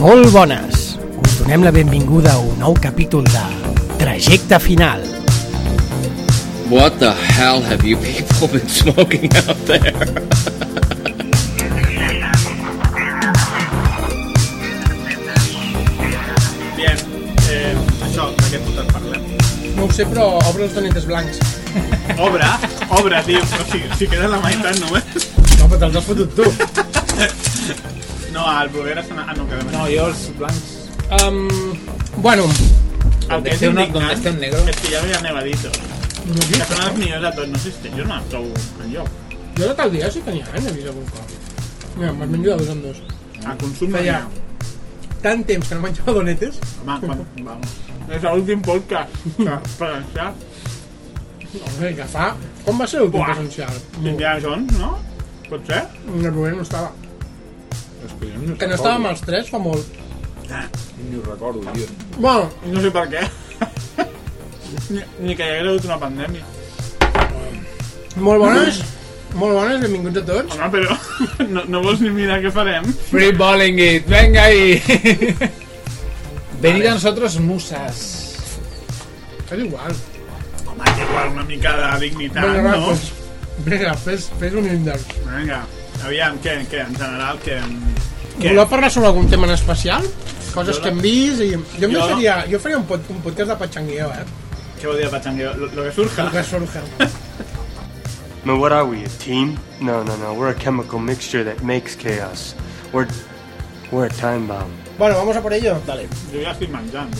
Molt bones! Us donem la benvinguda a un nou capítol de Trajecte Final. What the hell have you people been smoking out there? Bien, eh, això, de què puta parlem? No ho sé, però obre els donetes blancs. Obre, obre, tio, o sigui, si queda la meitat només. No, però te'ls has fotut tu. No, el Bruguera se n'ha... Ah, no, més. No, yo los blancos. Um, bueno, el que és uno- indignant un negro. és que ja veia nevaditos. no Que són els millors de tot, no sé si jo no me'n trobo enlloc. Jo de tal dia sí que n'hi ha, n'he vist algun cop. Mira, me'ls menjo de dos en dos. A consum Feia no n'hi tant temps que no menjava donetes. ha. Home, quan, vamos. És l'últim podcast que presencial. Home, que fa... Com va ser l'últim Buah. presencial? Indiana Jones, no? Pot ser? No, el Rubén no estava. Que no estàvem els tres fa molt. Ni ho recordo, tio. Bueno, No sé per què. ni, ni que hi hagués hagut una pandèmia. molt bones. Molt bones, benvinguts a tots. Home, però no, no vols ni mirar què farem? Free balling it, venga ahí. Venid a nosotros, musas. És igual. Home, és igual una mica de dignitat, Vinga, va, no? doncs, vinga, fes, fes un índex. Vinga, aviam, què, què, en general, què... què? Voleu parlar sobre algun tema en especial? Coses Jo que hem vist i... Jo, Jo- deixaria, jo faria un, pod, un podcast de patxangueo, eh? Què vol dir de patxangueo? Lo, lo que surja? El que surge. Man, what are we, a team? No, no, no. We're a chemical mixture that makes chaos. We're we're a time bomb. Bueno, vamos a por ello. Dale. Jo ja estic menjant.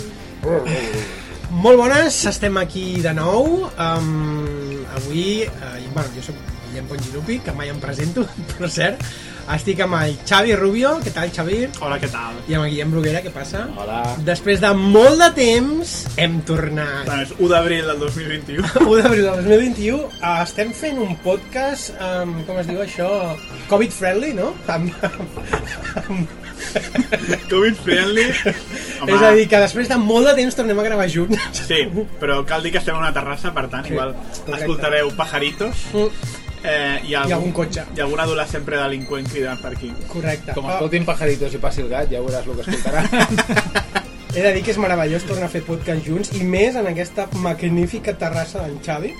Molt bones, estem aquí de nou. Um, avui, uh, bueno, jo soc Guillem Pongirupi, que mai em presento, per cert. Estic amb el Xavi Rubio, què tal Xavi? Hola, què tal? I amb el Guillem Bruguera, què passa? Hola. Després de molt de temps, hem tornat. És 1 d'abril del 2021. 1 d'abril del 2021 uh, estem fent un podcast um, com es diu això Covid friendly, no? Amb, amb, amb, Covid friendly. Home, és a dir, que després de molt de temps tornem a gravar junts Sí, però cal dir que estem a una terrassa, per tant, Sí, igual correcte. escoltareu pajaritos eh, i, algun, algun cotxe. I algun adolescent predelinqüent cridant per aquí. correcte Com Ah, escoltin pajaritos i passi el gat, ja veuràs el que escoltarà. he de dir que és meravellós tornar a fer podcast junts i més en aquesta magnífica terrassa d'en Xavi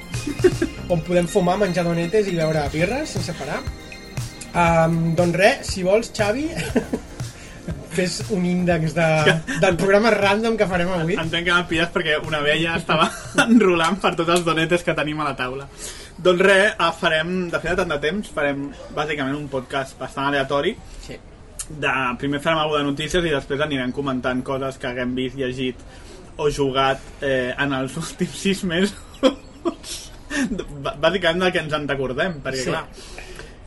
on podem fumar, menjar donetes i beure birres sense parar um, doncs res, si vols Xavi fes un índex de, del programa random que farem avui Entenc que m'han pillat perquè una vella estava enrolant per tots els donetes que tenim a la taula. Doncs res, eh, farem, de fet de tant de temps, farem bàsicament un podcast bastant aleatori. Sí. De, primer farem alguna de notícies i després anirem comentant coses que haguem vist, llegit o jugat eh, en els últims sis mesos. Bàsicament del que ens en recordem, perquè sí. clar,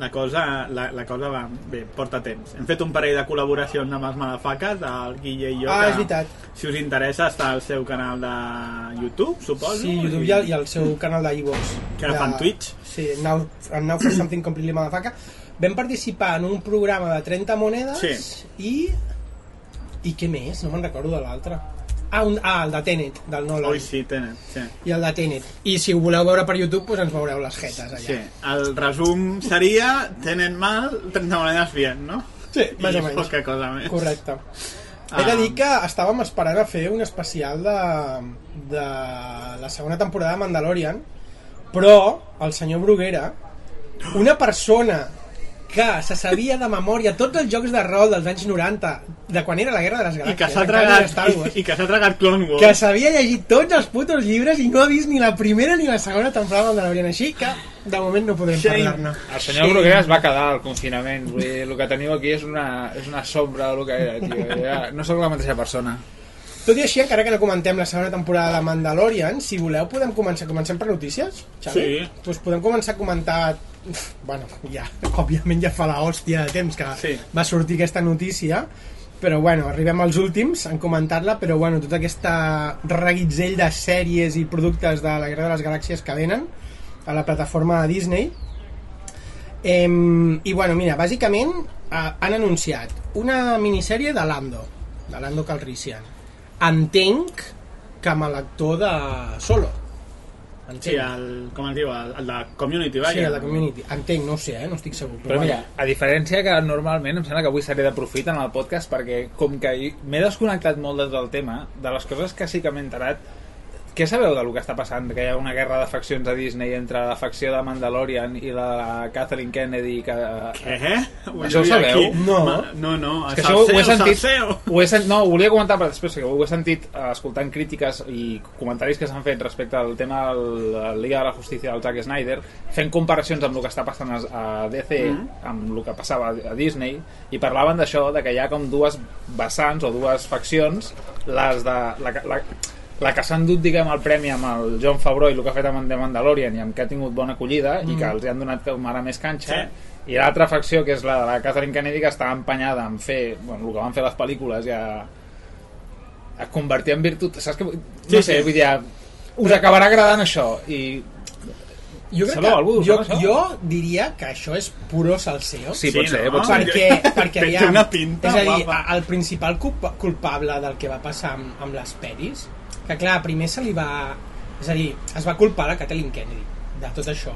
la cosa, la, la cosa va, bé, porta temps. Hem fet un parell de col·laboracions amb els Malafaques, el Guille i jo. Ah, és veritat. Si us interessa, està al seu canal de YouTube, suposo. Sí, YouTube i el, i el seu canal d'iVox. Que ara fan Twitch. Sí, Now, now for Something Completely Motherfucker. Vam participar en un programa de 30 monedes Sí. i... I què més? No me'n recordo de l'altre. Ah, un, ah, el de Tenet, del Nolan. Ui, sí, tenen, sí. I el de Tenet. I si ho voleu veure per YouTube, doncs ens veureu les jetes allà. Sí, el resum seria tenen mal, 30 monedes bien, no? Sí, més I o menys. poca cosa més. Correcte. Ah. He de dir que estàvem esperant a fer un especial de, de la segona temporada de Mandalorian, però el senyor Bruguera, una persona que se sabia de memòria tots els jocs de rol dels anys 90, de quan era la Guerra de les I Galàxies, que s'ha tragat, i, i que s'ha tragat Clone Wars. que s'havia llegit tots els putos llibres i no ha vist ni la primera ni la segona temporada de Mandalorian, així que de moment no podem Shame. parlar-ne. El senyor Bruguera es va quedar al confinament. Vull dir, el que teniu aquí és una, és una sombra del que era, tio. Ja, no sóc la mateixa persona. Tot i així, encara que no comentem la segona temporada de Mandalorian, si voleu podem començar. Comencem per notícies, Xavi? Sí. Doncs podem començar a comentar... Bueno, ja, òbviament ja fa la hòstia de temps que Sí. va sortir aquesta notícia, però bueno, arribem als últims en comentar-la, però bueno, tota aquesta reguitzell de sèries i productes de la Guerra de les Galàxies que venen a la plataforma de Disney. Em, I bueno, mira, bàsicament eh, han anunciat una minissèrie de Lando, de Lando Calrissian. Entenc que amb l'actor de Solo. entenc. Sí, el, com es diu, el, el de Community, vaja. Sí, el de Community. Entenc, no ho sé, eh? no estic segur. Però mira, a diferència que normalment em sembla que avui seré de profit en el podcast perquè com que m'he desconnectat molt del tema, de les coses que sí que m'he enterat, què sabeu del que està passant? Que hi ha una guerra de faccions a Disney entre la facció de Mandalorian i la de Kathleen Kennedy que... Què? Això ho sabeu? No. Ma, no, no, És que això ho he sentit, ho he sent, no, ho volia comentar però després perquè ho he sentit eh, escoltant crítiques i comentaris que s'han fet respecte al tema de la Liga de la Justícia del Zack Snyder fent comparacions amb el que està passant a DC amb el que passava a Disney i parlaven d'això, de que hi ha com dues vessants o dues faccions les de la, la, la que s'han dut diguem el premi amb el John Favreau i el que ha fet amb The Mandalorian i amb que ha tingut bona acollida i que els hi han donat com ara més canxa Sí. i l'altra facció que és la de la Catherine Kennedy que està empenyada en fer bueno, el que van fer les pel·lícules i a, a convertir en virtut saps que, no Sí, sé, sí. vull dir us acabarà agradant això i Jo crec que, algú, jo, jo diria que això és puro salseo. sí, pot ser, no? pot ser perquè, perquè Té aviam, una pinta és a dir, guapa. el principal culpa, culpable del que va passar amb, amb les peris que clar, primer se li va és a dir, es va culpar la Kathleen Kennedy de tot això.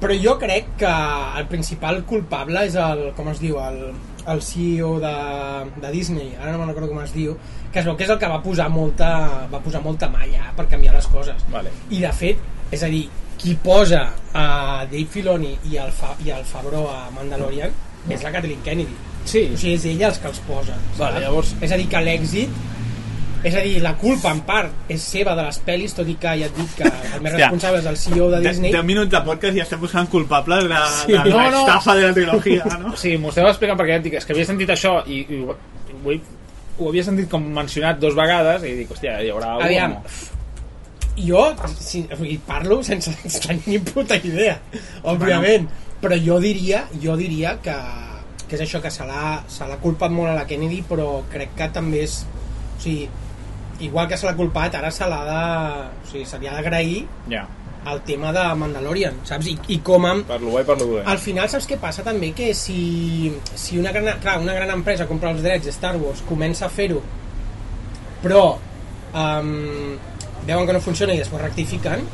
Però jo crec que el principal culpable és el, com es diu el, el CEO de, de Disney ara no me'n recordo com es diu que es veu que és el que va posar molta va posar molta malla per canviar les coses. Vale. i de fet, és a dir qui posa a Dave Filoni i el, Fa, i el Favreau a Mandalorian és la Kathleen Kennedy. Sí, o sigui, és ella els que els posa Vale, llavors- és a dir, que l'èxit és a dir, la culpa en part és seva de les pel·lis, tot i que ja et dic que el més responsable és el CEO de Disney 10 minuts de podcast i estem buscant culpables de, Sí. de No, la no. estafa de la trilogia, no? Sí, m'ho esteu explicant perquè ja et dic, és que havia sentit això i, i ho, ho, ho havia sentit com mencionat dos vegades i dic, hòstia, hi haurà algú Aviam, o no? jo si, o sigui, parlo sense tenir ni puta idea òbviament, però jo diria jo diria que, que és això que se l'ha culpat molt a la Kennedy però crec que també és o sigui, igual que se l'ha culpat ara se l'ha de o sigui, se li ha d'agrair Ja, el tema de Mandalorian saps? I, i com amb, per lo i per lo dolent. al final saps què passa també? Que si, si una, gran, clar, una gran empresa compra els drets de Star Wars, comença a fer-ho, però um, veuen que no funciona i després rectifiquen,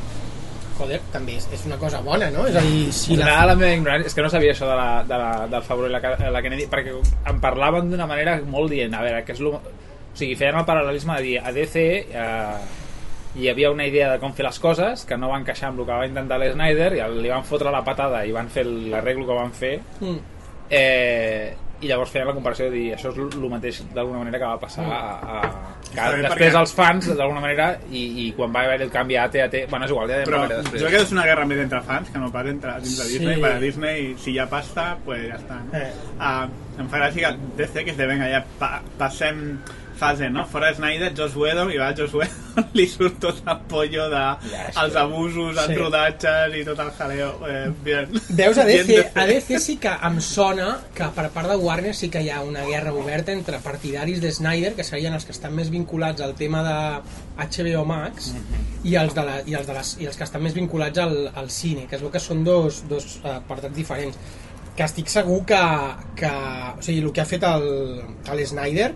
joder, també és, és una cosa bona, no? És a dir, si la... la... meva ignorància és que no sabia això de la, de la, del Favreau i la, la Kennedy perquè em parlaven d'una manera molt dient a veure, que és lo... o sigui, feien el paral·lelisme de dir a DC eh, hi havia una idea de com fer les coses que no va encaixar amb el que va intentar l'Snyder i li van fotre la patada i van fer l'arreglo que van fer Mm. eh, i llavors feien la comparació de dir això és el mateix d'alguna manera que va passar a, a, que després perquè- els fans d'alguna manera i, i quan va haver el canvi a AT-AT bueno és igual, ja Però jo que és una guerra més entre fans que no pas entre dins de Sí. Disney. Per a Disney, si hi ha pasta, pues ja està. No? Eh. Ah, em fa gràcia que DC que es de venga, ja pa passem fase, no? Fora Snyder, Joss Whedon, i va Joss Whedon, li surt tot el pollo de Ja, és els abusos, els Sí. rodatges i tot el jaleo. Eh, bien. Veus, a DC, a DC sí que em sona que per part de Warner sí que hi ha una guerra oberta entre partidaris de Snyder, que serien els que estan més vinculats al tema de HBO Max, i, els de la, i, els de les, i els que estan més vinculats al, al cine, que es veu que són dos, dos eh, apartats diferents. Que estic segur que, que o sigui, el que ha fet el, el Snyder,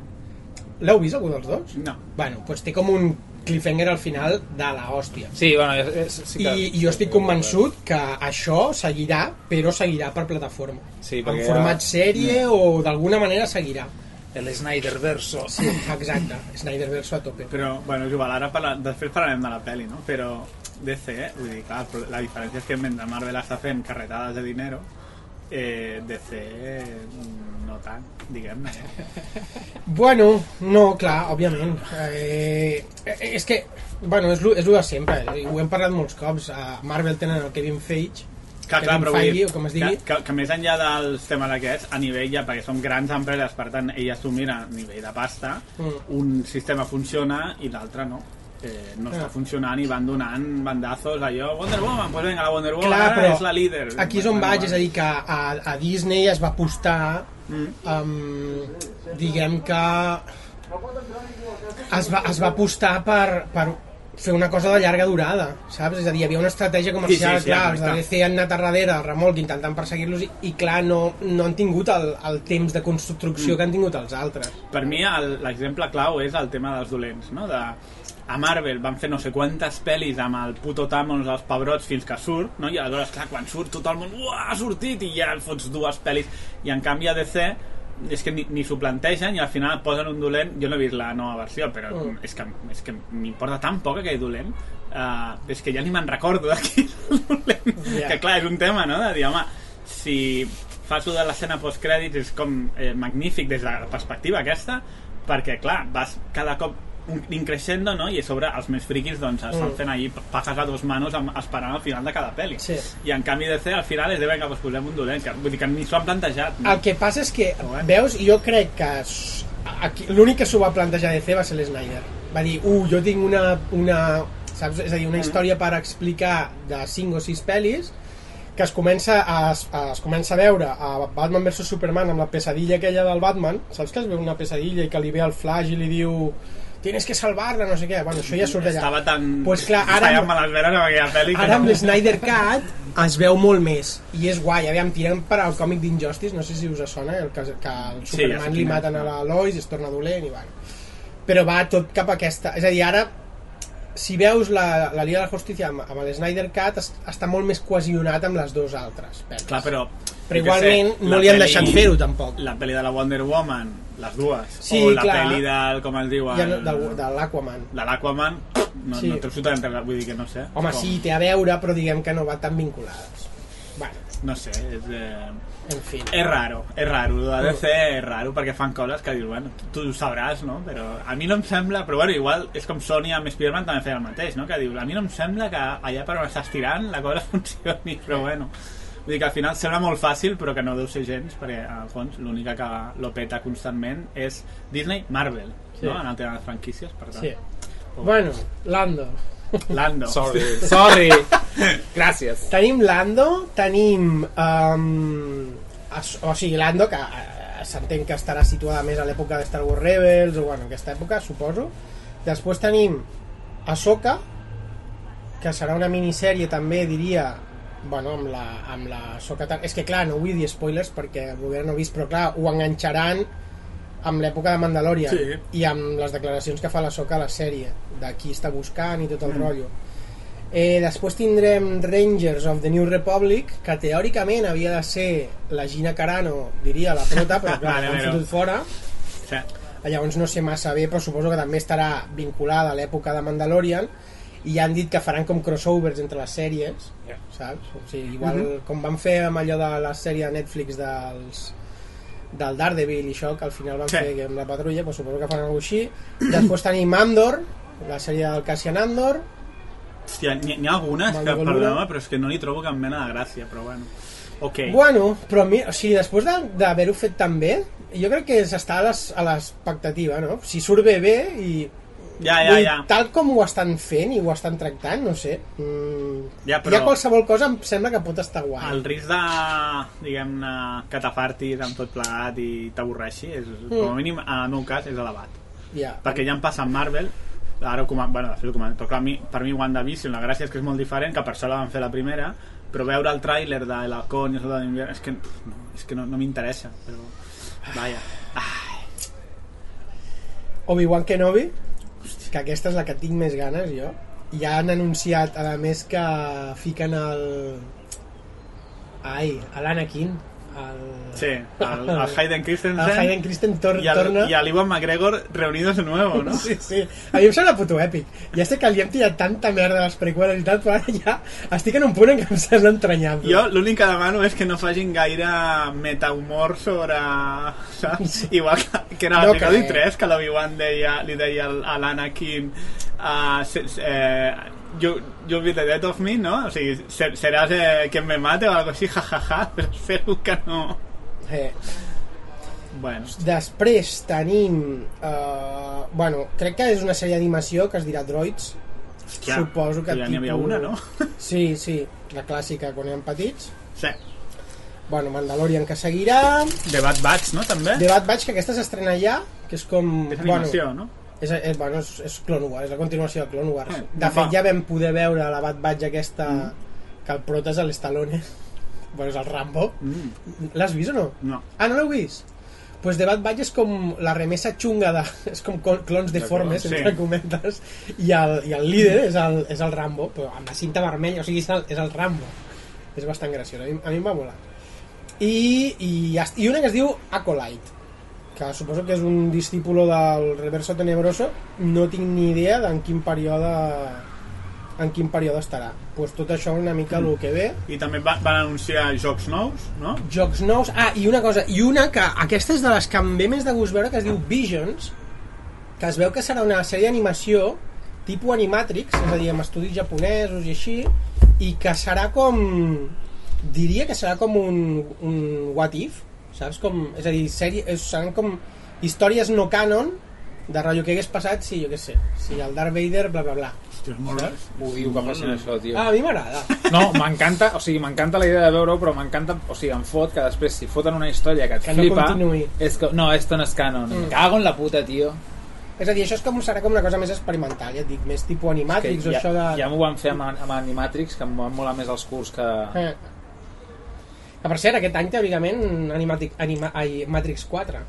l'heu vist algú dels dos? No. Bueno, doncs té com un cliffhanger al final de la hòstia. sí, bueno, és, és, sí que... I, I jo estic convençut que això seguirà, però seguirà per plataforma. Sí, en perquè format ja- sèrie o d'alguna manera seguirà. el Snyder verso Sí, exacte. Snyderverse a tope. Però, bueno, és igual, ara parla, després parlarem de la pel·li, no? Però DC, eh? vull dir, clar, la diferència és que mentre Marvel està fent carretades de dinero, eh, DC mm, no tant, diguem-ne. Bueno, no, clar, òbviament. Eh, eh, és que, bueno, és lo, és lo de sempre. eh, Ho hem parlat molts cops. A Marvel tenen el Kevin Feige, Clar, clar, però Feige, dir, o com es que, digui. que, que més enllà dels temes aquests, a nivell ja, perquè són grans empreses, per tant, elles s'ho miren a nivell de pasta, Mm. un sistema funciona i l'altre no. Eh, no està Ah. funcionant i van donant bandazos allò, Wonder Woman, pues venga, la Wonder Woman Clar, ara però és la líder. aquí és on Bueno, vaig, és a dir, que a, a Disney es va apostar Mm. um, diguem que es va, es va apostar per, per fer una cosa de llarga durada, saps? És a dir, hi havia una estratègia comercial, Sí, sí, sí, clar, els de. DC han anat a darrere el remolc intentant perseguir-los i, i clar, no, no han tingut el, el temps de construcció Mm. que han tingut els altres. Per mi l'exemple clau és el tema dels dolents, no? De, a Marvel van fer no sé quantes pel·lis amb el puto Thanos als pebrots fins que surt, no? i aleshores, clar, quan surt tot el món, uah, ha sortit, i ja el fots dues pel·lis, i en canvi a DC és que ni, ni s'ho plantegen i al final posen un dolent jo no he vist la nova versió però Mm. és que, és que m'importa tan poc aquell dolent uh, és que ja ni me'n recordo d'aquí dolent Ja. que clar, és un tema no? de dir, home, si fas de l'escena postcrèdits és com eh, magnífic des de la perspectiva aquesta perquè clar, vas cada cop increixendo, no? I a sobre els més friquis doncs estan Mm. fent allí pajas a dos manos amb, esperant al final de cada pel·li. Sí. I en canvi DC al final és de vinga, doncs posem un dolent, que, vull dir que ni s'ho han plantejat. No? El que passa és que, bueno. veus, jo crec que l'únic que s'ho va plantejar DC va ser l'Snyder. Va dir, uh, jo tinc una, una, saps? És a dir, una Mm. història per explicar de 5 o 6 pel·lis que es comença a, a, es comença a veure a Batman vs Superman amb la pesadilla aquella del Batman, saps que es veu una pesadilla i que li ve el Flash i li diu tienes que salvar-la, no sé què, bueno, això ja surt d'allà. Estava tan... Pues clar, ara- Feia amb les veres amb aquella pel·li Ara amb no- l'Snyder Cut es veu molt més i és guai, aviam, tirem per al còmic d'Injustice no sé si us sona, el que, que el Sí, Superman sé li maten a la Lois i es torna dolent i bueno. però va tot cap a aquesta és a dir, ara si veus la, la Liga de la Justícia amb, amb l'Snyder Cut es, està molt més cohesionat amb les dues altres pel·lis. Clar, però... però igualment sé, no li han deixat fer-ho tampoc La pel·li de la Wonder Woman, les dues. Sí, o la clar. pel·li del, com es diu... ja, El, no, de, de l'Aquaman de l'Aquaman, no, Sí. no té absolutament res, vull dir que no sé. home Com- sí, té a veure però diguem que no va tan vinculades bueno, No sé, és... Eh... en fi És raro, és raro, de DC és raro perquè fan coses que dius, bueno, tu, ho sabràs, no? Però a mi no em sembla, però bueno, igual és com Sony amb Spider-Man també feia el mateix, no? Que diu, a mi no em sembla que allà per on estàs tirant la cosa funcioni, però bueno. Vull dir que al final sembla molt fàcil, però que no deu ser gens, perquè al fons l'única que lo peta constantment és Disney, Marvel, Sí. no? En el tema de franquícies, per tant. sí. bueno, Lando Lando. Sorry, sorry. Gràcies. Tenim Lando, tenim... Um, es, o sigui, Lando, que uh, s'entén que estarà situada més a l'època de Star Wars Rebels, o bueno, aquesta època, suposo. Després tenim Ahsoka, que serà una minissèrie també, diria, bueno, amb la, amb la Ahsoka... tan- És que clar, no vull dir spoilers perquè el govern no ha vist, però clar, ho enganxaran amb l'època de Mandalorian Sí. i amb les declaracions que fa la Soca a la sèrie de qui està buscant i tot el mm. rotllo eh, després tindrem Rangers of the New Republic que teòricament havia de ser la Gina Carano diria la prota però clar, Vale, l'han fotut fora Sí. llavors no sé massa bé però suposo que també estarà vinculada a l'època de Mandalorian i ja han dit que faran com crossovers entre les sèries saps? O sigui, igual Mhm. com van fer amb allò de la sèrie de Netflix dels del Daredevil i això, que al final van Sí. fer amb la patrulla, doncs suposo que faran alguna així. Després tenim Andor, la sèrie del Cassian Andor, Hòstia, n'hi ha algunes que, perdona, però és que no li trobo cap mena de gràcia, però bueno. Ok. Bueno, però mi, o sigui, després de- d'haver-ho fet tan bé, jo crec que s'està a l'expectativa, no? Si surt bé, bé, i... Ja, ja, vull ja. Tal com ho estan fent i ho estan tractant, no sé. Mm, Ja, però- Ja qualsevol cosa em sembla que pot estar guai. El risc de, diguem-ne, que t'afartis amb tot plegat i t'avorreixi, és, com a mínim, en el meu cas, és elevat. Ja. Perquè ja em passa amb Marvel, ara ho comen- bueno, de fet ho comento, però clar, a mi, per mi WandaVision, la gràcia és que és molt diferent, que per això la van fer la primera, però veure el tràiler de El Halcón i el Soldado d'Invierno, és que, no, és que no, no m'interessa, però... Vaja. Ah, Obi-Wan Kenobi, que aquesta és la que tinc més ganes jo. Ja han anunciat, a més, que fiquen el... Ai, l'Anakin. El... sí, el, el Hayden Christensen El Hayden Christensen tor i el, torna... i l'Iwan McGregor reunidos de nuevo, no? Sí, sí. A mi em sembla puto èpic. Ja sé que li hem tirat tanta merda a les prequeles i tal, però ara ja estic en un punt en què em sembla entranyable. Jo l'únic que demano és que no facin gaire metahumor sobre... Saps? Igual que, que era No l'episodi crec. 3, que l'Obi-Wan deia, li deia al- a l'Anakin uh, se, eh, you, you'll be the death of me, no? O sigui, ser, seràs eh, quien me mate o algo així, jajaja, ja, ja, però espero que no... Eh. Bueno, Després tenim... Uh, bueno, crec que és una sèrie d'animació que es dirà Droids. hòstia, Suposo que ja n'hi havia una, no? Sí, sí, la clàssica quan eren petits. Sí. Bueno, Mandalorian que seguirà. The Bad Batch, no, també? The Bad Batch, que aquesta s'estrena ja, que és com... És animació, bueno, no? És, és, bueno, és, és Clone Wars, és la continuació de Clone Wars. Eh, de va. fet, ja vam poder veure la Bad Batch aquesta, que el prota és l'Stallone. bueno, és el Rambo. Mm, L'has vist o no? no. Ah, no l'heu vist? pues The Bad Batch és com la remesa xunga de... és com clons deformes, sí. entre cometes, i el, i el líder és el, és el Rambo, però amb la cinta vermella, o sigui, és el, és el Rambo. És bastant graciós, a mi, a mi em va molar. I, i, I una que es diu Acolyte, que suposo que és un discípulo del Reverso Tenebroso, no tinc ni idea d'en quin període en quin període estarà. Pues tot això una mica el que ve. I també va, van anunciar jocs nous, no? Jocs nous. Ah, i una cosa, i una que aquesta és de les que em ve més de gust veure, que es diu Visions, que es veu que serà una sèrie d'animació tipus Animatrix, és a dir, amb estudis japonesos i així, i que serà com... diria que serà com un, un what if, saps? Com, és a dir, sèrie, és, seran com històries no canon de rotllo que hagués passat si, jo què sé, si el Darth Vader, bla, bla, bla. Hòstia, és molt bé. Odio que facin això, tio. Ah, a mi m'agrada. No, m'encanta, o sigui, m'encanta la idea de veure-ho, però m'encanta, o sigui, em fot que després si foten una història que et Que no flipa, continuï. és que, no, esto no és canon. Mm. Cago en la puta, tio. És a dir, això és com, serà com una cosa més experimental, ja et dic, més tipus Animatrix o ja, això de... ja m'ho van fer amb, amb Animatrix, que em van molar més els curs que... Eh. Que per cert, aquest any teòricament Animatrix, Anima, ai, Matrix 4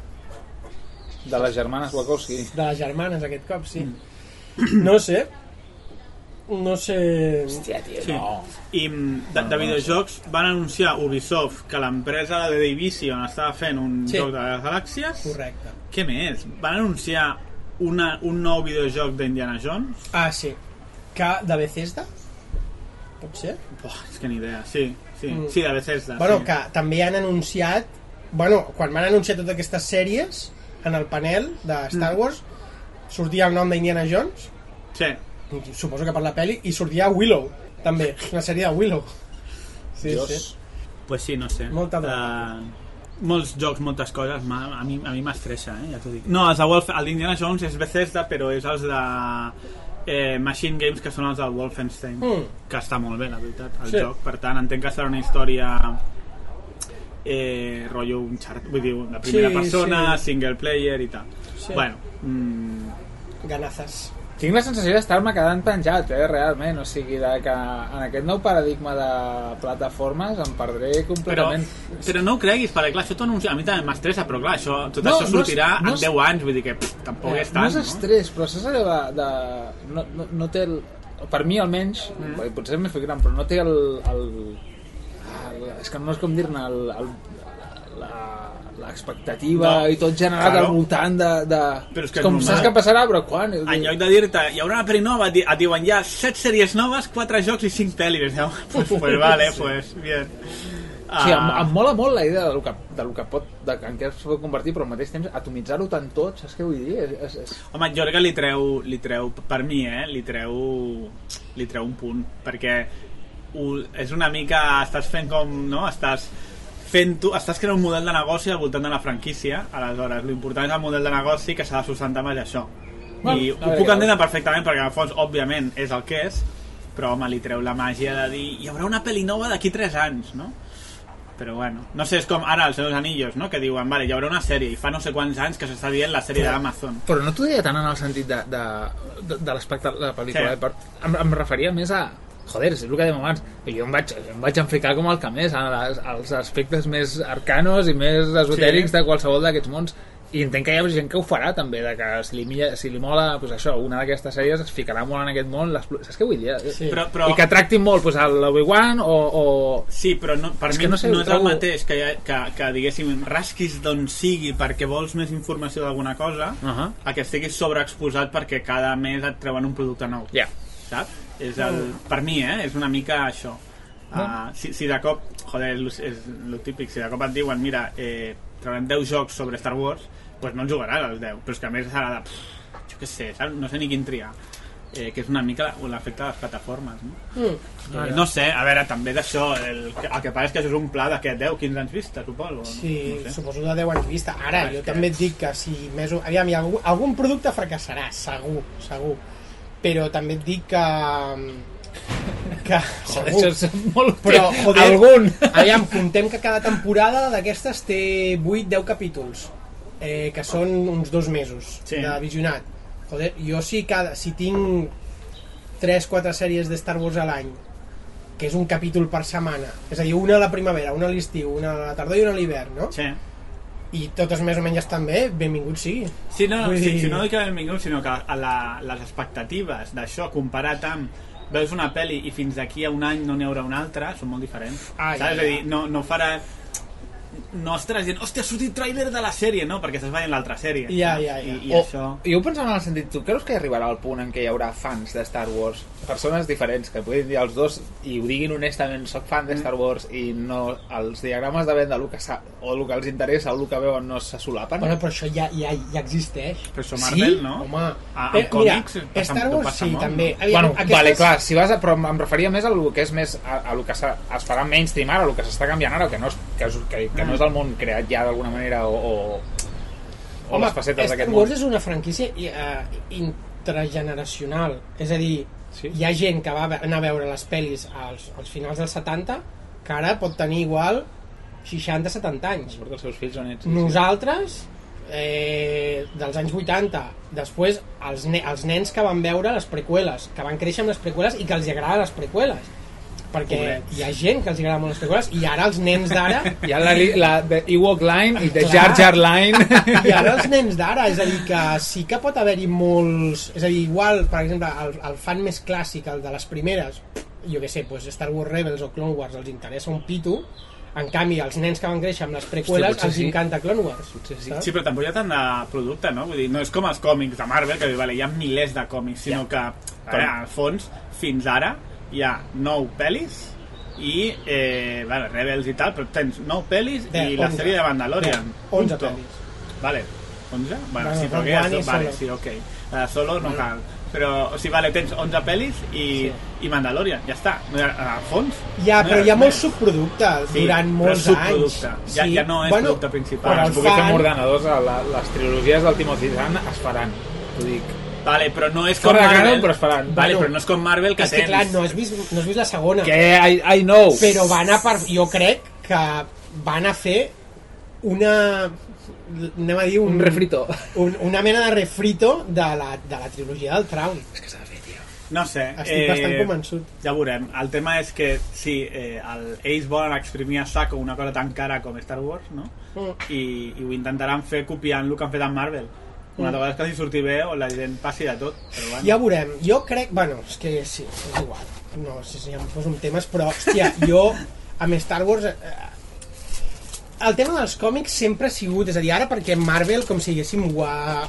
De les germanes Wachowski. de les germanes aquest cop, sí no sé no sé Hòstia, tio, Sí. no. I mm, de, de videojocs van anunciar Ubisoft que l'empresa de Division estava fent un Sí. joc de les galàxies. correcte Què més? Van anunciar una, un nou videojoc d'Indiana Jones? ah sí, que de Bethesda pot ser? Buah, és que ni idea. Sí, sí, Mm. sí de Bethesda. bueno, sí. que també han anunciat bueno, quan van anunciar totes aquestes sèries en el panel de Star Wars sortia el nom d'Indiana Jones Sí. suposo que per la peli i sortia Willow també, una sèrie de Willow sí, Dios. sí. Pues sí, no sé. Molta uh, molts jocs, moltes coses, a mi a mi m'estressa, eh? ja t'ho dic. No, els de Wolf, el d'Indiana Jones és Bethesda, però és els de eh, Machine Games, que són els del Wolfenstein, Mm. que està molt bé, la veritat, el Sí. joc. Per tant, entenc que serà una història eh, rotllo un xart, vull dir, de primera Sí, persona, sí. single player i tal. Sí. Bueno, mm, ganazes Tinc la sensació d'estar-me quedant penjat, eh, realment. O sigui, de que en aquest nou paradigma de plataformes em perdré però, completament. però no ho creguis, perquè clar, això t'ho anuncia, a mi també m'estressa, però clar, això, tot No, això no és- sortirà no en és- 10 anys, vull dir que pff, tampoc és tant, no és estrès, però saps allò de... de no, no, no té el... Per mi, almenys, mm. potser m'he fet gran, però no té el... el, el és que no és com dir-ne el, el, la l'expectativa No. i tot generat Claro. al voltant de... de... Però és que és com, normal. saps què passarà, però quan? En lloc de dir-te, hi haurà una pel·li nova, et di- et diuen ja 7 sèries noves, 4 jocs i 5 pel·lis. No? Pues, pues vale, pues bien. O sigui, em, Ah, em mola molt la idea de lo que, de lo que pot, de, en què es pot convertir, però al mateix temps atomitzar-ho tant tot, saps què vull dir? És, és, és... Home, jo crec que li treu, li treu, per mi, eh, li treu, li treu un punt, perquè és una mica, estàs fent com, no?, estàs fent tu, estàs creant un model de negoci al voltant de la franquícia, aleshores, l'important és el model de negoci que s'ha de sustentar amb això. Bueno, I ho puc entendre perfectament, perquè en el fons, òbviament, és el que és, però, home, li treu la màgia de dir hi haurà una pel·li nova d'aquí 3 anys, no? però bueno, no sé, és com ara els seus anillos, no? que diuen, vale, hi haurà una sèrie i fa no sé quants anys que s'està dient la sèrie d'Amazon Però no t'ho deia tant en el sentit de, de, de, de l'espectacle de la pel·lícula, Sí. eh? em, em referia més a joder, és el que dèiem abans jo em vaig, em vaig enficar com el que més a les, als aspectes més arcanos i més esotèrics Sí. de qualsevol d'aquests mons i entenc que hi ha gent que ho farà també de que si li, milla, si li mola pues això, una d'aquestes sèries es ficarà molt en aquest món saps què vull dir? Sí. però, però, i que tractin molt pues, l'Obi-Wan o, o... Sí, però no, per És mi que no sé, no és el trobo- mateix que, que, que diguéssim, rasquis d'on sigui perquè vols més informació d'alguna cosa Uh -huh. a que estiguis sobreexposat perquè cada mes et treuen un producte nou, Ja. saps? És el, per mi, eh? És una mica això. Uh, si, si de cop, joder, és, és el típic, si de cop et diuen, mira, eh, traurem 10 jocs sobre Star Wars, pues no els jugaràs els 10, però és que a més serà de, pff, jo què sé, saps? no sé ni quin triar. Eh, que és una mica l'efecte de les plataformes, no? Mm. Eh, no sé, a veure, també d'això, el, el que passa és que això és un pla de què, 10, 15 anys vista, suposo. no? Sí, no sé. suposo de 10 anys vista. Ara, Ah, jo que- també et dic que si més o... Aviam, algun, algun producte fracassarà, segur, segur. Però també et dic que... que segur. això és molt... Però, joder, algun... Aviam, contem que cada temporada d'aquestes té 8-10 capítols, eh, que són uns dos mesos Sí. de visionat. Joder, jo si, cada, si tinc 3-4 sèries de Star Wars a l'any, que és un capítol per setmana, és a dir, una a la primavera, una a l'estiu, una a la tardor i una a l'hivern, no? Sí. I totes més o menys estan bé, benvingut sigui. Sí, no, Vull sí, dir- si no dic que benvingut, sinó que a la, les expectatives d'això comparat amb veus una pel·li i fins d'aquí a un any no n'hi haurà una altra, són molt diferents. Ah, ja, Saps? És a ja. dir, no, no farà... No estaràs dient, hòstia, ha sortit tràiler de la sèrie, no? Perquè estàs veient l'altra sèrie. Ja, no? ja, ja. I, i o, això... Jo ho pensava en el sentit, tu creus que arribarà el punt en què hi haurà fans de Star Wars? Persones diferents, que puguin dir els dos i ho diguin honestament, soc fan de Star Wars i no els diagrames de venda, el que sa, o el que els interessa o el que veuen no se solapen? Bueno, però això ja, ja, ja existeix. Però això Marvel, Sí? no? Home, Ah, eh, còmics mira, passa- Star Wars sí, molt, també. no? Aviam, Bueno, vale, clar, si vas a, però em referia més a lo que és més a, a lo que s'ha- es farà mainstream ara, a lo que s'està canviant ara, que no és, que, és, que, que no és el món creat ja d'alguna manera o, o, o les facetes Star d'aquest Wars món. és una franquícia uh, intrageneracional. És a dir, Sí? hi ha gent que va anar a veure les pel·lis als, als finals dels 70 que ara pot tenir igual 60-70 anys. Porta els seus fills o nets. Nosaltres, eh, dels anys 80, després els, ne els nens que van veure les preqüeles, que van créixer amb les preqüeles i que els agraden les preqüeles. Perquè Pobrets. hi ha gent que els agrada molt les preqüeles i ara els nens d'ara Hi ha la, la de Ewok Line i de Clar. Jar Jar Line. I ara els nens d'ara, és a dir, que sí que pot haver-hi molts... És a dir, igual, per exemple, el, el fan més clàssic, el de les primeres, jo què sé, pues Star Wars Rebels o Clone Wars els interessa un pito, en canvi, els nens que van créixer amb les preqüeles potser els sí. encanta Clone Wars. Potser sí. saps? Sí, però tampoc hi ha tant de producte, no? Vull dir, no és com els còmics de Marvel, que vale, hi ha milers de còmics, sinó que, a veure, al fons, fins ara, hi ha nou pel·lis i, eh, vale, Rebels i tal, però tens nou pel·lis Bé, i la 11. sèrie de Mandalorian. Bé, 11 Punto. pel·lis. Vale, 11? Bueno, Bueno, sí, però que ja. Vale, Solo. sí, ok. La de Solo no cal. Però, o sigui, vale, tens 11 pel·lis i, i Mandalorian, ja està. No hi ha, al fons... Ja, no però hi ha res molts més. subproductes Sí, durant molts anys. Ja- ja no és producte principal. Quan el es pugui fer fan, amb ordenadors, a la, les trilogies del Timothy Zahn es faran. T'ho dic. Vale, però no és com Fora de Marvel. canon, però es faran. Vale, Bueno, però no és com Marvel que és que tens... clar, no has vist, no has vist la segona. Que I, I know. Però van a per... Jo crec que van a fer una... Anem a dir un... Un refrito. Un, una mena de refrito de la, de la trilogia del Traum. És que s'ha de fer, tio. No sé. Estic bastant convençut. Ja veurem. El tema és que, sí, eh, el, ells volen exprimir a saco una cosa tan cara com Star Wars, no? Mm. I, i ho intentaran fer copiant el que han fet amb Marvel. Una Mm. altra cosa és que si surti bé o la gent passi de tot. Però bueno. Ja veurem. Jo crec... Bueno, és que sí, és igual. No sé si ja em poso en temes, però, hòstia, jo amb Star Wars... Eh, el tema dels còmics sempre ha sigut... És a dir, ara perquè Marvel, com si diguéssim, ho ha,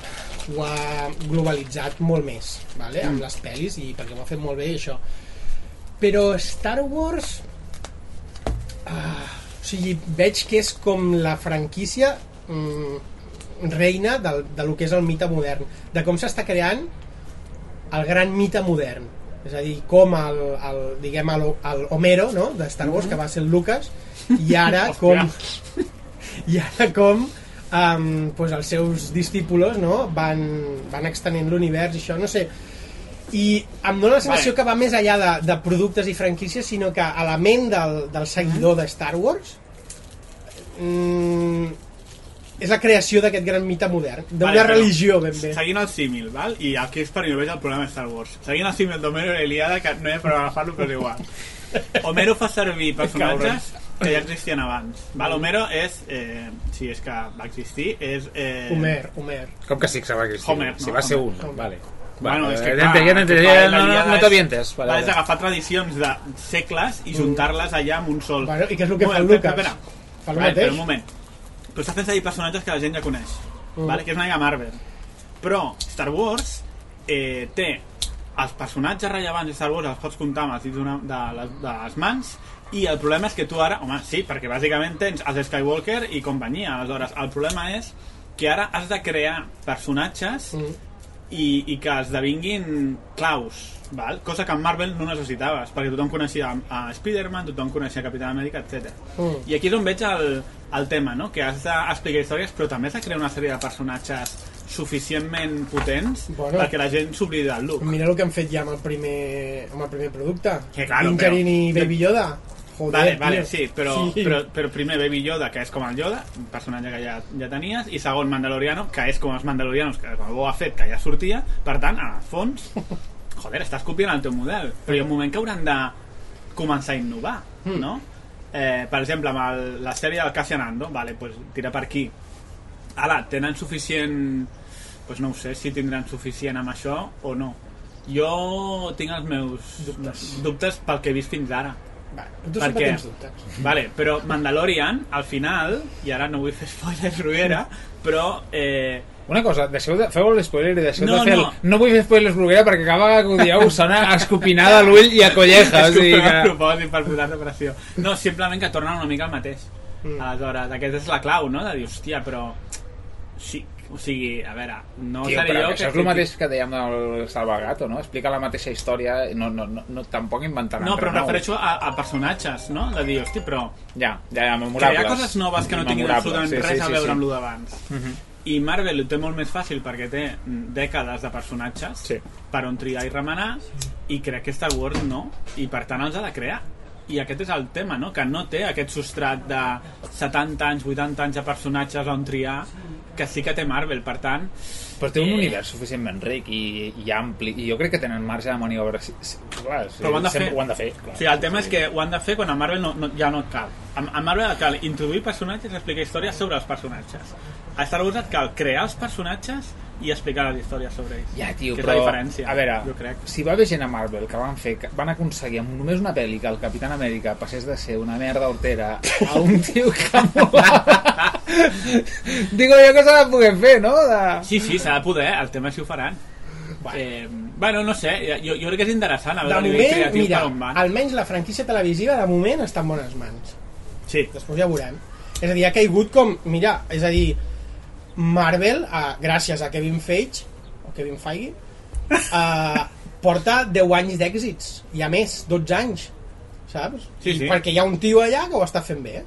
ho ha globalitzat molt més, vale? amb les pel·lis, i perquè ho ha fet molt bé, això. Però Star Wars... Ah, o sigui, veig que és com la franquícia mm, reina del, de lo que és el mite modern, de com s'està creant el gran mite modern. És a dir, com el, el diguem, el, el Homero, no?, de Star Wars, que va ser el Lucas, i ara com... I ara com um, pues els seus discípulos no? van, van extenent l'univers i això, no sé i em dóna la sensació Vale. que va més enllà de, de productes i franquícies sinó que a la ment del, del seguidor de Star Wars mm, és la creació d'aquest gran mite modern d'una Vale, religió ben bé Seguint el símil, val? I aquí és per mi veig el problema de Star Wars. Seguint el símil d'Homero i l'Iliada, que no hi ha per agafar-lo, però és igual. Homero fa servir personatges que ja existien abans. Val? Homero és, eh, si és que va existir, és... Eh, Homer, Homer Com que sí que va existir? Homer, Si no? va ser un, Homer. vale. Bueno, és que ja clar, ja no, no, no t'avientes. Vale, Vale, és agafar tradicions de segles i juntar-les allà amb un sol. Bueno, i què és el que fa el Lucas? espera, espera. Fa el Vale, mateix. Però un moment. Però està fent servir personatges que la gent ja coneix. Mm. Vale? Que és una mica Marvel. Però Star Wars eh, té els personatges rellevants de Star Wars els pots comptar amb els dits de, les, de les mans i el problema és que tu ara, home, sí, perquè bàsicament tens els Skywalker i companyia, aleshores el problema és que ara has de crear personatges Mm. i, i que esdevinguin claus, val? cosa que en Marvel no necessitaves, perquè tothom coneixia a Spider-Man, tothom coneixia Capitán Amèrica, etc. Mm. I aquí és on veig el, el tema, no? que has d'explicar històries, però també has de crear una sèrie de personatges suficientment potents Bueno. perquè la gent s'oblidi del look. Mira el que han fet ja amb el primer, amb el primer producte. Que claro, Dingerin però- i Baby Yoda. Joder, Vale, vale, tio. sí, però, Sí. Però, però primer Baby Yoda, que és com el Yoda, un personatge que ja, ja tenies, i segon Mandaloriano, que és com els Mandalorianos, que com ho ha fet, que ja sortia, per tant, en el fons, joder, estàs copiant el teu model, però hi ha un moment que hauran de començar a innovar, Hmm. no? Eh, per exemple, amb el, la sèrie del Cassian Ando, vale, pues, tira per aquí. Ara, tenen suficient... Pues no ho sé si tindran suficient amb això o no. Jo tinc els meus Dubtes. dubtes pel que he vist fins ara. Va, tu Per sempre què? tens dubtes. Vale, però Mandalorian, al final, i ara no vull fer spoilers, Bruguera, però... Eh, Una cosa, deixeu de, feu l'espoiler i deixeu No, de fer no. el... No vull fer spoilers bloguera perquè cada vegada que ho dieu sona a escopinada a l'ull i a colleja. és o sigui que... a que... propòsit per posar-te pressió. No, simplement que tornen una mica al mateix. Mm. Aleshores, aquesta és la clau, no? De dir, hòstia, però... Sí, o sigui, a veure, no Tio, seré però jo això és el mateix que dèiem del Salvagato, no? Explica la mateixa història, no, no, no, no tampoc inventaran No, però em refereixo a, a personatges, no? De dir, hosti, però... Ja, ja, ja, memorables. Crear coses noves que no tinguin absolutament sí, res sí, a sí, veure sí. amb lo d'abans. Mhm. I Marvel ho té molt més fàcil perquè té dècades de personatges Sí. per on triar i remenar i crec que Star Wars no i per tant els ha de crear i aquest és el tema, no? que no té aquest substrat de 70 anys, 80 anys de personatges on triar que sí que té Marvel, per tant Però té un Eh. univers suficientment ric i, i ampli, i jo crec que tenen marge de maniobra. Sí, sí, clar, sí, Però ho han de fer. Ho han de fer, clar. sigui, el tema és que ho han de fer quan a Marvel no, no, ja no et cal a, a Marvel et cal introduir personatges i explicar històries sobre els personatges a Star Wars et cal crear els personatges i explicar les històries sobre ells Ja, tio, que és però... la diferència A veure, jo crec si va haver gent a Marvel que van fer, que van aconseguir amb només una pel·li que el Capitán Amèrica passés de ser una merda hortera a un tio que molava... Digo jo que s'ha de poder fer, no? De... Sí, sí, s'ha de poder, el tema és si ho faran. Eh, bueno, no sé, jo, jo crec que és interessant a De veure nivell moment, creatiu mira, per on van. almenys la franquícia televisiva de moment està en bones mans. Sí, Després ja ho veurem. És a dir, ha caigut com... Mira, és a dir, Marvel, eh, gràcies a Kevin Feige, o Kevin Feige, eh, porta 10 anys d'èxits. I a més, 12 anys. Saps? Sí, sí. Perquè hi ha un tio allà que ho està fent bé.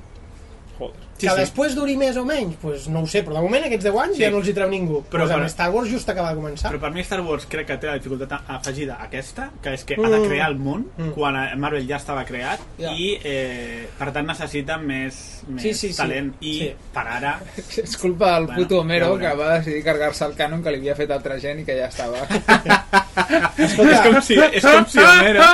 Joder. Sí, que sí. després duri més o menys, pues no ho sé, però de moment aquests 10 anys Sí. ja no els hi treu ningú. Però pues per- Star Wars just acaba de començar. Però per mi Star Wars crec que té la dificultat afegida aquesta, que és que ha de Mm. crear el món Mm. quan a Marvel ja estava creat Ja. i eh, per tant necessita més, més Sí, sí, sí. talent i Sí. per ara És culpa del Bueno, puto Homero ja que va decidir cargar-se el cànon que li havia fet altra gent i que ja estava. és com si, és com si Homero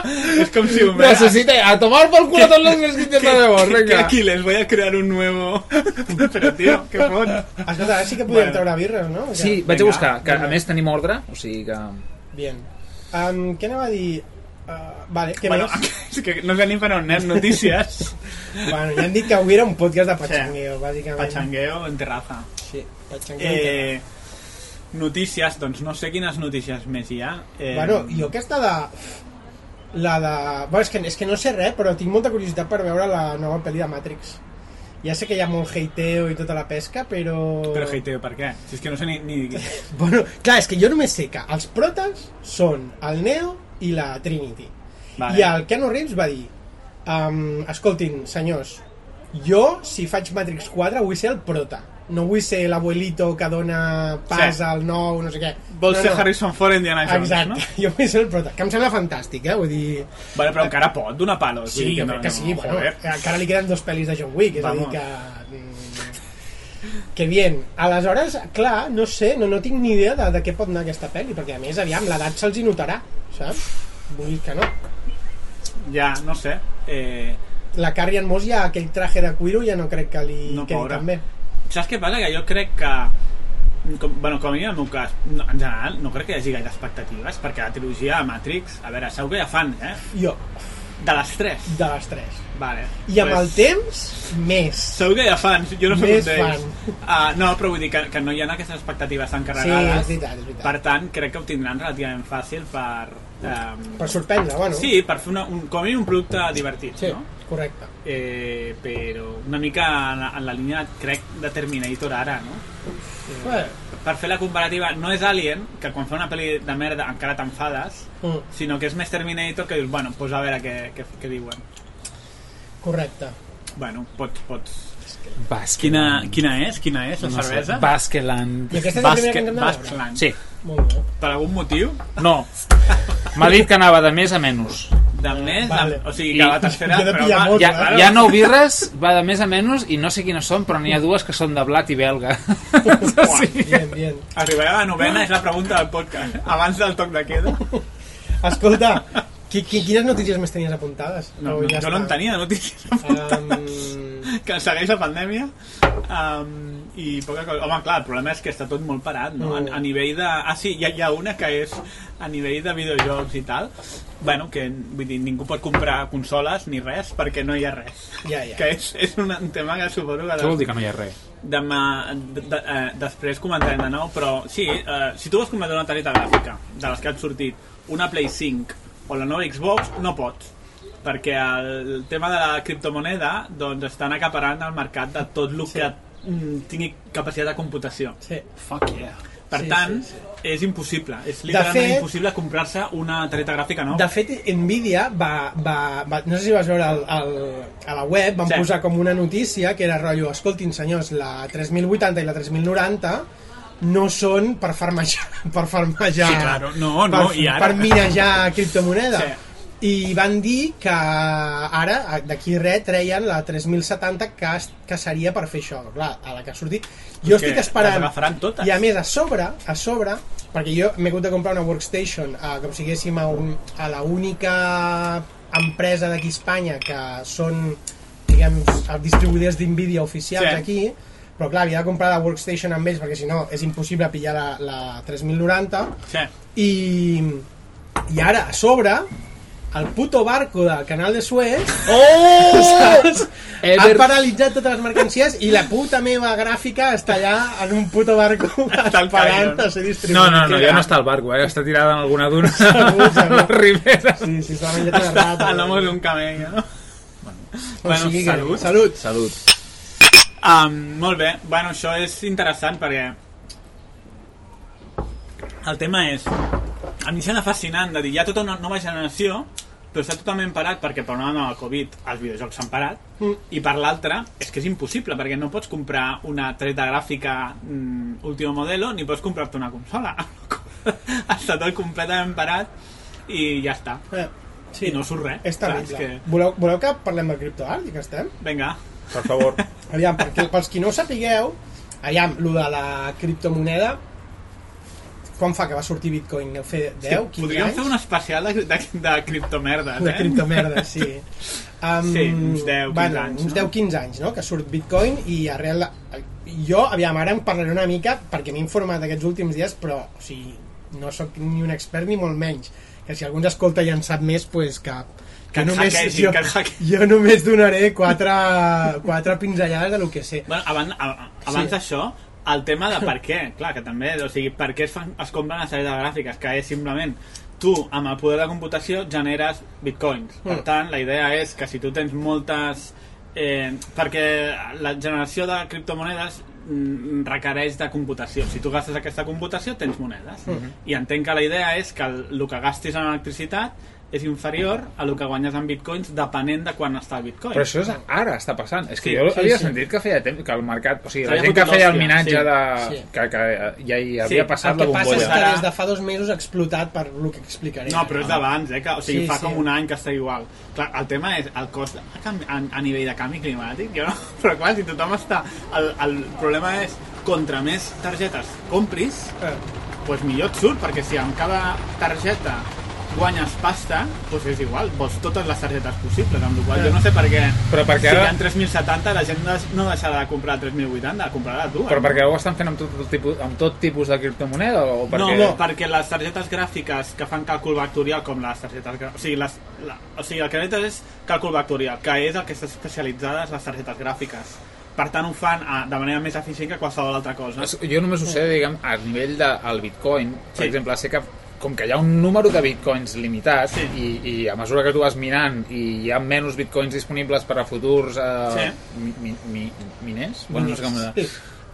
és com si Homero Necesita a tomar por culo todos los escritos de que venga. aquí les voy a crear un nuevo però tio, què fot? Escolta, ara sí que podem Bueno. treure birres, no? Que- Sí, vaig a buscar, que a més tenim ordre, o sigui que... Bien. Um, què anava a dir? Uh, vale, què Bueno, més? és que no ni per on anem notícies Bueno, ja han dit que avui era un podcast de pachangueo, bàsicament. Pachangueo en terraza Sí, pachangueo. eh, notícies, doncs no sé quines notícies més hi ha eh, Bueno, jo aquesta de... La de... Bueno, és que, és que no sé res, però tinc molta curiositat per veure la nova pel·li de Matrix. Ja sé que hi ha molt hateo i tota la pesca, però... Però hateo, per què? Si és que no sé ni... ni... Bueno, clar, és que jo només sé que els protes són el Neo i la Trinity. Vale. I el Keanu Reeves va dir um, escoltin, senyors jo, si faig Matrix 4, vull ser el prota no vull ser l'abuelito que dona pas Sí. al nou, no sé què Vols no, ser no. Harrison Ford Indiana Jones, Exacte, no? jo vull ser el prota que em sembla fantàstic, eh? vull dir Vale, però encara pot donar palos. sí, dir jo crec que sí, bueno, joder. encara li queden dos pel·lis de John Wick és Vamos. a dir que mm, que bien, aleshores clar, no sé, no, no tinc ni idea de, de què pot anar aquesta pel·li perquè a més, aviam, l'edat se'ls hi notarà saps? vull dir que no Ja, no sé. Eh, la Carrie Moss ja aquell traje de cuiro ja no crec que li No, quedi pobra. tan bé saps què passa? Que jo crec que com, bueno, com a mi en el meu cas no, en general no crec que hi hagi gaire expectatives perquè la trilogia de Matrix a veure, segur que hi ha fans, eh? jo, de les tres. De les tres. Vale. i amb el temps, més. segur que hi ha fans, jo no soc Més un d'ells. uh, no, però vull dir que, que no hi ha aquestes expectatives tan sí, carregades és veritat, és veritat. Per tant crec que ho tindran relativament fàcil per um, per sorprendre, bueno. Sí, per fer una, un, com a mínim un producte divertit sí, no? Correcte. Eh, però una mica en la, en la línia crec de Terminator ara no? bueno, per fer la comparativa no és Alien que quan fa una pel·li de merda encara t'enfades mm, sinó que és més Terminator que dius bueno, pues a veure què, què, què diuen correcte. Bueno, pots, pots... Basque. Quina, quina és? Quina és la No sé, cervesa? Basqueland. i aquesta és la primera que Basqueland. Sí, molt bé Per algun motiu? no. M'ha dit que anava de més a menys. De més? Vale. De, o sigui, I- que la tercera... però, Hi ha, Claro. hi ha nou birres, va de més a menys, i no sé quines són, però n'hi ha dues que són de blat i belga. sí. bien, bien Arribarà a la novena és la pregunta del podcast. Abans del toc de queda. escolta, qui, qui, quines notícies més tenies apuntades? No, no, ja jo no està? en tenia de notícies. Um, que segueix la pandèmia. Um, I poca cosa. Home, clar, el problema és que està tot molt parat, no? A, a nivell de... Ah, sí, hi ha, hi ha una que és a nivell de videojocs i tal, bueno, que vull dir, ningú pot comprar consoles ni res perquè no hi ha res. Ja, ja. Que és, és un, un tema que suposo que... Això vol dir que no hi ha res. demà, de, de, eh, després comentarem de nou, però sí, eh, si tu vols comprar una targeta gràfica de les que han sortit, una Play 5 o la nova Xbox, no pots perquè el tema de la criptomoneda doncs estan acaparant el mercat de tot el que mm, tingui capacitat de computació. Sí. Fuck yeah. Per Sí, tant, sí, és impossible. És literalment fet- impossible comprar-se una targeta gràfica nova. De fet, Nvidia va, va, va... No sé si vas veure el, el, a la web, van Sí. posar com una notícia que era rotllo, escoltin senyors, la 3080 i la 3090 no són per farmejar, per farmejar Sí, claro. No, no, per, i ara- per minejar criptomoneda. Sí. I van dir que ara, d'aquí res, treien la 3070 que, que seria per fer això. Clar, a la que ha sortit... Jo que estic esperant... totes. I a més, a sobre, a sobre, perquè jo m'he hagut de comprar una workstation eh, com si haguéssim a, un, a la única empresa d'aquí a Espanya que són, diguem, els distribuïdors d'NVIDIA oficials Sí. aquí, però clar, havia de comprar la workstation amb ells perquè si no és impossible pillar la, la 3090 Sí. i, i ara, a sobre, el puto barco del canal de Suez Oh! saps? ha paralitzat totes les mercancies i la puta meva gràfica està allà en un puto barco esperant a ser distribuït. No, no, no, ja no està al barco, eh? Està tirada en alguna duna Segur, a segur. la ribera. Sí, sí, s'ha menjat una rata. A l'amo d'un camell, no? O sigui que- salut. Salut. Salut. Um, molt bé, bueno, això és interessant perquè el tema és a mi sembla fascinant de dir, hi ha tota una nova generació però està totalment parat perquè per una banda el Covid els videojocs s'han parat Mm. i per l'altra és que és impossible perquè no pots comprar una targeta gràfica mm, último modelo ni pots comprar-te una consola està tot completament parat i ja està Eh, sí. i no surt res És Clar, terrible. que... Voleu, voleu que parlem de criptoart i que estem? vinga, Per favor. Aviam, perquè pels qui no ho sapigueu, aviam, lo de la criptomoneda, quan fa que va sortir Bitcoin? Deu fer 10, 15 podríem anys? fer un especial de, de, de criptomerdes De eh? criptomerda, sí. Um, Sí, uns 10, 15 bueno, anys, Uns no? 10-15 anys, no?, que surt Bitcoin i arrel... Jo, aviam, ara en parlaré una mica perquè m'he informat aquests últims dies, però, o sigui, no sóc ni un expert ni molt menys. Que si algú ens escolta i en sap més, pues que... Que només, hackegin, jo, que jo només donaré quatre, quatre pinzellades de lo que sé. Bueno, abans, abans Sí. d'això, el tema de per què, clar, que també, o sigui, per què es, fan, es compren les targetes gràfiques, que és simplement tu, amb el poder de computació, generes bitcoins. Per Mm. tant, la idea és que si tu tens moltes... Eh, perquè la generació de criptomonedes mm, requereix de computació. Si tu gastes aquesta computació, tens monedes. I entenc que la idea és que el, el que gastis en electricitat és inferior a el que guanyes en bitcoins depenent de quan està el bitcoin. Però això és ara està passant. És que Sí, jo sí, havia sí. sentit que feia temps que el mercat... O sigui, la gent que feia el minatge sí. de... Sí. Que, que ja hi havia Sí, passat El que la passa és bombolla. que Ara- des de fa dos mesos ha explotat per el que explicaré. No, però és d'abans, eh? Que, o sigui, Sí, fa sí. com un any que està igual. Clar, el tema és el cost a, a, a nivell de canvi climàtic. Jo no, però clar, si tothom està... El, el problema és, contra més targetes compris, Eh, doncs millor et surt, perquè si amb cada targeta guanyes pasta, doncs és igual, vols totes les targetes possibles, amb la qual jo no sé per què, Però perquè si ara- hi ha 3.070 la gent no- no deixarà de comprar 3.080, comprarà tu. Però perquè ho estan fent amb tot, tipus, amb tot tipus de criptomoneda? O perquè... No, no, perquè les targetes gràfiques que fan càlcul vectorial, com les targetes... O sigui, les, la, o sigui el que necessites és càlcul vectorial, que és el que està especialitzades les targetes gràfiques. Per tant, ho fan a, de manera més eficient que qualsevol altra cosa. Jo només ho sé, diguem, a nivell del Bitcoin, per Sí. exemple, sé que com que hi ha un número de bitcoins limitat Sí. i, i a mesura que tu vas minant i hi ha menys bitcoins disponibles per a futurs eh, Sí. mi, mi, mi, miners? Bueno, no sé com... Sí.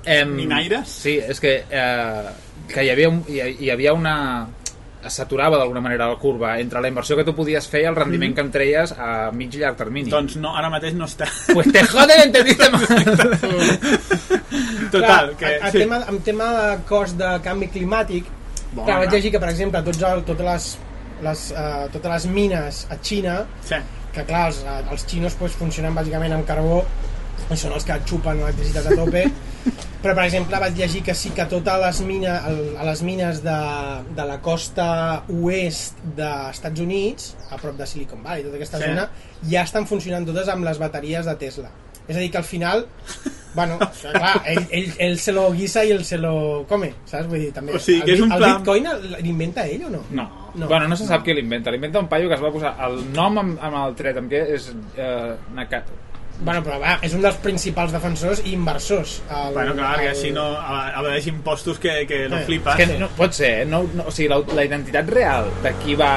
Em, Minaires? Sí, és que, eh, que hi havia, un, hi, hi havia una s'aturava d'alguna manera la curva entre la inversió que tu podies fer i el rendiment que en treies a mig i llarg termini. Doncs no, ara mateix no està. Pues te joden, entendiste mal. Total, Clar, que... a, a sí. tema, en tema de cost de canvi climàtic, Bona. clar, vaig llegir que, per exemple, tots el, totes, les, les, uh, totes les mines a Xina, Sí. que clar, els, eh, els xinos pues, funcionen bàsicament amb carbó, i són els que xupen l'electricitat a tope, però per exemple vaig llegir que sí que totes les mines, el, a les mines de, de la costa oest dels Estats Units, a prop de Silicon Valley, tota aquesta Sí. zona, ja estan funcionant totes amb les bateries de Tesla. És a dir, que al final Bueno, clar, ell, ell, ell se lo guisa i ell se lo come, saps? Vull dir, també... O sigui, que el, és un el plan- Bitcoin l'inventa ell o no? No. No. no. Bueno, no se sap qui l'inventa. L'inventa un paio que es va posar el nom amb, amb el tret, amb què és eh, Nakato. Bueno, però va, és un dels principals defensors i inversors. El, Bueno, clar, que el- així no... A, a veure, impostos que, que no Eh, flipes. És que no, pot ser, eh? no, no, o sigui, la, la identitat real de qui va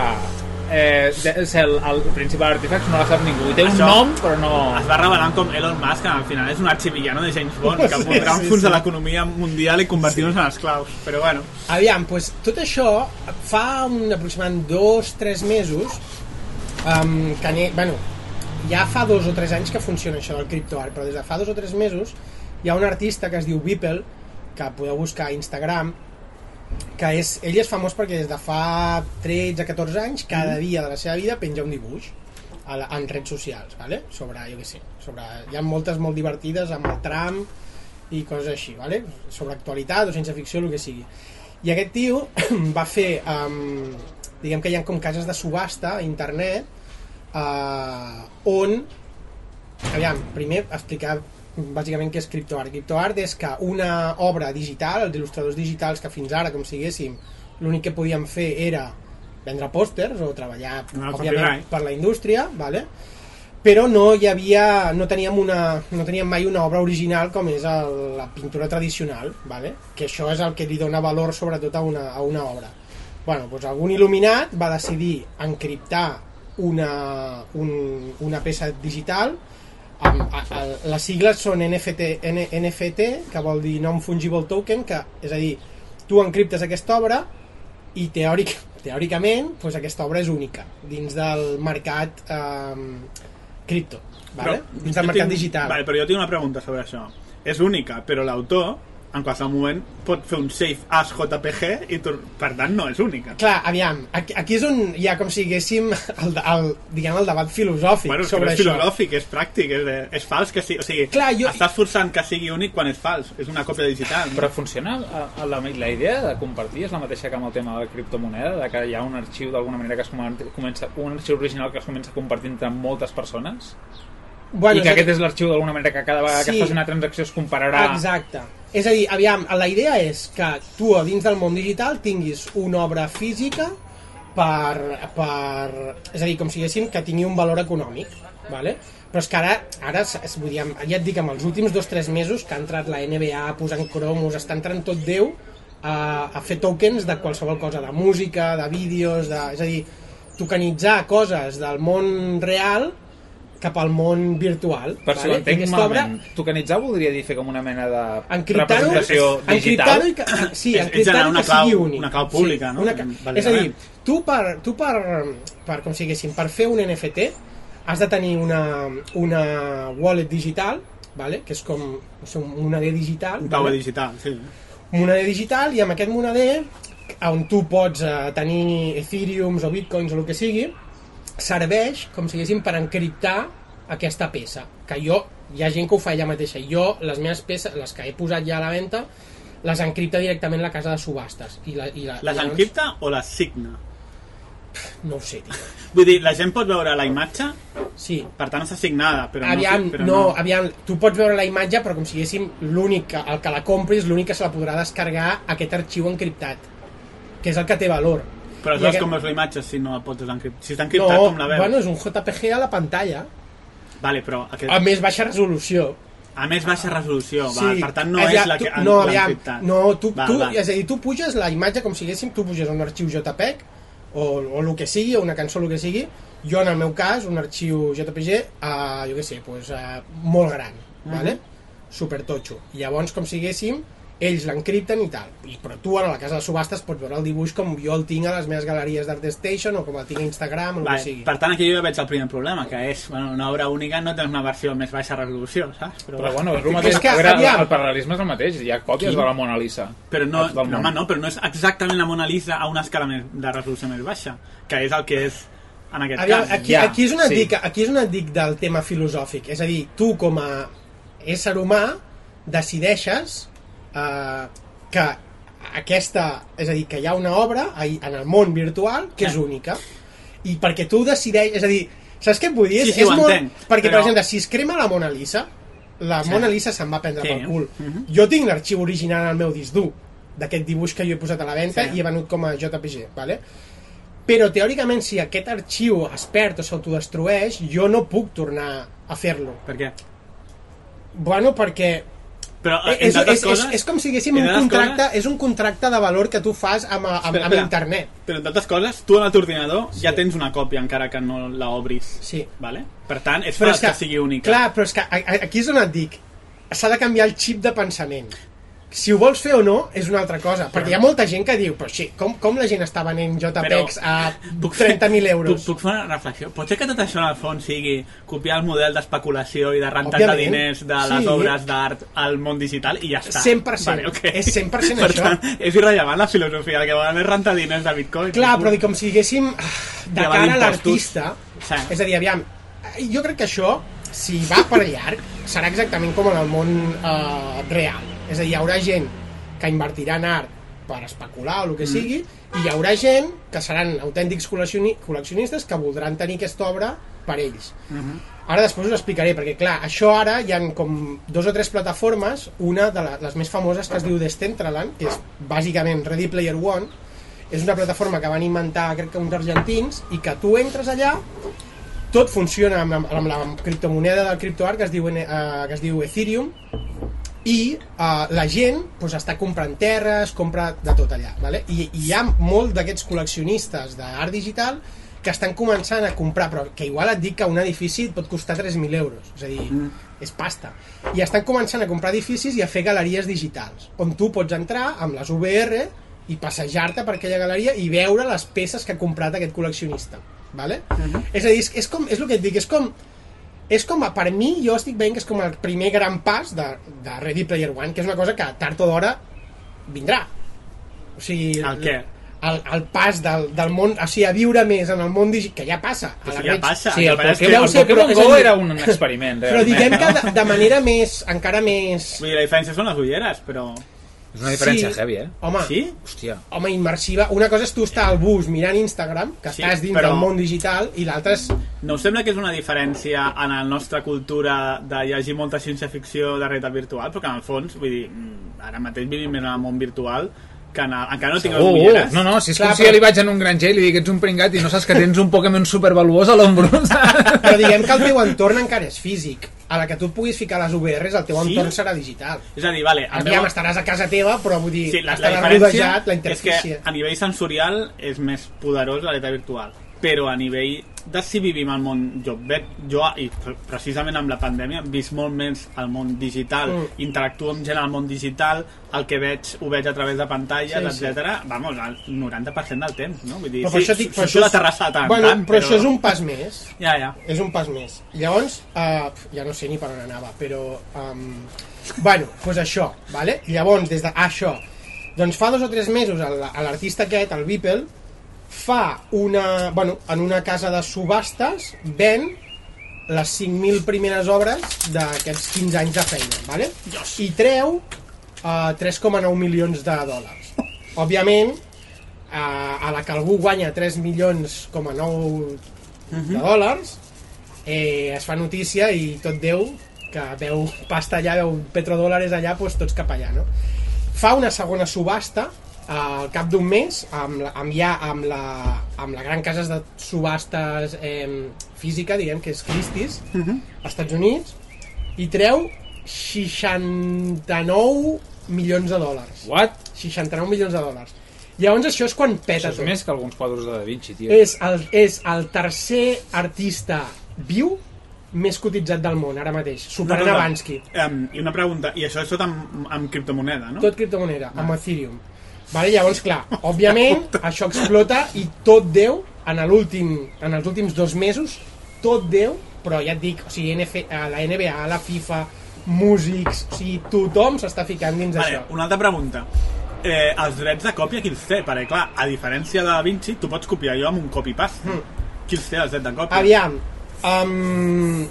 eh, ser el, el principal artefacte no la sap ningú. I té un Això- nom, però no... Es va revelant com Elon Musk, que al final és un arxivillano de James Bond, que Sí, podrà un sí, fons sí. l'economia mundial i convertir-nos en esclaus. Però bueno, Aviam, doncs, tot això fa un, aproximadament dos, tres mesos um, que ne, bueno, ja fa dos o tres anys que funciona això del criptoart, però des de fa dos o tres mesos hi ha un artista que es diu Beeple, que podeu buscar a Instagram, que és, ell és famós perquè des de fa 13-14 anys, cada dia de la seva vida penja un dibuix a la, en redes socials, vale? sobre, jo què sé, sobre, hi ha moltes molt divertides amb el Trump i coses així, vale? sobre actualitat o ciència ficció, el que sigui. I aquest tio va fer, um, diguem que hi ha com cases de subhasta a internet uh, on, aviam, primer explicar bàsicament què és criptoart. Criptoart és que una obra digital, els il·lustradors digitals que fins ara, com siguéssim, l'únic que podíem fer era vendre pòsters o treballar, No, òbviament, per la indústria, vale? però no hi havia no teníem, una, no teníem mai una obra original com és el, la pintura tradicional vale? que això és el que li dona valor sobretot a una, a una obra bueno, doncs algun il·luminat va decidir encriptar una, un, una peça digital amb, a, a, les sigles són NFT, N, NFT que vol dir Non-Fungible Token que, és a dir, tu encriptes aquesta obra i teòric, teòricament doncs aquesta obra és única dins del mercat eh, cripto vale? dins del mercat tinc- digital Vale, però jo tinc una pregunta sobre això. És única, però l'autor en qualsevol moment pot fer un save as JPG i tu, per tant no és única. Clar, aviam, aquí, aquí és on hi ha com si diguéssim el, el, diguem, el debat filosòfic Bueno, que no sobre és això. filosòfic, és pràctic, és, és fals que sí, o sigui, Clar, jo- estàs forçant que sigui únic quan és fals, és una còpia digital. Però funciona a, a la, la idea de compartir és la mateixa que amb el tema de la criptomoneda, de que hi ha un arxiu d'alguna manera que es comença, un arxiu original que es comença a compartir entre moltes persones Bueno, i que aquest és l'arxiu d'alguna manera que cada vegada que Sí. es faci una transacció es compararà Exacte. És a dir, aviam, la idea és que tu a dins del món digital tinguis una obra física per, per... És a dir, com si diguéssim que tingui un valor econòmic, vale? però és que ara, ara es, vull dir, ja et dic, amb els últims dos o tres mesos que ha entrat la NBA posant cromos, està entrant tot Déu a, a fer tokens de qualsevol cosa, de música, de vídeos, de, és a dir, tokenitzar coses del món real cap al món virtual. per si ho vale? Entenc aquesta obra- malament tokenitzar voldria dir fer com una mena de representació digital i que, sí, És- és encriptar-ho una que sigui clau- únic una clau pública, no? una, ca- Vale, és a dir, tu per, tu per, per com siguéssim, per fer un NFT has de tenir una, una wallet digital vale? que és com no sé, un moneder digital Un vale? digital, sí. un moneder digital i amb aquest moneder on tu pots eh, tenir ethereums o bitcoins o el que sigui serveix, com si diguéssim, per encriptar aquesta peça que jo, hi ha gent que ho fa ella mateixa jo, les meves peces, les que he posat ja a la venda les encripta directament la casa de subhastes i la, i la, Les i llavors- encripta o les signa? no ho sé, tio. Vull dir, la gent pot veure la imatge, sí, per tant està signada, però aviam, no... Però no, aviam, tu pots veure la imatge però com si diguéssim l'únic, que- el que la compris l'únic que se la podrà descarregar aquest arxiu encriptat que és el que té valor Però saps aquest- com veus la imatge si no la pots encriptar? Si està encriptat, no, com la veus? bueno, és un JPG a la pantalla Vale, però aquest... a més baixa resolució a més baixa resolució, val, per tant no és, aviam, la que tu, no, aviam, no, tu, Val, tu, val. és a dir, tu puges la imatge com si haguéssim, tu puges un arxiu JPEG o, o el que sigui, o una cançó, el que sigui jo en el meu cas, un arxiu JPG uh, jo què sé, pues, uh, molt gran Mhm. vale? super totxo llavors com si haguéssim ells l'encripten i tal I, però tu a la casa de subhastes pots veure el dibuix com jo el tinc a les meves galeries d'Art Station o com el tinc a Instagram o el que Vale, sigui per tant, aquí jo ja veig el primer problema, que és bueno, una obra única no tens una versió més baixa resolució, saps? però bueno, és el mateix, que, a veure, aviam. el paral·lelisme és el mateix hi ha còpies Quin? de la Mona Lisa Però no, no, home, no, però no és exactament la Mona Lisa a una escala més, de resolució més baixa, que és el que és en aquest Aviam, cas. aquí, Ja, aquí, és et sí. dic, aquí és et dic del tema filosòfic. És a dir, tu com a ésser humà decideixes eh, que aquesta, és a dir, que hi ha una obra ahí, en el món virtual que és Sí. única. I perquè tu decideix, és a dir, saps què et vull dir? Sí, sí, és molt, entenc, perquè, però- per exemple, si es crema la Mona Lisa, la Mona Lisa se'n va prendre Sí. pel cul. Mhm. Jo tinc l'arxiu original al meu disc dur d'aquest dibuix que jo he posat a la venda Sí. i he venut com a JPG, vale? però teòricament si aquest arxiu es perd o s'autodestrueix jo no puc tornar a fer-lo Per què? bueno, perquè Però, Eh, és, entre altres és, coses, és, és com si haguéssim un contracte, coses- és un contracte de valor que tu fas amb, amb, Espera, amb internet. Però, entre altres coses, tu en el teu ordinador ja tens una còpia, encara que no la obris. Sí. Vale? Per tant, és Però fals que, sigui única. Clar, però és que aquí és on et dic, s'ha de canviar el xip de pensament. Si ho vols fer o no, és una altra cosa. Perquè hi ha molta gent que diu, però sí, com, com la gent està venent JPEGs a puc fer- 30.000 euros? Puc, puc fer una reflexió? Pot ser que tot això en el fons sigui copiar el model d'especulació i de rentat de Òbviament. diners de les Sí. obres d'art al món digital i ja està. 100%. ok. És 100% per això. Tant, és irrellevant la filosofia, el que volen és rentar diners de bitcoin. Clar, però com si diguéssim ah, de cara a l'artista, Sí. és a dir, aviam, jo crec que això, si va per llarg, serà exactament com en el món eh, real. És a dir, hi haurà gent que invertirà en art per especular o el que sigui, i hi haurà gent que seran autèntics col·leccioni col·leccionistes que voldran tenir aquesta obra per ells. Ara després us explicaré, perquè clar, això ara hi han com dos o tres plataformes, una de la, les més famoses que es diu Decentraland, que és bàsicament Ready Player One, és una plataforma que van inventar, crec que uns argentins, i que tu entres allà, tot funciona amb, amb la criptomoneda del criptoart que es diu, eh, que es diu Ethereum, i uh, la gent pues, està comprant terres, compra de tot allà. Vale? I, I hi ha molt d'aquests col·leccionistes d'art digital que estan començant a comprar, però que igual et dic que un edifici et pot costar 3.000 euros, és a dir, mm. és pasta. I estan començant a comprar edificis i a fer galeries digitals, on tu pots entrar amb les VR i passejar-te per aquella galeria i veure les peces que ha comprat aquest col·leccionista. Vale? Mm -hmm. És a dir, és, és, com, és el que et dic, és com és com, a- per mi, jo estic veient que és com el primer gran pas de, de Ready Player One, que és una cosa que tard o d'hora vindrà. O sigui... El què? El, el pas del, del món, o sigui, a viure més en el món digital, que ja passa. a Però la ja Reig. passa. Sí, el que és Pokémon, ho el però Pokémon Go era un experiment, Però realment. diguem que de, de manera més, encara més... Vull dir, la diferència són les ulleres, però... És una diferència Sí. heavy, eh? Home, Sí? Hòstia. home, immersiva. Una cosa és tu estar al bus mirant Instagram, que Sí, estàs dins però- del món digital, i l'altre és... No us sembla que és una diferència en la nostra cultura de llegir molta ciència-ficció de realitat virtual? Però que en el fons, vull dir, ara mateix vivim en el món virtual que el, encara no tinc les Uh, uh, ulleres. no, no, si és Clar, com si però- jo li vaig en un granger i li dic ets un pringat i no saps que tens un Pokémon supervaluós a l'ombro. Però diguem que el teu entorn encara és físic. A la que tu puguis ficar les VRs, el teu Sí? entorn serà digital. És a dir, vale, el Aviam, meu- estaràs a casa teva, però vull dir, Sí, la, la estaràs diferència rodejat, la és que interfície. a nivell sensorial és més poderós la realitat virtual però a nivell de si vivim al món jo veig, jo i pre- precisament amb la pandèmia he vist molt més el món digital Mm. interactuo amb gent al món digital el que veig ho veig a través de pantalles Sí, sí. etc. vamos, el 90% del temps no? Vull dir, Però per sí, això dic, però això a la és- terrassa tant en bueno, tant, però, això és un pas més. ja, ja. És un pas més. Llavors, uh, ja no sé ni per on anava, però... Um, bueno, doncs pues això, vale? Llavors, des de... Ah, això. Doncs fa dos o tres mesos l'artista aquest, el Beeple, fa una... Bueno, en una casa de subhastes ven les 5.000 primeres obres d'aquests 15 anys de feina, vale? i treu uh, 3,9 milions de dòlars. Òbviament, uh, a la que algú guanya 3 milions, com a 9 de dòlars, eh, es fa notícia i tot Déu, que veu pasta allà, veu petrodòlares allà, doncs tots cap allà, no? Fa una segona subhasta eh, al cap d'un mes amb, la, amb ja amb la, amb la gran casa de subhastes eh, física, diguem que és Christie's, als Estats Units, i treu 69 milions de dòlars. What? 69 milions de dòlars. Llavors això és quan peta Això és tot. més que alguns quadros de Da Vinci, tio. És el, és el tercer artista viu més cotitzat del món, ara mateix, superant Una cosa, Avansky. Um, I una pregunta, i això és tot amb, amb criptomoneda, no? Tot criptomoneda, amb Ethereum. Vale, llavors, clar, òbviament, això explota i tot Déu, en l'últim en els últims dos mesos, tot Déu, però ja et dic, o sigui, NF, a la NBA, la FIFA, músics, o sigui, tothom s'està ficant dins Vale, d'això. una altra pregunta. Eh, els drets de còpia qui els té? Perquè, clar, a diferència de Da Vinci, tu pots copiar jo amb un copy-paste. Mm. Qui els té, els drets de còpia? Aviam, um,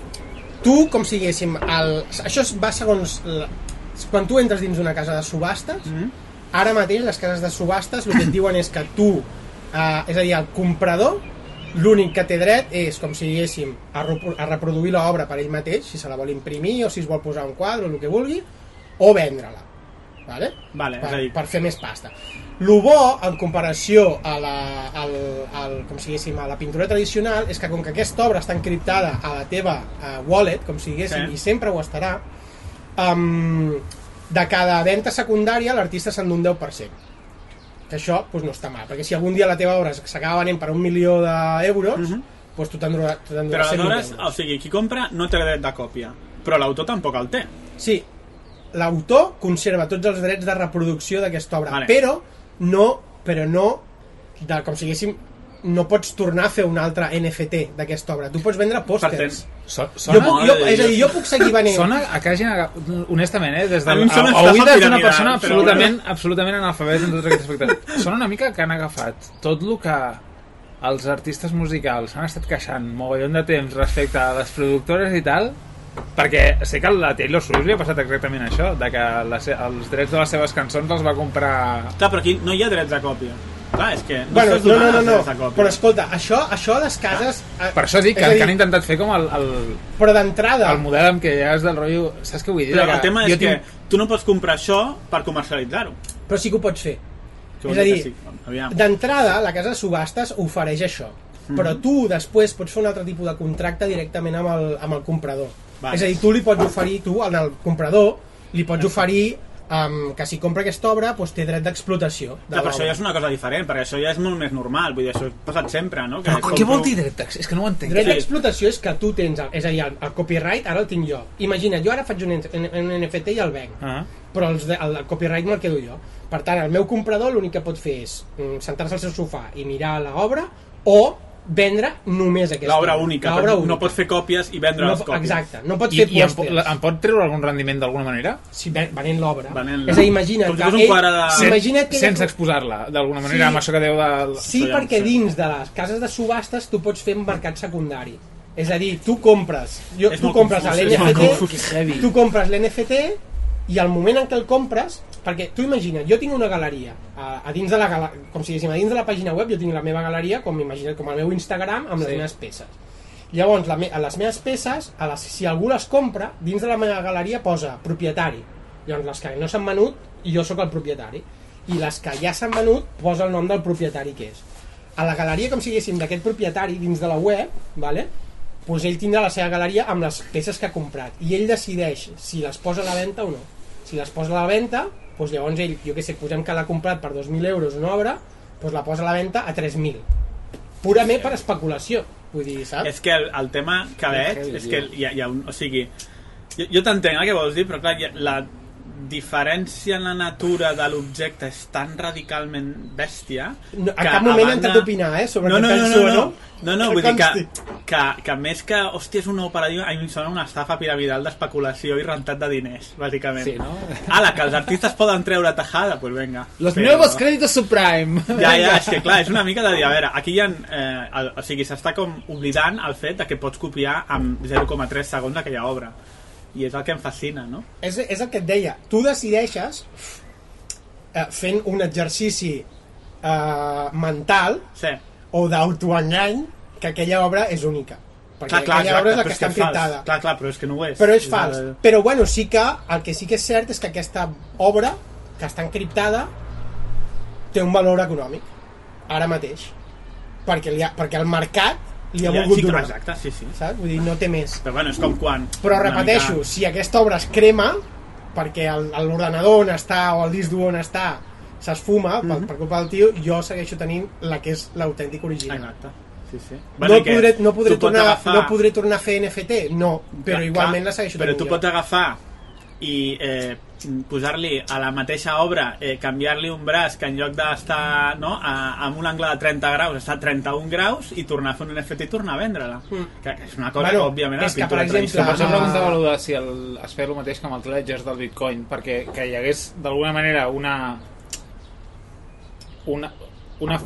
tu, com si diguéssim, el, això va segons... La, quan tu entres dins d'una casa de subhastes, mm -hmm. Ara mateix les cases de subhastes el que et diuen és que tu, uh, és a dir, el comprador, l'únic que té dret és, com si diguéssim, a, a reproduir l'obra per ell mateix, si se la vol imprimir o si es vol posar un quadre o el que vulgui, o vendre-la. Vale? Vale, per, és a dir- per fer més pasta. Lo bo, en comparació a la, al, al, com si diguéssim, a la pintura tradicional, és que com que aquesta obra està encriptada a la teva uh, wallet, com si diguéssim, Sí. i sempre ho estarà, um, de cada venda secundària l'artista se'n d'un 10%. Que això pues, no està mal, perquè si algun dia la teva obra s'acaba venent per un milió d'euros, -hmm. pues tu t'enduràs tu Però t'enduràs 100.000 aleshores, o sigui, qui compra no té dret de còpia, però l'autor tampoc el té. Sí, l'autor conserva tots els drets de reproducció d'aquesta obra, Vale. però no, però no de, com si diguéssim, no pots tornar a fer un altre NFT d'aquesta obra. Tu pots vendre pòsters. So, Jo, sona, puc, jo, és a dir, jo puc seguir venent... sona a que hagin, agaf- honestament, eh, des A de a, estafa oïdes d'una persona però absolutament, absolutament analfabet en tots aquests aspectes. Sona una mica que han agafat tot el que els artistes musicals han estat queixant mogollon de temps respecte a les productores i tal, perquè sé que a la Taylor Swift li ha passat exactament això, de que la, se- els drets de les seves cançons els va comprar... Clar, però aquí no hi ha drets de còpia. Clar, és que no Bueno, no, no, no, no, però escolta, això, això a les cases... eh, Per això dic que, dir, que han intentat fer com el, el, Però d'entrada, el model amb què ja és del rotllo... Saps què vull dir? Però el tema jo és que tinc- tu no pots comprar això per comercialitzar-ho. però sí que ho pots fer. Que És a dir sí. D'entrada, la casa de subhastes ofereix això. Mhm. Però tu després pots fer un altre tipus de contracte directament amb el, amb el comprador. Vale. És a dir, tu li pots oferir, tu, al comprador, li pots oferir um, que si compra aquesta obra doncs té dret d'explotació. De Clar, però això ja és una cosa diferent, perquè això ja és molt més normal. Vull dir, això ha passat sempre, no? Que Però què vol dir dret d'accés? És que no ho entenc. Dret Sí. d'explotació és que tu tens, el, és a dir, el, el copyright ara el tinc jo. Imagina't, jo ara faig un, un NFT i el venc, Ah. però els de, el, el copyright me'l quedo jo. Per tant, el meu comprador l'únic que pot fer és mm, sentar-se al seu sofà i mirar l'obra o vendre només aquesta L'obra única, única. no pots fer còpies i vendre no, les còpies. Exacte, no pots I, fer i em, pòsters la- em pot treure algun rendiment d'alguna manera? si ven, venent l'obra. És a dir, imagina't Com si que fos un ell, de- imagina't que sense exposar-la d'alguna manera, Sí. amb això que deu de... Sí, perquè sé. dins de les cases de subhastes tu pots fer un mercat secundari. És a dir, tu compres, jo, tu compres l'NFT, tu compres l'NFT i al moment en què el compres, perquè tu imagina't, jo tinc una galeria, a, a dins de la com si diguéssim, a dins de la pàgina web jo tinc la meva galeria, com imagina't, com el meu Instagram amb les Sí. meves peces. Llavors, la me, a les meves peces, a les, si algú les compra, dins de la meva galeria posa propietari. Llavors, les que no s'han venut, jo sóc el propietari. I les que ja s'han venut, posa el nom del propietari que és. A la galeria, com si diguéssim, d'aquest propietari, dins de la web, vale? pues ell tindrà la seva galeria amb les peces que ha comprat. I ell decideix si les posa a la venda o no. Si les posa a la venda, doncs llavors ell, jo què sé, posem que l'ha comprat per 2.000 euros una obra, doncs la posa a la venda a 3.000. Purament per especulació. Vull dir, saps? És que el, el tema que veig és que hi ha, hi ha un... O sigui, jo, jo t'entenc el que vols dir, però clar, la diferència en la natura de l'objecte és tan radicalment bèstia No, a que cap moment banda- he entrat a opinar, eh, sobre no, què no, no, penso no, no, no. no, vull dir que, que, que més que, hòstia, és una operativa, a mi em sona una estafa piramidal d'especulació i rentat de diners, bàsicament. Sí, no? Ala, que els artistes poden treure tajada, doncs pues venga. Los Però- nuevos créditos subprime. Ja, ja, és que clar, és una mica de dir, a veure, aquí hi ha, eh, el, o sigui, s'està com oblidant el fet de que pots copiar amb 0,3 segons aquella obra. I és el que em fascina, no? És, és el que et deia. Tu decideixes, eh, fent un exercici eh, mental Sí. o d'autoengany, que aquella obra és única. Perquè Clar, clar, aquella obra és la que està encriptada. Clar, clar, però és que no ho és. Però és fals. el- Però bueno, sí que el que sí que és cert és que aquesta obra, que està encriptada, té un valor econòmic, ara mateix. Perquè, ha, perquè el mercat li ha volgut sí, donar. Exacte, sí, sí. Saps? Vull dir, no té més. Però bueno, és com quan... Però repeteixo, mica- si aquesta obra es crema, perquè l'ordenador on està o el disc dur on està s'esfuma Mhm. per, per culpa del tio, jo segueixo tenint la que és l'autèntic original. Exacte. Sí, sí. No, i que podré, no, podré tornar, agafar- no podré tornar a fer NFT? No, però Clar, igualment clar, la segueixo Però tenint tu jo. pots agafar i eh, posar-li a la mateixa obra, eh, canviar-li un braç que en lloc d'estar no, a, amb un angle de 30 graus està a 31 graus i tornar a fer un NFT i tornar a vendre-la. Mm. Que, que és una cosa Bueno, que, òbviament, és la que, pintura per exemple, Per això Ah. preguntava allò de si el, es feia el mateix que amb els ledgers del Bitcoin, perquè que hi hagués d'alguna manera una, una, una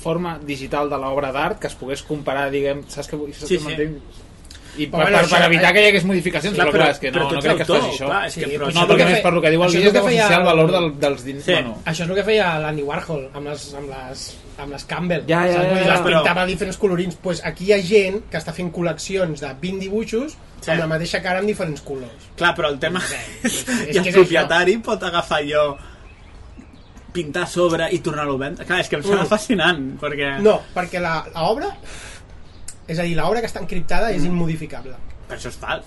forma digital de l'obra d'art que es pogués comparar, diguem, saps què vull Sí, sí. I per, bueno, per, això- per evitar que hi hagués modificacions, Clar, però, però- clar, és que no, no crec que es faci això. clar, és Sí, que, però però això No, és el perquè que només per lo que diu el això és vídeo el que feia el- valor del, dels diners... Sí. Bueno, Això és el que feia l'Andy Warhol amb les, amb les, amb les Campbell. Ja, ja, ja, les ja. Però- pintava a diferents colorins. Pues aquí hi ha gent que està fent col·leccions de 20 dibuixos Sí. amb la mateixa cara amb diferents colors. Clar, però el tema és- és i el que és propietari pot agafar allò pintar sobre i tornar-lo a vendre. Clar, és que em sembla Mm. fascinant, perquè... No, perquè la, la obra, és a dir, l'obra que està encriptada Mm. és immodificable. Però això és fals.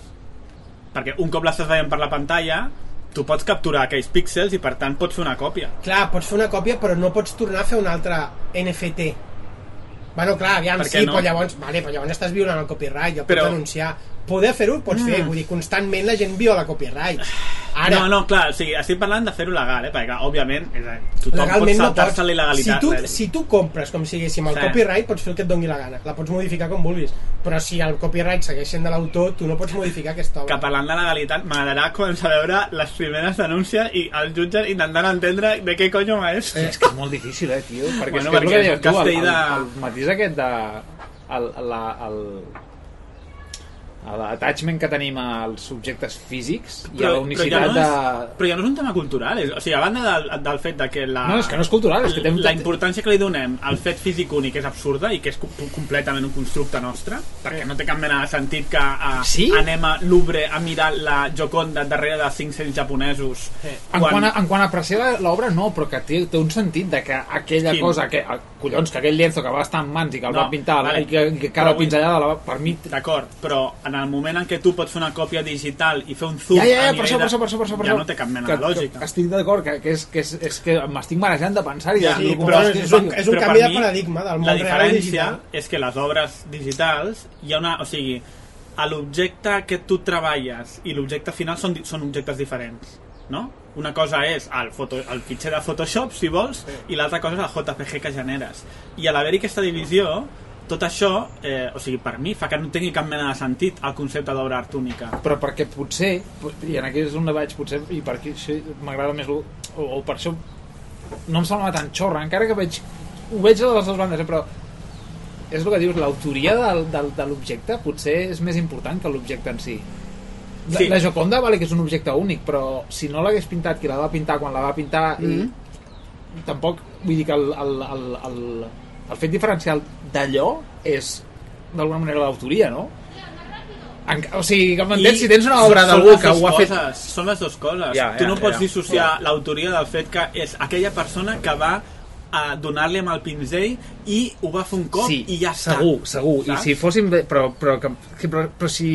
Perquè un cop l'estàs veient per la pantalla, tu pots capturar aquells píxels i per tant pots fer una còpia. Clar, pots fer una còpia però no pots tornar a fer un altre NFT. Bueno, clar, aviam, Per sí, no? però llavors, vale, però llavors estàs violant el copyright, ja ho pots Però- denunciar. Poder fer-ho ho pots Mm. fer, vull dir, constantment la gent viola copyright. Ara, No, no, clar, o sigui, estic parlant de fer-ho legal, eh? Perquè, clar, òbviament, és, tothom pot legalment no saltar-se pots. la il·legalitat. Si tu, eh? si tu compres, com si diguéssim, el Sí. copyright, pots fer el que et doni la gana. La pots modificar com vulguis. Però si el copyright segueix sent de l'autor, tu no pots modificar aquesta que obra. parlant de legalitat m'agradarà començar a veure les primeres denúncies i els jutges intentant entendre de què coño va és. és que és molt difícil, eh, tio? Perquè Bueno, és que és el perquè que deies tu, el, el, el matís aquest de... El, la, el, l'attachment que tenim als subjectes físics i a la unicitat ja no de... és, però ja no és un tema cultural és, o sigui, a banda del, del fet de que la, No, és que no és cultural, és que tem- la importància que li donem al fet físic únic és absurda i que és com- completament un constructe nostre perquè no té cap mena de sentit que uh, Sí? anem a Louvre a mirar la Joconda darrere de 500 japonesos En quant, a, en quant a apreciar l'obra, no, però que té, té un sentit de que aquella Quin? cosa, que, ah, collons, que aquell lienzo que va estar en mans i que el No, va pintar vale. i que, que cada Però pinzellada, la, va- per mi... D'acord, però en el moment en què tu pots fer una còpia digital i fer un zoom Ja, ja, ja, a per això, per de- això, per això, per això, per ja no té cap mena que, de lògica. Que estic d'acord, que, que, és, que, és, és que m'estic marejant de pensar i Ja. Sí, però és és, un, és un canvi de paradigma del món la real al diferència digital. és que les obres digitals hi ha una, o sigui, l'objecte que tu treballes i l'objecte final són, són objectes diferents no? Una cosa és el, foto, el fitxer de Photoshop, si vols, i l'altra cosa és el JPG que generes. I a l'haver-hi aquesta divisió, tot això, eh, o sigui, per mi, fa que no tingui cap mena de sentit el concepte d'obra art única. però perquè potser, i en aquí és on vaig, potser, i per aquí això m'agrada més, o, o per això no em sembla tan xorra, encara que veig, ho veig de les dues bandes, eh, però és el que dius, l'autoria del, del, de l'objecte potser és més important que l'objecte en si. La, Sí. la Joconda vale que és un objecte únic, però si no l'hagués pintat qui la va pintar quan la va pintar Mhm. i tampoc, vull dir que el, el, el, el, el fet diferencial d'allò és d'alguna manera l'autoria, no? En, o sigui, que m'entens? Si tens una obra d'algú que ho ha fet... coses, Són les dues coses. Ja, tu ja, no pots ja. dissociar l'autoria del fet que és aquella persona que va a donar-li amb el pinzell i ho va fer un cop sí, i ja està. segur, segur. I Saps? si fóssim... Però, però, que- però, però si,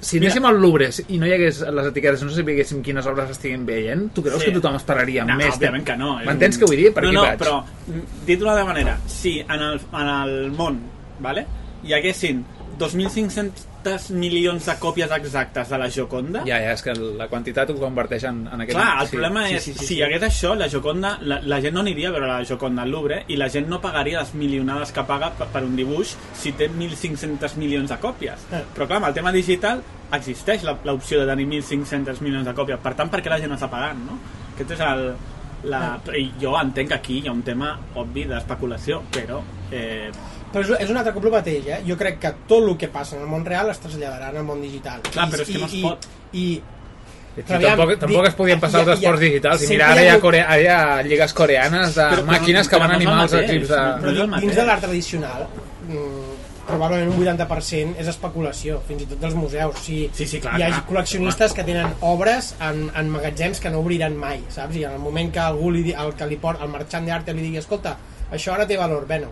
si anéssim al Louvre i no hi hagués les etiquetes, no sapiguéssim quines obres estiguin veient, tu creus Sí. que tothom esperaria No, més? òbviament que no. M'entens un- què vull dir? Per no, no, vaig. però mm, dit d'una altra manera, si en el, en el món vale, hi haguessin 2.500 milions de còpies exactes de la Joconda, Ja, ja, és que la quantitat ho converteix en, en aquest... Clar, el sí, problema sí, és, sí, sí, si sí. hi hagués això, la Joconda, la, la gent no aniria a veure la Joconda al Louvre i la gent no pagaria les milionades que paga per, per un dibuix si té 1.500 milions de còpies. Eh. Però clar, amb el tema digital existeix la- l'opció de tenir 1.500 milions de còpies. Per tant, per què la gent està pagant, no? Aquest és el... La... I jo entenc que aquí hi ha un tema obvi d'especulació, però... Eh, Però és, un altre cop el mateix, eh? Jo crec que tot el que passa en el món real es traslladarà en el món digital. Clar, però és que no es i, pot. I, Sí, Però aviam, tampoc, tampoc es podien passar ha- els esports ha- digitals. I mira, ara hi ha, hagut- core... ara hi ha lligues coreanes de Però- màquines que van animar els equips de... però dins de l'art tradicional mm, probablement un 80% és especulació, fins i tot dels museus. O sigui, Sí, sí, clar, hi ha clar. col·leccionistes que tenen obres en, en magatzems que no obriran mai, saps? I en el moment que algú li, el, que li port, el marxant d'art li digui escolta, això ara té valor, bueno,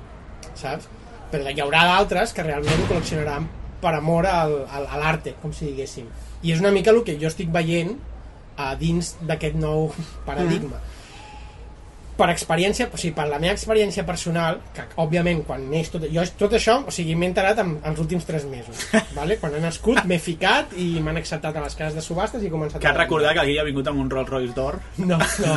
saps? Però hi haurà d'altres que realment ho col·leccionaran per amor al, al, a l'arte, com si diguéssim. I és una mica el que jo estic veient a dins d'aquest nou paradigma. Per experiència, o sigui, per la meva experiència personal, que òbviament quan neix tot, jo tot això, o sigui, m'he enterat en, els últims 3 mesos, vale? quan he nascut m'he ficat i m'han acceptat a les cases de subhastes i he començat cal a... recordar que aquí ha vingut amb un Rolls Royce d'or. No, no.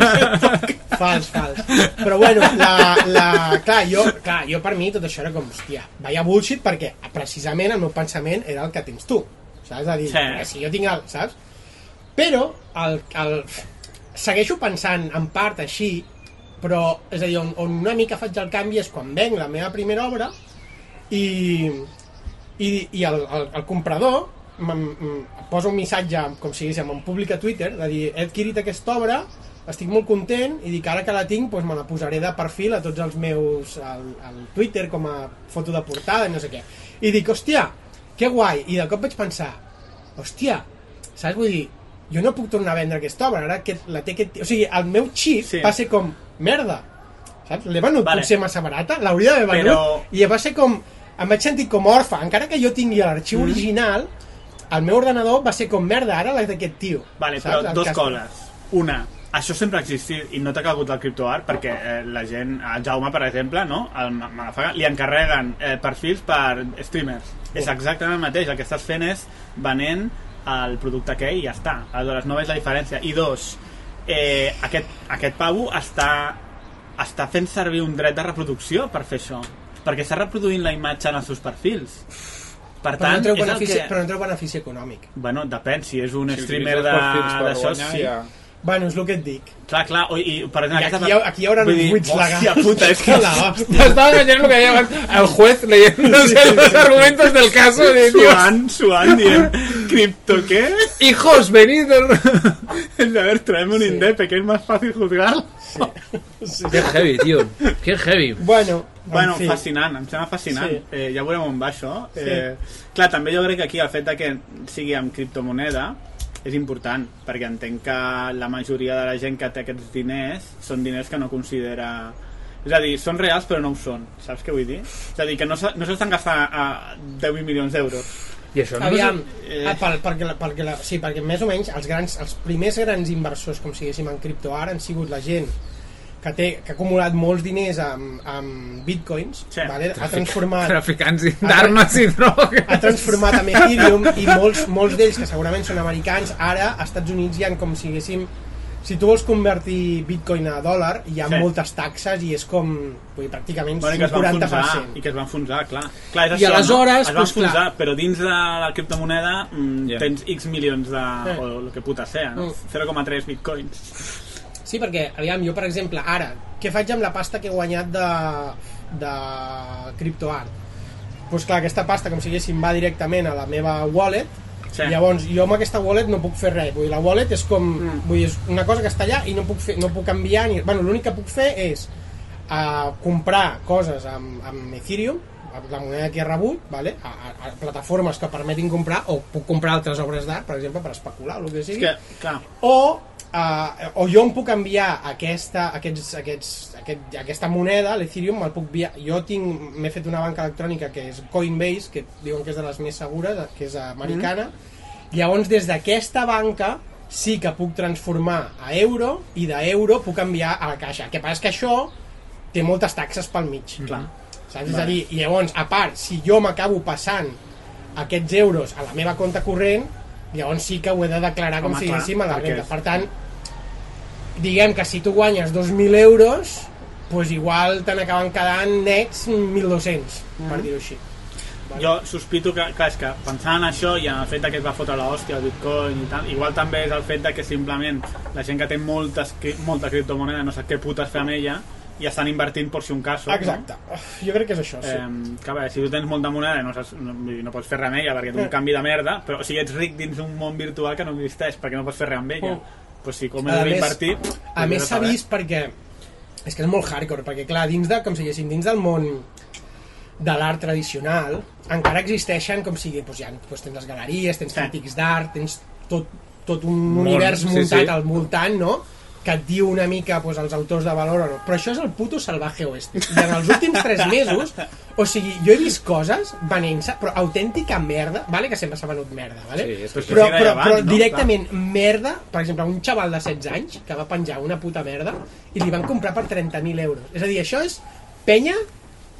fals, fals. Però bueno, la, la, clar, jo, clar, jo per mi tot això era com, hòstia, vaya bullshit, perquè precisament el meu pensament era el que tens tu. Saps? A dir, Sí. sí. si jo tinc el, saps? Però el, el, segueixo pensant en part així, però, és a dir, on, on una mica faig el canvi és quan venc la meva primera obra i, i, i el, el, el comprador posa un missatge com si diguéssim en públic a Twitter de dir he adquirit aquesta obra estic molt content i dic ara que la tinc doncs me la posaré de perfil a tots els meus al, al Twitter com a foto de portada i no sé què i dic hòstia, que guai i de cop vaig pensar hòstia, saps? Vull dir, jo no puc tornar a vendre aquesta obra ara que la té aquest... o sigui, el meu xip Sí. va ser com merda saps? L'he venut Vale. potser massa barata, l'hauria d'haver venut Però- i va ser com, em vaig sentir com orfa encara que jo tingui l'arxiu Mm. original el meu ordenador va ser com merda ara la d'aquest tio Vale, saps? però El dos cas- coses. Una, això sempre ha existit i no t'ha calgut el criptoart perquè eh, la gent, a Jaume per exemple, no? El Ma- Malafaga, li encarreguen eh, perfils per streamers. És exactament el mateix, el que estàs fent és venent el producte aquell i ja està. Aleshores, no veig la diferència. I dos, eh, aquest, aquest pavo està, està fent servir un dret de reproducció per fer això. Perquè està reproduint la imatge en els seus perfils. Per però, no tant, el benefici, que... però no treu benefici econòmic Bueno, depèn, si és un Si streamer d'això, sí. ja- bueno, és el que et dic Clar, clar, o, i per exemple... I aquesta aquí hi ha- aquí hi haurà uns buits legals. Hòstia puta, és que la hòstia. M'estaba imaginando que había el juez leyendo los argumentos del caso de Dios. suant, suant, dient, cripto, ¿qué? Hijos, venid. A ver, traeme un indepe, que es más fácil juzgar. Qué heavy, tio. Qué heavy. bueno, Bueno, en fi. fascinant, em sembla fascinant. Sí. Eh, ja veurem on va això. Sí. Eh, clar, també jo crec que aquí el fet de que sigui amb criptomoneda és important, perquè entenc que la majoria de la gent que té aquests diners són diners que no considera... És a dir, són reals però no ho són, saps què vull dir? És a dir, que no se- no s'estan gastant a 10.000 milions d'euros. I això no Aviam, Eh. eh... per, perquè, la, perquè la, sí, perquè més o menys els, grans, els primers grans inversors, com si diguéssim, en criptoart han sigut la gent que, té, que ha acumulat molts diners amb, amb bitcoins, Sí. vale? ha transformat Traficants d'armes i droga. ha transformat en Ethereum i molts, molts d'ells, que segurament són americans, ara als Estats Units hi ha com si diguéssim si tu vols convertir bitcoin a dòlar hi ha Sí. moltes taxes i és com vull dir, pràcticament Bueno, i que es un van 40%. enfonsar, i que es van enfonsar, clar. clar és I això, aleshores, no? es van doncs, enfonsar, clar. però dins de la criptomoneda mm, Ja. tens X milions de... Eh. o el que puta sea, no? Mm. 0,3 bitcoins. Sí, perquè, aviam, jo per exemple, ara, què faig amb la pasta que he guanyat de, de CryptoArt? Doncs pues clar, aquesta pasta, com si diguéssim, va directament a la meva wallet, Sí. llavors jo amb aquesta wallet no puc fer res, vull dir, la wallet és com, mm. vull dir, és una cosa que està allà i no puc, fer, no puc canviar, ni... bueno, l'únic que puc fer és uh, comprar coses amb, amb Ethereum, la moneda que he rebut, vale? a, a, a plataformes que permetin comprar, o puc comprar altres obres d'art, per exemple, per especular, o el que És sigui que, clar, o, uh, o jo em puc enviar aquesta, aquests, aquests, aquest, aquesta moneda, l'Ethereum, me'l puc enviar. Jo tinc, m'he fet una banca electrònica que és Coinbase, que diuen que és de les més segures, que és americana. Mm. Llavors, des d'aquesta banca sí que puc transformar a euro i d'euro puc enviar a la caixa. El que passa és que això té moltes taxes pel mig. clar. Saps? És a dir, i llavors, a part, si jo m'acabo passant aquests euros a la meva compte corrent, llavors sí que ho he de declarar com Home, si diguéssim a la perquè renda. Per tant, diguem que si tu guanyes 2.000 euros, doncs igual te n'acaben quedant nets 1.200, per dir-ho així. Jo sospito que, clar, és que pensant en això i en el fet que es va fotre l'hòstia el bitcoin i tal, igual també és el fet de que simplement la gent que té moltes, molta criptomoneda no sap què putes fer amb ella i estan invertint per si un cas. Exacte. Jo crec que és això, sí. Eh, que a veure, si tu tens molta moneda no, saps, no, no pots fer res amb ella perquè té Eh. un canvi de merda, però o sigui, ets ric dins un món virtual que no existeix perquè no pots fer res amb ella. Mm. Pues sí, com A he més- d'invertir... A més s'ha vist perquè és que és molt hardcore, perquè clar, dins de, com si diguéssim, dins del món de l'art tradicional encara existeixen com sigui, doncs, ja, doncs tens les galeries, tens Sí. crítics d'art, tens tot, tot un Món, univers sí, muntat sí. al voltant, no? Que et diu una mica doncs, els autors de valor o no. però això és el puto salvaje oeste i en els últims tres mesos o sigui, jo he vist coses venent-se però autèntica merda, vale? que sempre s'ha venut merda vale? Sí, és Però però, però, abans, però no? directament merda, per exemple, un xaval de 16 anys que va penjar una puta merda i li van comprar per 30.000 euros. És a dir, això és penya,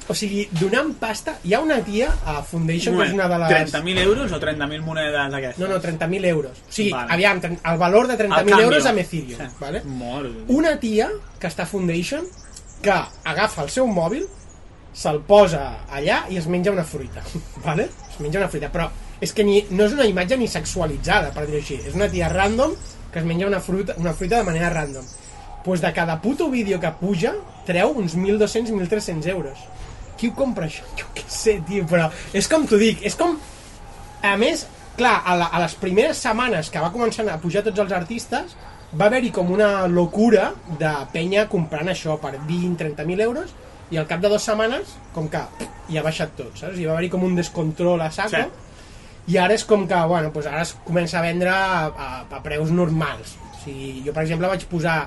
o sigui, donant pasta... Hi ha una tia a Foundation, que és una de les... 30.000 euros o 30.000 monedes d'aquestes? No, no, 30.000 euros. O sigui, Vale. aviam, el valor de El 30.000 canvi, euros amb Ethereum. Sí. Vale? Mort. Una tia que està a Foundation que agafa el seu mòbil, se'l posa allà i es menja una fruita. Vale? Es menja una fruita, però és que ni, no és una imatge ni sexualitzada, per dir-ho així. És una tia random que es menja una fruita, una fruita de manera random. Pues de cada puto vídeo que puja, treu uns 1.200-1.300 euros. Qui ho compra això? Jo què sé, tio, però és com t'ho dic, és com... A més, clar, a, la, a les primeres setmanes que va començar a pujar tots els artistes, va haver-hi com una locura de penya comprant això per 20-30.000 euros i al cap de dues setmanes, com que hi ha baixat tot, saps? Hi va haver-hi com un descontrol a saco Sí. i ara és com que, bueno, doncs ara es comença a vendre a, a, a preus normals. O sigui, jo, per exemple, vaig posar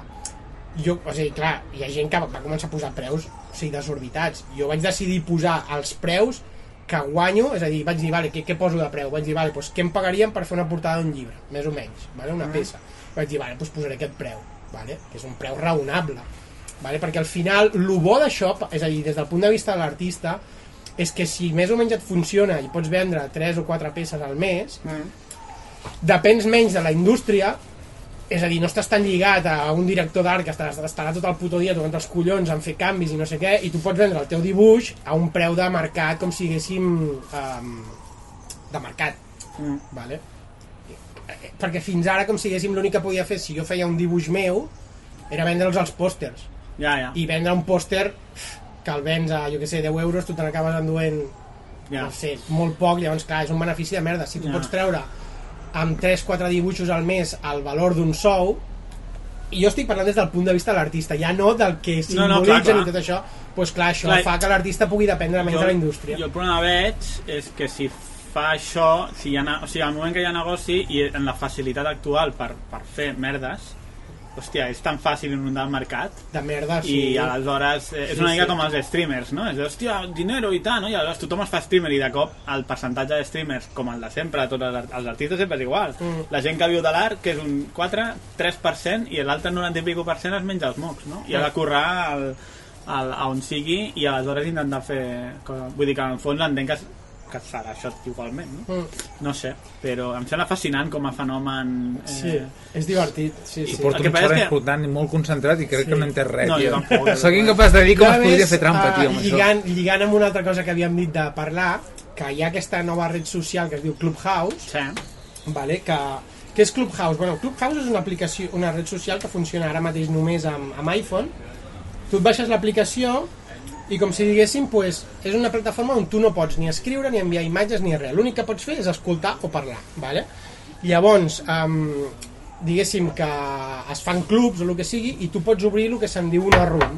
jo, o sigui, clar, hi ha gent que va començar a posar preus o sigui, desorbitats. Jo vaig decidir posar els preus que guanyo, és a dir, vaig dir, vale, què, què poso de preu? Vaig dir, vale, doncs, què em pagaríem per fer una portada d'un llibre, més o menys, vale? una peça. Vaig dir, vale, doncs posaré aquest preu, vale? que és un preu raonable. Vale? Perquè al final, el bo d'això, és a dir, des del punt de vista de l'artista, és que si més o menys et funciona i pots vendre 3 o 4 peces al mes, depens menys de la indústria, és a dir, no estàs tan lligat a un director d'art que estarà, estarà tot el puto dia tocant els collons en fer canvis i no sé què, i tu pots vendre el teu dibuix a un preu de mercat com si diguéssim um, de mercat Mm. vale? Perquè fins ara com si diguéssim l'únic que podia fer si jo feia un dibuix meu era vendre'ls als pòsters Ja, ja. i vendre un pòster que el vens a, jo que sé, 10 euros tu te n'acabes enduent ja. no sé, molt poc, llavors clar, és un benefici de merda si tu Ja. pots treure amb 3-4 dibuixos al mes el valor d'un sou i jo estic parlant des del punt de vista de l'artista ja no del que No, no, simbolitzen clar, clar. i tot això doncs clar, això Clar. fa que l'artista pugui dependre menys de la indústria Jo el problema veig és que si fa això, si hi ha, o sigui, al moment que hi ha negoci i en la facilitat actual per, per fer merdes, hòstia, és tan fàcil inundar el mercat de merda, i sí. aleshores eh, és Sí, una mica sí. com els streamers, no? És, hòstia, dinero i tant, no? I aleshores tothom es fa streamer i de cop el percentatge de streamers, com el de sempre, tots els, els artistes sempre és igual. Mm. La gent que viu de l'art, que és un 4, 3%, i l'altre 90 i pico per cent es menja els mocs, no? I ha de currar al, al, a on sigui i aleshores intentar fer... coses. Vull dir que en el fons entenc que, que serà això igualment, no? Mm. No sé, però em sembla fascinant com a fenomen... Eh, sí, és divertit sí, I sí. porto mitja passa hora és que- escoltant i molt concentrat i crec Sí. que no entès res, No, jo tio. tampoc. Sóc incapaç de dir com es podria fer trampa, ah, tio, amb això. lligant, lligant amb una altra cosa que havíem dit de parlar que hi ha aquesta nova red social que es diu Clubhouse Sí. vale? que, que és Clubhouse? Bueno, Clubhouse és una aplicació, una red social que funciona ara mateix només amb, amb iPhone. Tu et baixes l'aplicació i com si diguéssim, pues, és una plataforma on tu no pots ni escriure, ni enviar imatges, ni res. L'únic que pots fer és escoltar o parlar. Vale? Llavors, um, diguéssim que es fan clubs o el que sigui i tu pots obrir el que se'n diu una room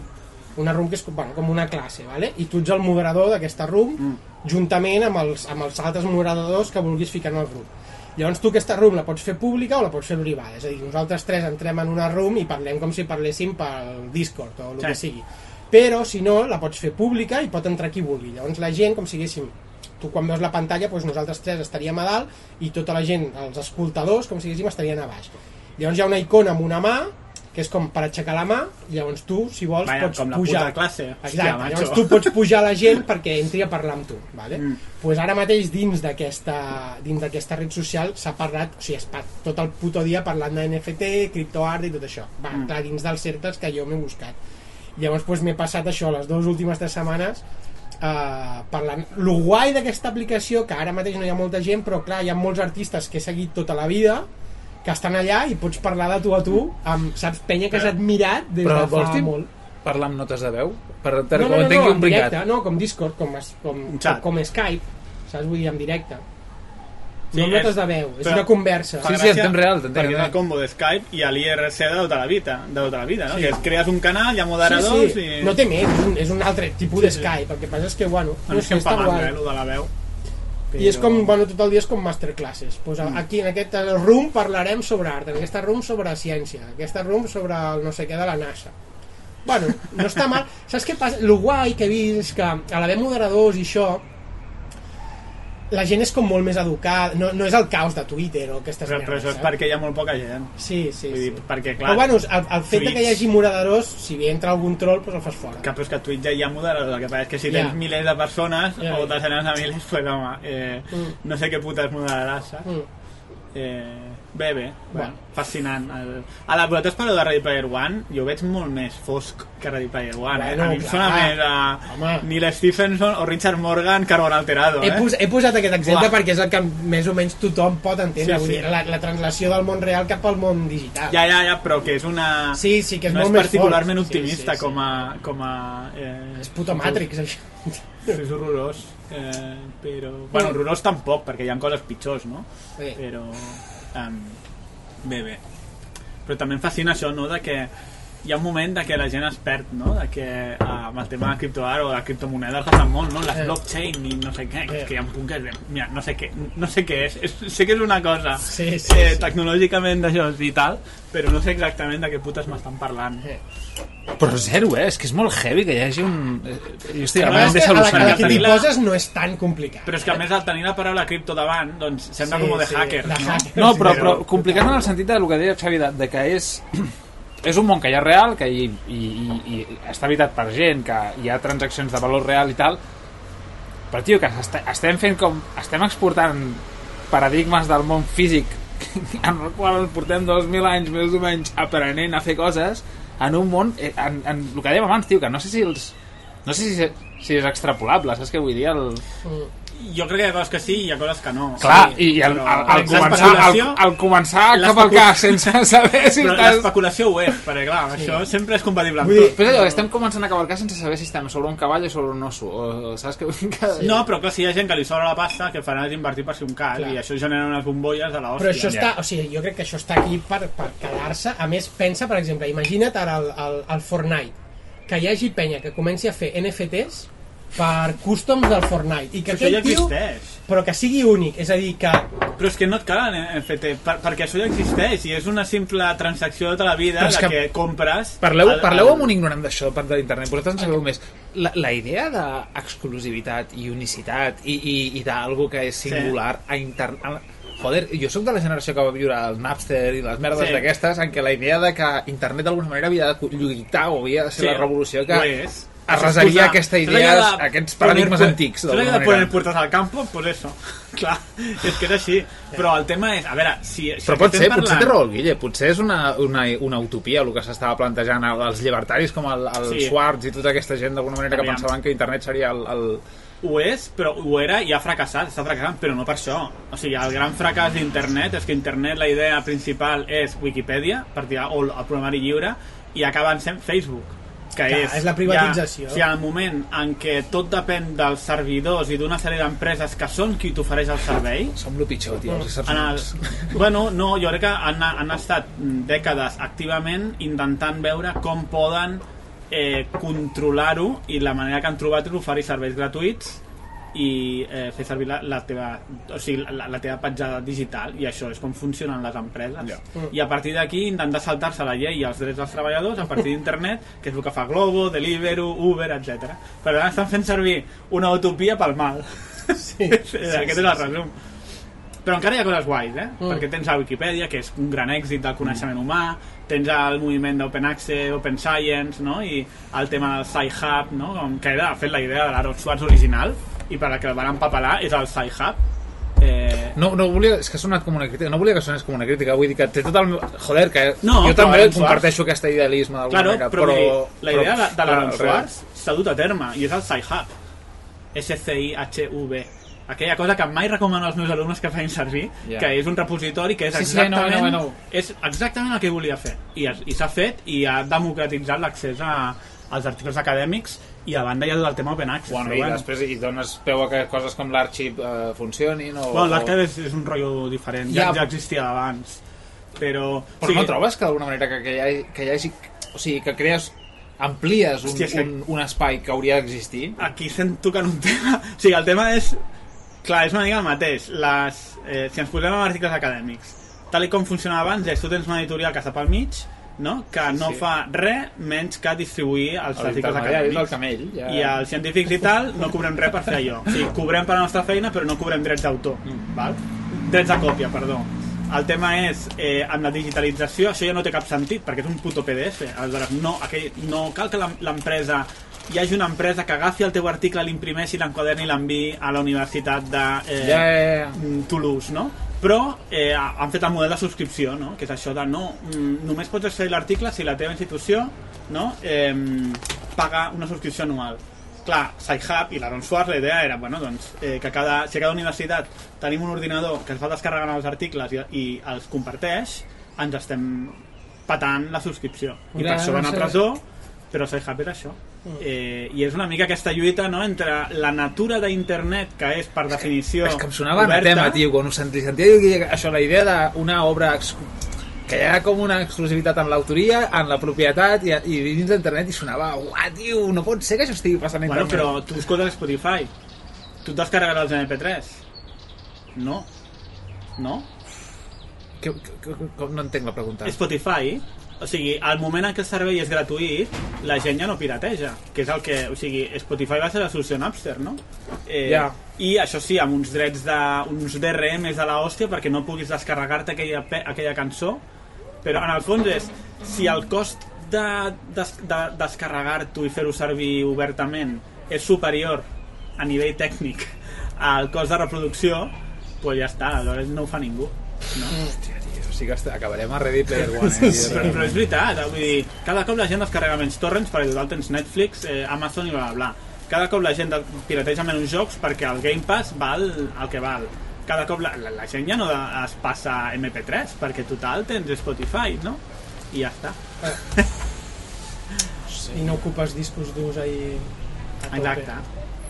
una room que és bueno, com una classe vale? i tu ets el moderador d'aquesta room mm. juntament amb els, amb els altres moderadors que vulguis ficar en el grup llavors tu aquesta room la pots fer pública o la pots fer privada és a dir, nosaltres tres entrem en una room i parlem com si parléssim pel Discord o el Sí. que sigui però si no la pots fer pública i pot entrar qui vulgui llavors la gent com si diguéssim tu quan veus la pantalla doncs nosaltres tres estaríem a dalt i tota la gent, els escoltadors com si diguéssim estarien a baix llavors hi ha una icona amb una mà que és com per aixecar la mà llavors tu si vols Vaja, pots com la pujar puta classe. Hòstia, Exacte, macho. llavors tu pots pujar la gent perquè entri a parlar amb tu vale? Mm. pues ara mateix dins d'aquesta dins d'aquesta red social s'ha parlat o sigui, es tot el puto dia parlant de NFT, criptoart i tot això va, Mm. clar, dins dels certes que jo m'he buscat llavors pues, m'he passat això les dues últimes tres setmanes eh, parlant lo guai d'aquesta aplicació que ara mateix no hi ha molta gent però clar, hi ha molts artistes que he seguit tota la vida que estan allà i pots parlar de tu a tu amb, saps, penya que has admirat des Però de vols fa dir molt parlar amb notes de veu? Per, per no, no, no, no, en directe, no, com Discord, com, com, com, com Skype, saps? Vull dir, en directe. Sí, no notes de veu, és però- una conversa. Sí, sí, en temps real, t'entenc, Perquè és el combo de Skype i l'IRC de tota la vida, de tota la vida, no? Sí. Que crees un canal, hi ha moderadors sí, sí. i... No té més, és un, és un altre tipus Sí, de sí. Skype, el que passa és que, bueno, No no és sé, que em guai. eh, lo de la veu. I és Però- com, bueno, tot el dia és com masterclasses. Pues Mm. aquí, en aquest room, parlarem sobre art, en aquesta room sobre ciència, en aquesta room sobre el no sé què de la NASA. Bueno, no està mal. Saps què passa? El guai que he vist és que a l'haver moderadors i això, la gent és com molt més educada, no, no és el caos de Twitter o aquestes Però, però això és perquè hi ha molt poca gent. Sí, sí, Vull dir, sí. perquè, clar, Però bueno, el, el fet de que hi tuits- hagi moderadors, si hi entra algun troll, doncs el fas fora. Que, però és que a Twitch ja hi ha moderadors, el que passa és que si tens milers de persones Ja, o desenes de milers, pues home, eh, Mm. no sé què putes moderaràs, saps? Mm. Eh, bé, bé, Bueno. fascinant. El... A la vosaltres parleu de Ready Player One, jo veig molt més fosc que Ready Player One. Bueno, eh? A mi em sona més a Home. Neil Stephenson o Richard Morgan Carbon Alterado. He, Eh? pos, he posat aquest exemple Uah. perquè és el que més o menys tothom pot entendre, Sí, sí. dir, la, la translació del món real cap al món digital. Ja, ja, ja, però que és una... Sí, sí, que és no molt és particularment fort. optimista Sí, sí, sí. com a... Com a eh, És puto Matrix, això. és horrorós. Eh, però... Bueno, horrorós tampoc, perquè hi ha coses pitjors, no? Bé. Però... Um, bé, bé. Però també em fascina això, no?, de que hi ha un moment de que la gent es perd, no?, de que uh, amb el tema de criptoart o de criptomonedes passa molt, no?, les Eh. blockchain i no sé què, Eh. que hi ha un punt que és, mira, no sé què, no sé què és, és sé que és una cosa Sí, sí, eh, sí. tecnològicament d'això i tal, però no sé exactament de què putes m'estan parlant. Eh. Però zero, eh? És que és molt heavy que hi hagi un... eh, Jo estic més, em que a la, a la que t'hi poses no és tan complicat. Però és que a més al tenir la paraula cripto davant, doncs sembla Sí, com de sí, hackers, de no? hackers. No, però, Sí, però però- complicat en el sentit del que deia Xavi, de, de que és és un món que ja és real, que hi, i, i, i està habitat per gent, que hi ha transaccions de valor real i tal, però, tio, que est estem fent com... Estem exportant paradigmes del món físic en el qual portem 2.000 anys més o menys aprenent a fer coses en un món, eh, en, en el que dèiem abans, tio, que no sé si els no sé si, si és extrapolable, saps què vull dir? El, Jo crec que hi ha coses que sí i hi ha coses que no. Clar, sí, i el, però el, el, començar, el, l'especulació- el començar a cavalcar sense saber si Però estàs... l'especulació ho és, perquè clar, això sempre és compatible amb Vull dir- tot. Però és allò, estem començant a cavalcar sense saber si estem sobre un cavall o sobre un osso. O, saps que... que... No, però clar, si hi ha gent que li sobra la pasta, que farà és invertir per si un cal, Clar. i això genera unes bombolles de l'hòstia. Però això ja. està, o sigui, jo crec que això està aquí per, per quedar-se. A més, pensa, per exemple, imagina't ara el, el, el Fortnite, que hi hagi penya que comenci a fer NFTs per customs del Fortnite i que Això ja tio, existeix. però que sigui únic, és a dir, que Però és que no et calen NFT, per, perquè això ja existeix, i és una simple transacció de tota la vida de que que, compres... Parleu, el- parleu el- amb un ignorant d'això per d'internet, vosaltres en sabeu més. La, la idea d'exclusivitat i unicitat i, i, i d'algo que és singular a internet... Joder, jo sóc de la generació que va viure el Napster i les merdes Sí. d'aquestes en què la idea de que internet d'alguna manera havia de lluitar o havia de ser Sí, la revolució que ho és. Arrasaria Posar- aquesta idea, aquests poner paradigmes pu- antics, d'alguna de poner puertas al campo? Pues eso. Clar, és que és així. Però el tema és, a veure, si... si Però pot ser, potser parlant- té raó el Guille, potser és una, una, una utopia el que s'estava plantejant els llibertaris com el, el Sí. Schwartz i tota aquesta gent d'alguna manera que Aviam. pensaven que internet seria el, el... Ho és, però ho era i ha fracassat, està fracassant, però no per això. O sigui, el gran fracàs d'internet és que internet la idea principal és Wikipedia, per tirar, o el programari lliure, i acaben sent Facebook que Clar, és, és la privatització. Ja, o sigui, el moment en què tot depèn dels servidors i d'una sèrie d'empreses que són qui t'ofereix el servei, Som el pitjor, tio, els en el, bueno, no, jo crec que han, han estat dècades activament intentant veure com poden eh, controlar-ho i la manera que han trobat és oferir serveis gratuïts i eh, fer servir la, la teva o sigui, la, la teva petjada digital i això és com funcionen les empreses Ja. i a partir d'aquí intentar saltar-se la llei i els drets dels treballadors a partir d'internet que és el que fa Globo, Deliveroo, Uber, etc. per tant estan fent servir una utopia pel mal Sí, aquest és el resum però encara hi ha coses guais, eh? Mm. Perquè tens la Wikipedia, que és un gran èxit del coneixement humà, tens el moviment d'Open Access, Open Science, no? I el tema del Sci-Hub, no? Com que era, de fet, la idea de l'Aaron Swartz original, i per la que el van empapelar, és el Sci-Hub. Eh, No, no volia, és que ha sonat com una crítica, no volia que sonés com una crítica, vull dir que té tot el... Joder, que No, jo però també comparteixo aquest idealisme d'alguna claro, manera, però, però... la idea de, de l'Aaron però- Swartz s'ha dut a terme, i és el Sci-Hub. S-C-I-H-U-B. Aquella cosa que mai recomano als meus alumnes que facin servir, Ja. que és un repositori que és Sí, sí, exactament, know, I know. és exactament el que volia fer. I, i s'ha fet i ha democratitzat l'accés a, als articles acadèmics i a banda hi ha tot el tema Open Access. Bueno, i bueno. després i dones peu a que coses com l'Archive eh, funcionin o... Bueno, o- l'arcade és, és un rotllo diferent, ja, Ja, ja existia abans. Però, Però no trobes que d'alguna manera que, que, hi hagi, que hi hagi... O sigui, que crees... Amplies un, Hòstia, un, un espai que hauria d'existir? aquí estem tocant un tema... O sigui, el tema és... Clar, és una mica el mateix. Les, eh, si ens posem amb articles acadèmics, tal com funcionava abans, és tu tens una editorial que està pel mig, no? que no sí. fa res menys que distribuir els El articles és el acadèmics. camell. Ja... I els científics i tal no cobrem res per fer allò. O sigui, cobrem per la nostra feina, però no cobrem drets d'autor. val? Drets de còpia, perdó. El tema és, eh, amb la digitalització, això ja no té cap sentit, perquè és un puto PDF. Aleshores, no, aquell, no cal que l'em- l'empresa hi hagi una empresa que agafi el teu article, l'imprimeixi, l'enquaderni i l'enviï a la Universitat de eh, ja, ja. mm, Toulouse, no? Però eh, han fet el model de subscripció, no? Que és això de no, mm, només pots fer l'article si la teva institució no? eh, paga una subscripció anual. Clar, SciHub i l'Aaron Swartz la idea era, bueno, doncs, eh, que cada, si a cada universitat tenim un ordinador que es va descarregant els articles i, i els comparteix, ens estem patant la subscripció. I per això van a presó, però SciHub era això. Eh, I és una mica aquesta lluita no, entre la natura d'internet, que és per definició És que em sonava oberta, anatema, tio, quan ho sentia, sentia que ha- això, la idea d'una obra que hi ha com una exclusivitat en l'autoria, en la propietat i, i dins d'internet i sonava, uah, tio, no pot ser que això estigui passant a Bueno, internet. però tu escoltes Spotify. Tu et descarregaràs els MP3? No. No? Que, que, que, com no entenc la pregunta. Spotify, o sigui, al moment en què el servei és gratuït, la gent ja no pirateja, que és el que... O sigui, Spotify va ser la solució Napster, no? Eh, Ja. I això sí, amb uns drets de... uns DRMs de la hòstia perquè no puguis descarregar-te aquella, aquella cançó, però en el fons és, si el cost de, de, de descarregar-t'ho i fer-ho servir obertament és superior a nivell tècnic al cost de reproducció, doncs ja està, aleshores no ho fa ningú. No? Hòstia, sigui que est- acabarem a Ready Player One, eh? tio, Però, però és veritat, eh? vull dir, cada cop la gent descarrega menys torrents perquè total tens Netflix, eh, Amazon i bla bla bla. Cada cop la gent pirateja menys jocs perquè el Game Pass val el que val. Cada cop la, la, la gent ja no es passa a MP3 perquè total tens Spotify, no? I ja està. I no ocupes discos durs ahí a tope. Exacte.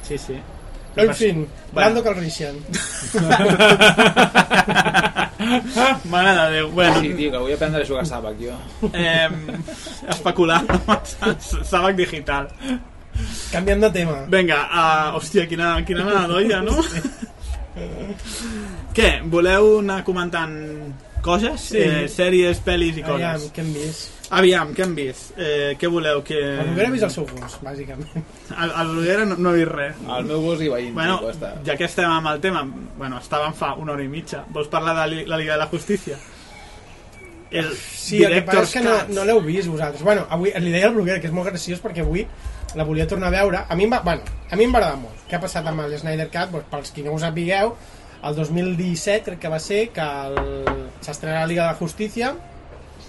Sí, sí. En fin, Bueno. Lando Calrissian. Mare de Déu. Bueno, Sí, tio, que vull aprendre a jugar a Sabac, jo. eh, especular amb Sabac digital. Canviant de tema. Vinga, uh, hòstia, quina, quina mala doia, no? Què, voleu anar comentant coses? Sí. Eh, sèries, pel·lis i Aviam, coses? què hem vist? Aviam, què hem vist? Eh, què voleu? Que... El Bruguera ha vist el seu gos, bàsicament. El, el Bruguera no, no ha vist res. El meu gos i veïn, Bueno, està. ja que estem amb el tema, bueno, estàvem fa una hora i mitja. Vols parlar de li- la Liga de la Justícia? El Sí, el que passa és que no, no l'heu vist vosaltres. Bueno, avui li deia al Bruguera que és molt graciós perquè avui la volia tornar a veure. A mi em va, bueno, a mi em va agradar molt. Què ha passat amb el Snyder Cut? Doncs, pels qui no ho sapigueu, el 2017 crec que va ser que el- s'estrenarà la Liga de la Justícia,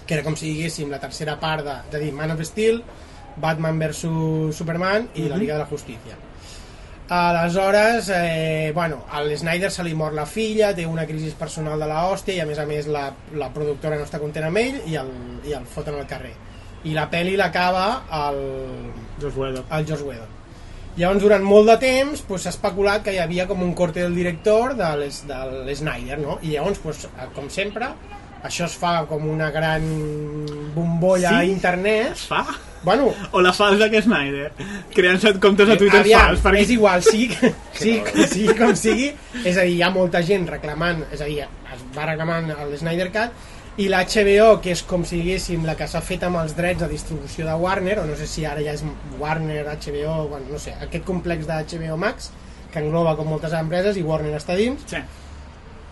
que era com si diguéssim la tercera part de, a dir, Man of Steel, Batman vs Superman i la Liga de la Justícia. Aleshores, eh, bueno, al Snyder se li mor la filla, té una crisi personal de la hòstia i a més a més la, la productora no està content amb ell i el, i el foten al carrer. I la pel·li l'acaba el, Josh Whedon. el Joss Whedon. Llavors, durant molt de temps, pues, s'ha especulat que hi havia com un corte del director de l'S- del Snyder, no? I llavors, pues, com sempre, això es fa com una gran bombolla Sí? a internet. Es fa? Bueno, O la fa el Zack Snyder? Creant-se comptes a Twitter Aviam, fals. Perquè... és igual, sí, sí, sí, com sigui, és a dir, hi ha molta gent reclamant, és a dir, es va reclamant el Snyder Cut, i la HBO, que és com si diguéssim la que s'ha fet amb els drets de distribució de Warner, o no sé si ara ja és Warner, HBO, bueno, no sé, aquest complex de HBO Max, que engloba com moltes empreses i Warner està dins, Sí.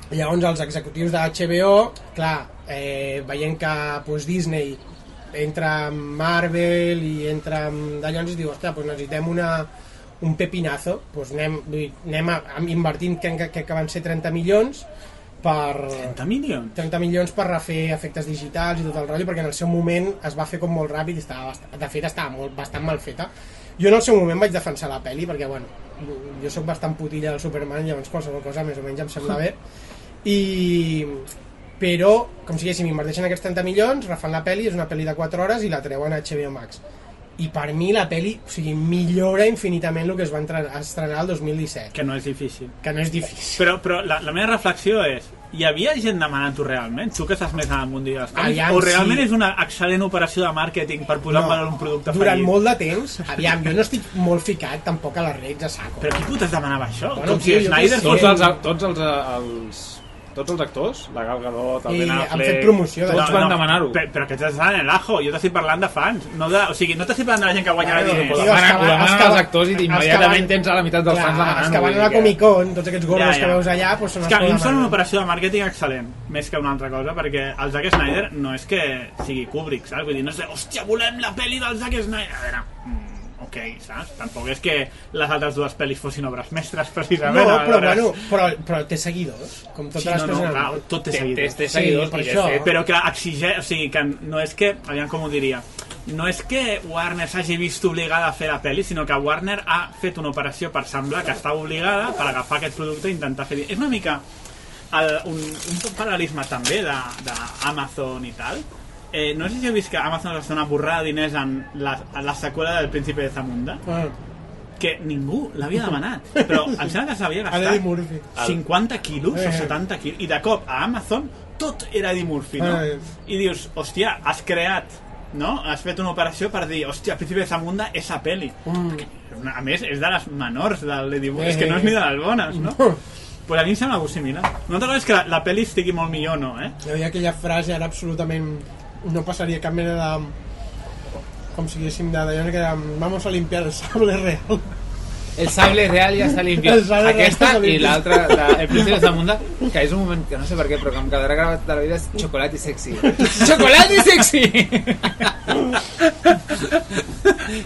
Llavors els executius de HBO, clar, eh, veient que pues, Disney entra amb Marvel i entra amb d'allò ens diu, ostres, pues necessitem una, un pepinazo, pues anem, anem a, a invertint que, que, que van ser 30 milions per 30 milions? 30 milions per refer efectes digitals i tot el rotllo, perquè en el seu moment es va fer com molt ràpid i estava, de fet estava molt, bastant mal feta. Jo en el seu moment vaig defensar la pel·li perquè, bueno, jo sóc bastant putilla del Superman, llavors qualsevol cosa més o menys em sembla bé. I... Però, com si diguéssim, inverteixen aquests 30 milions, refan la pel·li, és una pel·li de 4 hores i la treuen a HBO Max. I per mi la pel·li, o sigui, millora infinitament el que es va entrar- estrenar el 2017, Que no és difícil. que no és difícil. Però, però la, la meva reflexió és hi havia gent demanant-ho realment? Tu que estàs més al món de les coses? Aviam, o realment sí. és una excel·lent operació de màrqueting per posar en valor un producte durant fallit? molt de temps, aviam, jo no estic molt ficat tampoc a les redes a saco. Però qui putes demanava això? Bueno, Com tio, si Snyder. Tots els, tots els, els, tots els actors, la Gal Gadot, el I Ben han Affleck... fet promoció Tots van demanar-ho. Però, però que t'estàs en el ajo, jo t'estic parlant de fans. No de, o sigui, no t'estic parlant de la gent que guanyarà Bueno, diners. Ho tio, demanen, ho demanen els actors i immediatament tens a la meitat dels Clar, fans demanant-ho. els que van a la Comic Con, tots aquests gordos Ja, ja. que veus allà, doncs són És els que a mi em sembla una operació de màrqueting excel·lent, més que una altra cosa, perquè el Zack Snyder no és que sigui Kubrick, saps? Vull dir, no és de, hòstia, volem la pel·li del Zack Snyder. A veure, mm, ok, saps? Tampoc és que les altres dues pel·lis fossin obres mestres, precisament. No, però, bueno, però, però té seguidors, com totes Sí, les no, no, clar, tot té Té, té, seguidors. té Sí, seguidors, per això. fet... Però que exigeix, o sigui, que no és que, aviam com ho diria, no és que Warner s'hagi vist obligada a fer la pel·li, sinó que Warner ha fet una operació per semblar que està obligada per agafar aquest producte i intentar fer... És una mica el, un, un paral·lelisme també d'Amazon i tal, Eh, no sé si heu vist que Amazon està una borrada de diners en la, en la seqüela del Príncipe de Zamunda, Ah, que ningú l'havia demanat, però em sembla que s'havia gastat 50 quilos Eh. o 70 quilos, i de cop a Amazon tot era Eddie Murphy, no? Eh. I dius, hòstia, has creat, no? Has fet una operació per dir, hòstia, Príncipe de Zamunda és a peli. Mm. A més, és de les menors de l'Eddie Murphy, Eh. és que no és ni de les bones, no? Pues a mi em sembla algo similar. No t'agrada que la, la pel·li estigui molt millor, no, eh? Hi havia aquella frase, ara absolutament no passaria cap mena de... com si diguéssim de vamos a limpiar el sable real. El sable real ja està real Aquesta i l'altra, la- el príncipe de Zamunda, que és un moment que no sé per què, però que em quedarà gravat de la vida és xocolata i sexy. xocolata i sexy!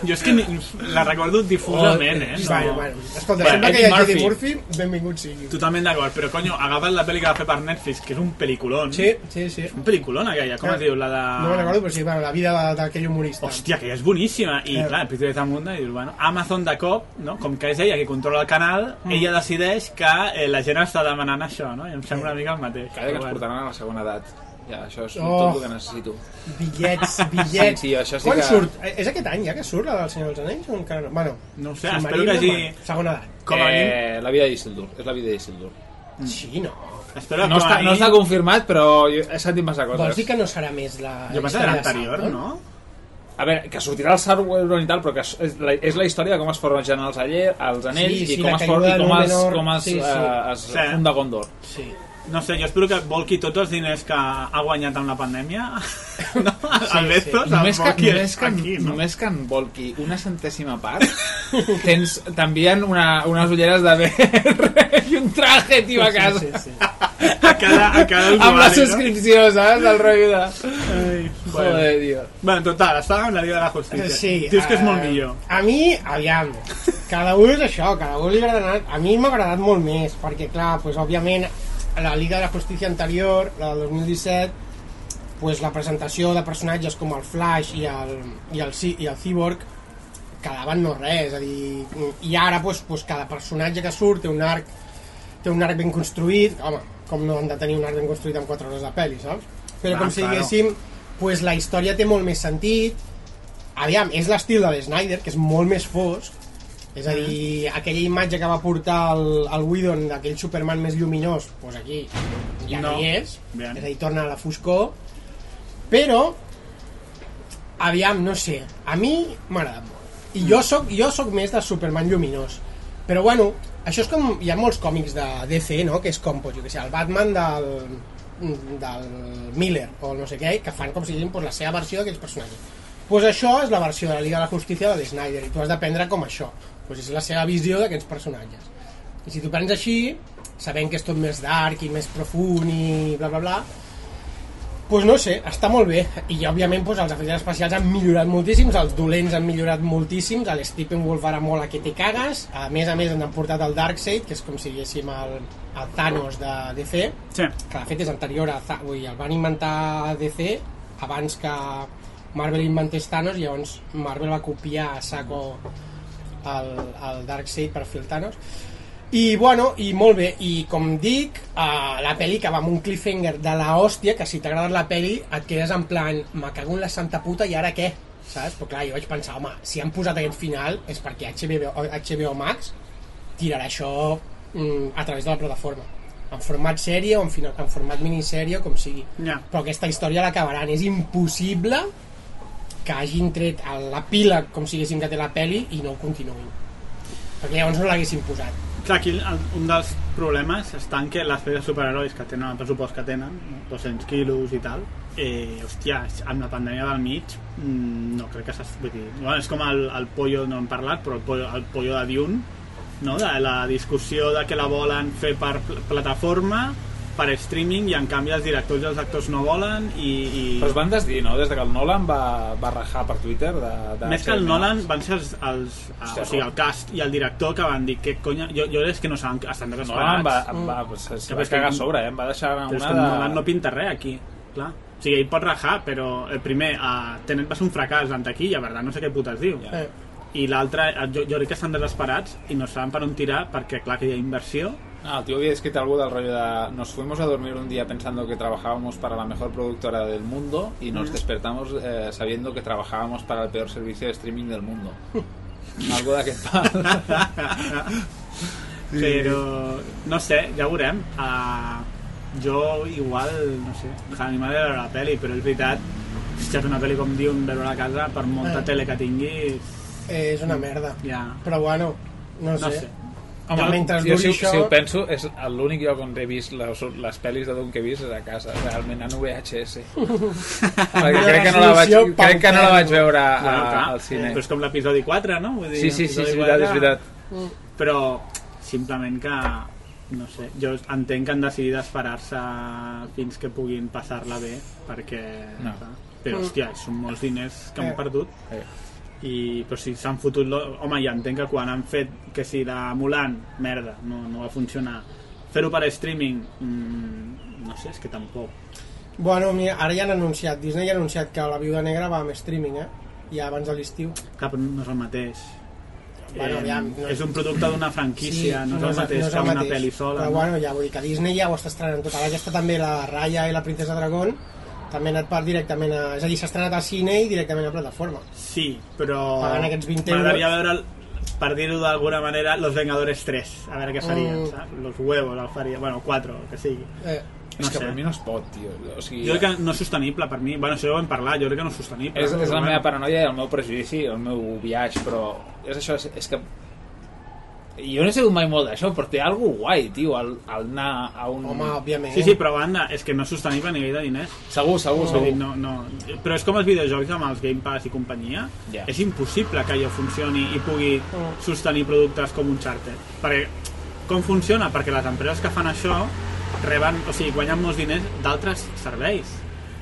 Jo és que ni, la recordo difusament, eh? No. Bueno, bueno, escolta, Bueno, sempre que hi Eddie hagi Eddie Murphy. Murphy, benvingut sigui. Totalment d'acord, però conyo, agafes la pel·li que va fer per Netflix, que és un pel·liculón. Sí, sí, sí. Un pel·liculón aquella, com es diu? La de... No me'n recordo, però sí, bueno, la vida de- d'aquell humorista. Hòstia, que és boníssima. I clar, el Príncipe de Zamunda, i dius, bueno, Amazon de cop, no? com que és ella qui controla el canal, Mm. ella decideix que eh, la gent està demanant això, no? I em sembla una mica el mateix. Cada que ens portaran a la segona edat. Ja, això és Oh. tot el que necessito. Bitllets, bitllets. Sí, sí, això sí Quan que- surt? Eh, És aquest any ja que surt la del Senyor dels Anells o encara no? Bueno, No ho sé, espero que hagi... bueno, segona edat. Com a eh, la vida d'Isildur, és la vida d'Isildur. Sí, no. espero que No està, no està confirmat, però he sentit massa Vols coses. dir que no serà més la Jo pensava que era de anterior, no? A veure, que sortirà el Sauron i tal, però que és és la, és la història de com es forgen els, aller, els anells Sí, sí, i com es, for, i com es, Númenor. com es, Sí, sí. eh, es Sí. funda Gondor. Sí. No sé, jo espero que volqui tots els diners que ha guanyat amb la pandèmia no? Sí, el Bezos sí. Només que, només, que, aquí, no? només que en volqui una centèsima part, tens, t'envien una, unes ulleres de VR i un traje, tio, a casa. Sí, sí, sí. a cada, a cada usuari, amb la no? subscripció, saps? Del rotllo de... Ai, bueno. Joder, tio. bueno, total, estàvem amb la Liga de la Justícia. Sí, Dius que és eh, molt millor. A mi, aviam, cada un és això, cada un li agrada. A mi m'ha agradat molt més, perquè, clar, pues, òbviament, la Liga de la Justícia anterior, la del 2017, pues, la presentació de personatges com el Flash i el, i el, i el Cyborg quedaven no res, és a dir, i ara pues, pues, cada personatge que surt té un arc té un arc ben construït, home, com no han de tenir un arc ben construït amb 4 hores de pel·li, saps? Però Ah, com si claro. diguéssim, pues, la història té molt més sentit, aviam, és l'estil de l'Snyder, que és molt més fosc, és a dir, aquella imatge que va portar el, el Whedon d'aquell Superman més lluminós, doncs aquí ja no, hi és, Bien. és a dir, torna a la foscor, però, aviam, no sé, a mi m'ha agradat molt. I jo sóc, jo sóc més de Superman lluminós. Però bueno, això és com... Hi ha molts còmics de DC, no?, que és com, pues, jo que sé, el Batman del, del Miller, o no sé què, que fan com si diguin pues, la seva versió d'aquells personatges. Pues això és la versió de la Liga de la Justícia de Snyder, i tu has de prendre com això. Pues és la seva visió d'aquests personatges. I si tu prens així, sabent que és tot més dark i més profund i bla bla bla, pues no sé, està molt bé. I òbviament pues, els efectes especials han millorat moltíssims, els dolents han millorat moltíssims, el Steppenwolf ara mola que te cagues, a més a més han portat el Darkseid, que és com si diguéssim el, el Thanos de DC, Sí. que de fet és anterior a vull el van inventar a DC abans que Marvel inventés Thanos i llavors Marvel va copiar a saco el, el Darkseid per fer el Thanos i bueno, i molt bé i com dic, uh, la pel·li que va amb un cliffhanger de la hòstia que si t'agrada la pel·li et quedes en plan me cago en la santa puta i ara què? saps? Però clar, jo vaig pensar, home, si han posat aquest final és perquè HBO, HBO Max tirarà això mm, a través de la plataforma en format sèrie o en, final, en format minissèrie com sigui Ja. però aquesta història l'acabaran és impossible que hagin tret l'epíleg com si diguéssim que té la peli i no ho continuïn perquè llavors no l'haguessin posat Clar, aquí un dels problemes està en que les pel·lis superherois que tenen el pressupost que tenen, no? 200 quilos i tal, eh, hòstia, amb la pandèmia del mig, mm, no crec que s'has... Vull dir, bueno, és com el, el pollo, no hem parlat, però el pollo, el pollo de Dune, no? de la discussió de que la volen fer per pl- plataforma, per streaming, i en canvi els directors i els actors no volen, i... i... Però es van desdir, no? Des de que el Nolan va, va rajar per Twitter de, de Més que el Nolan van ser els, els Hòstia, o sigui, el cast i el director que van dir que conya... Jo, jo és que no saben, estan Nolan desesperats. va, va, va, se, se Que va que- cagar a sobre, eh? Em va deixar Però una és que de... Nolan no pinta res aquí, clar. O sigui, ell pot rajar, però el primer, uh, Tenet va ser un fracàs en taquilla, tant, no sé què puta es diu. Ja. eh, I l'altre, eh, jo, jo crec que estan desesperats i no saben per on tirar perquè, clar, que hi ha inversió Ah, el tío había escrito algo del rollo de nos fuimos a dormir un día pensando que trabajábamos para la mejor productora del mundo y nos despertamos eh, sabiendo que trabajábamos para el peor servicio de streaming del mundo. algo d'aquest pal. Però, no sé, ja ho veurem. Uh, jo igual, no sé, a mi m'agrada veure la pel·li, però és veritat, si ets una pel·li com diuen, veure a casa, per molta Eh. tele que tinguis, Eh, és una merda. ja... Però bueno, no sé. No sé. Ja mentre jo, si, això... si ho penso, és l'únic lloc on he vist les, les pel·lis de Doom que he vist és a casa, realment en VHS. Perquè crec que no la vaig, crec que no la vaig veure a, al cine. Però és com l'episodi 4, no? Vull dir, Sí, sí, sí, és veritat, és 4, veritat. Però simplement que no sé, jo entenc que han decidit esperar-se fins que puguin passar-la bé perquè No. però hòstia, són molts diners que han Eh. perdut Eh. I però si s'han fotut lo... home ja entenc que quan han fet que si la Mulan, merda, no, no va funcionar fer-ho per streaming mm, no sé, és que tampoc Bueno, mira, ara ja han anunciat, Disney ja ha anunciat que la Viuda Negra va amb streaming, eh? Ja abans de l'estiu. clar, però no és el mateix Bueno, Eh, aviam, no- és un producte d'una franquícia no, és el mateix que una pel·li sola Però no? bueno, ja vull dir que Disney ja ho està estrenant tot. Ara ja està també la Raya i la Princesa Dragón, també ha anat per directament a... És a dir, s'ha estrenat al cine i directament a plataforma. Sí, però... Pagant aquests 20 M'agradaria euros. veure, el- per dir-ho d'alguna manera, Los Vengadores 3. A veure què farien, Mm. saps? Los huevos el faria. Bueno, 4, el que sigui. Eh, És No que sé. per mi no es pot, tio. O sigui, Jo crec que no és sostenible per mi. Bueno, això ja ho hem parlat, jo crec que no és sostenible. és, és la meva paranoia i el meu prejudici, el meu viatge, però és això, és, és que jo no he sigut mai molt d'això, però té algo guai, tio, el, el anar a un... home, òbviament. Sí, sí, però banda, és que no és sostenible a nivell de diners. Segur, segur, Vull segur. no, no. Però és com els videojocs amb els Game Pass i companyia. Ja. És impossible que allò funcioni i pugui sostenir productes com Uncharted. Perquè, com funciona? Perquè les empreses que fan això reben, o sigui, guanyen molts diners d'altres serveis.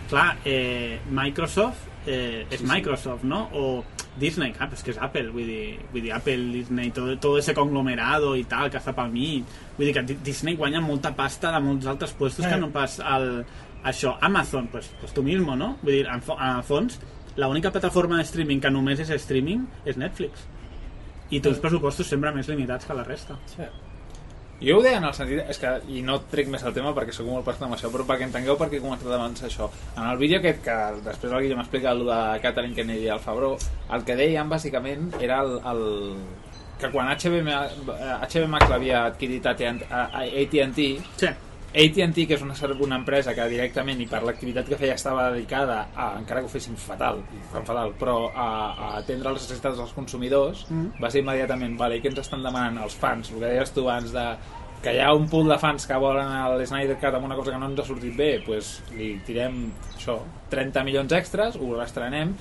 Clar, eh, Microsoft eh, és Microsoft, no? O Disney, però és que és Apple, vull dir, vull dir Apple, Disney, todo, todo ese conglomerado i tal, que està pel mig. Vull dir que Di- Disney guanya molta pasta de molts altres puestos Eh. que no pas el, això. Amazon, pues, pues tu mismo, no? Vull dir, en, en el fons, l'única plataforma de streaming que només és streaming és Netflix. I té uns pressupostos sempre més limitats que la resta. Sí. Jo ho deia en el sentit, és que, i no trec més el tema perquè sóc molt personal amb això, però perquè entengueu per què he comentat abans això. En el vídeo aquest que després el Guillem explica el de Catherine Kennedy i el Fabró, el que deien bàsicament era el, el que quan HB, HB Max l'havia adquirit AT&T, Sí. AT&T, que és una, una empresa que directament i per l'activitat que feia estava dedicada a, encara que ho fessin fatal, fatal però a, a atendre les necessitats dels consumidors, Mm. va ser immediatament, vale, i què ens estan demanant els fans? El que deies tu abans de que hi ha un pool de fans que volen el Snyder Cut amb una cosa que no ens ha sortit bé, pues, li tirem això, 30 milions extras, ho restrenem,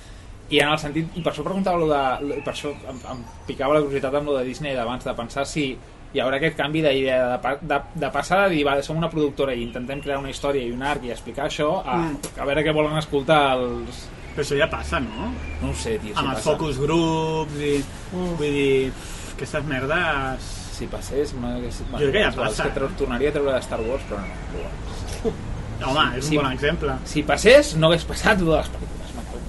i en el sentit, i per això preguntava de, per això em, em picava la curiositat amb lo de Disney d'abans, de pensar si hi haurà aquest canvi d'idea de, de, de passar de dir, va, som una productora i intentem crear una història i un arc i explicar això, a, Mm. a veure què volen escoltar els... Però això ja passa, no? No ho sé, tio, si amb els passa. focus groups i... Mm. Vull dir, aquestes merdes... Si passés, una, que, Jo crec que ja passa. que tornaria a treure de Star Wars, però no. Home, és un Sí. bon exemple. Si passés, no hagués passat lo de les pel·lícules.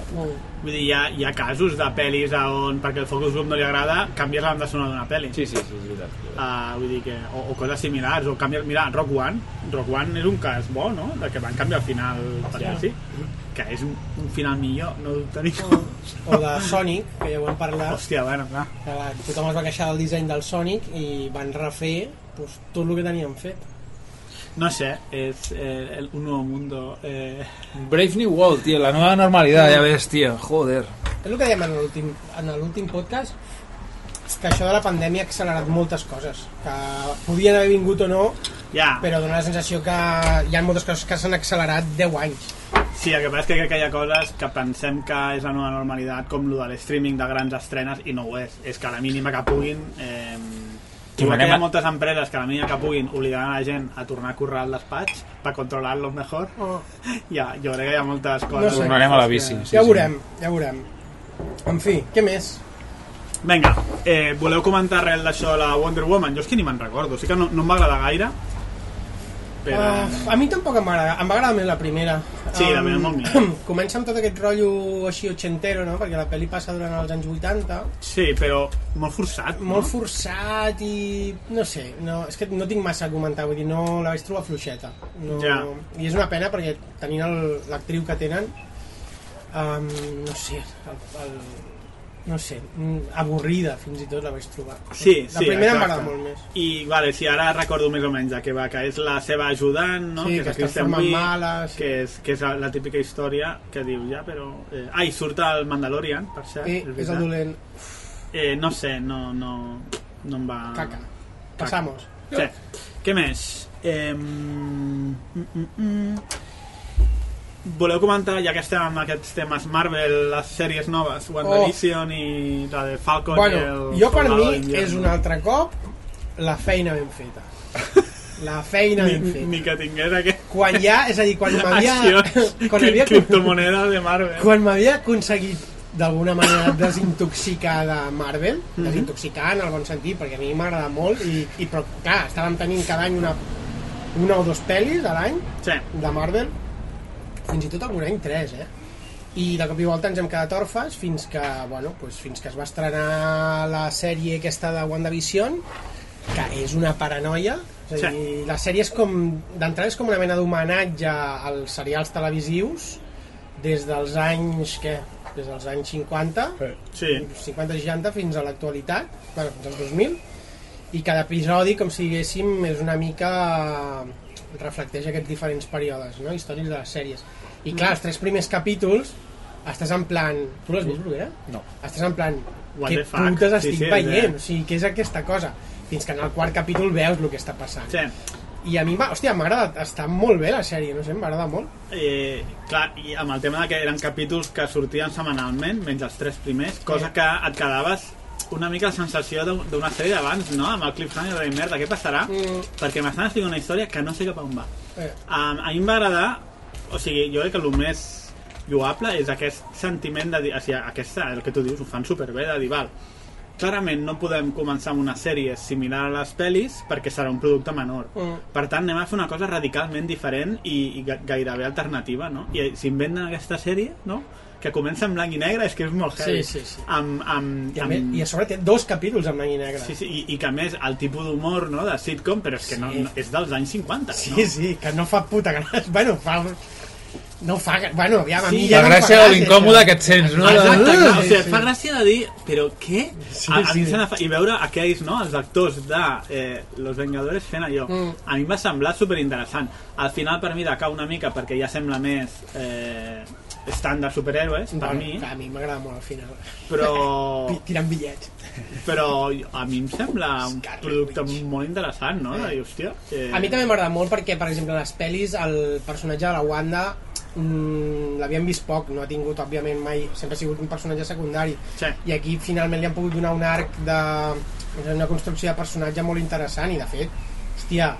Mm. Vull dir, hi ha, hi ha casos de pel·lis on, perquè el focus group no li agrada, canvies la banda sonora d'una pel·li. Sí, sí, sí, és veritat. Uh, vull dir que, o, o coses similars, o canviar, mira, Rock One, Rock One és un cas bo, no?, de que van canviar el final per sí, que és un, un final millor, no dubte ningú. O de Sonic, que ja ho hem parlat, Hòstia, bueno, clar. que la, tothom es va queixar del disseny del Sonic i van refer pues, tot el que tenien fet. No sé, és eh, el, un nou mundo. Eh, Brave New World, tío, la nueva normalidad, ya ves, tío, joder. És el que dèiem en l'últim podcast, que això de la pandèmia ha accelerat moltes coses, que podien haver vingut o no, ja, però dona la sensació que hi ha moltes coses que s'han accelerat 10 anys. sí, el que passa és que crec que hi ha coses que pensem que és la nova normalitat, com lo de l'streaming de grans estrenes, i no ho és. És que a la mínima que puguin... Eh, Igual que hi ha a- moltes empreses que a la mínima que puguin obligaran a la gent a tornar a currar al despatx per controlar-lo mejor, Oh. ja, jo crec que hi ha moltes coses. sé. Tornarem a la bici. que- Sí, ja ho sí. veurem, ja ho veurem. En fi, què més? Vinga, eh, voleu comentar res d'això de la Wonder Woman? Jo és que ni me'n recordo, sí que no, no em va agradar gaire. Per... Uh, a mi tampoc em va agradar, em va agradar més la primera. Sí, la primera molt millor. Comença amb tot aquest rotllo així ochentero, no? Perquè la pel·li passa durant els anys 80, Sí, però molt forçat, molt no? forçat i... no sé, no, és que no tinc massa a comentar, vull dir, no la vaig trobar fluixeta. No, Ja. I és una pena perquè tenint l'actriu que tenen, um, no sé, el, el, no sé, mm, avorrida fins i tot la vaig trobar. Sí, la sí, primera em va exacte. agradar molt més. I, vale, sí, ara recordo més o menys què va, que és la seva ajudant, no? Sí, que la es Kristen transforma en Wiig, mala, sí. que, és, que és la, típica història que diu, ja, però... Eh... Ah, i surt el Mandalorian, per cert. I és és el dolent. Eh, no sé, no, no, no em va... Caca. Passamos. Sí. Què més? Eh, mm, mm, mm. Voleu comentar, ja que estem amb aquests temes Marvel, les sèries noves, WandaVision i la de Falcon i Bueno, el jo per mi és un altre cop la feina ben feta. La feina ben ni, feta. ni que tingués aquest Quan ja, és a dir, quan m'havia... Quan havia, criptomoneda de Marvel. quan m'havia aconseguit d'alguna manera desintoxicar de Marvel, Mhm. desintoxicar en el bon sentit, perquè a mi m'agrada molt, i, i però clar, estàvem tenint cada any una, una o dos pel·lis a l'any Sí, de Marvel, fins i tot algun any tres, eh? I de cop i volta ens hem quedat orfes fins que, bueno, doncs fins que es va estrenar la sèrie aquesta de WandaVision, que és una paranoia. És a dir, la sèrie és com, d'entrada és com una mena d'homenatge als serials televisius des dels anys, què? Des dels anys 50, sí. 50-60 fins a l'actualitat, bueno, fins als 2000, i cada episodi, com si diguéssim, és una mica reflecteix aquests diferents períodes no? històrics de les sèries i clar, els tres primers capítols estàs en plan... Tu l'has vist, Bruguera? No. Estàs en plan... What fuck? putes Sí, estic sí, veient? eh? O sigui, què és aquesta cosa? Fins que en el quart capítol veus el que està passant. sí. I a mi, m'ha- hòstia, m'ha agradat, està molt bé la sèrie, no sé, m'ha agradat molt. Eh, clar, i amb el tema de que eren capítols que sortien setmanalment, menys els tres primers, cosa que et quedaves una mica la sensació d'un- d'una sèrie d'abans, no? Amb el cliffhanger de merda, què passarà? Mm. Perquè m'estan explicant una història que no sé cap a on va. Eh, Um, a mi em va agradar, o sigui, jo crec que el més lloable és aquest sentiment de dir, o sigui, aquesta, el que tu dius, ho fan superbé, de dir, val, clarament no podem començar amb una sèrie similar a les pel·lis perquè serà un producte menor. Mm. Per tant, anem a fer una cosa radicalment diferent i, i ga- gairebé alternativa, no? I s'inventen aquesta sèrie, no? Que comença en blanc i negre, és que és molt heavy. Sí, sí, sí. Amb, amb, I, a amb... més, I a sobre té dos capítols en blanc i negre. Sí, sí, i, i que a més el tipus d'humor no, de sitcom, però és que no, Sí. no, és dels anys 50 Sí, no? sí, que no fa puta gràcia. Bueno, fa... No fa... Bueno, aviam, a Sí, mi La ja no fa gràcia de l'incòmode que et sents, no? Exacte, clar, o sigui, sí, et fa sí. gràcia de dir, però què? Sí, a, a sí. fa... I veure aquells, no?, els actors de eh, Los Vengadores fent allò. Mm. A mi em va semblar superinteressant. Al final, per mi, decau una mica perquè ja sembla més eh, estàndard superhéroes, per mi, A mi m'agrada molt al final. però, Tirant bitllets. però a mi em sembla un producte molt interessant, no? Dir, hòstia... Eh, A mi també m'agrada molt perquè, per exemple, a les pel·lis el personatge de la Wanda mm, l'havíem vist poc, no ha tingut, òbviament, mai... Sempre ha sigut un personatge secundari. Sí. I aquí finalment li han pogut donar un arc de... una construcció de personatge molt interessant i, de fet, hòstia,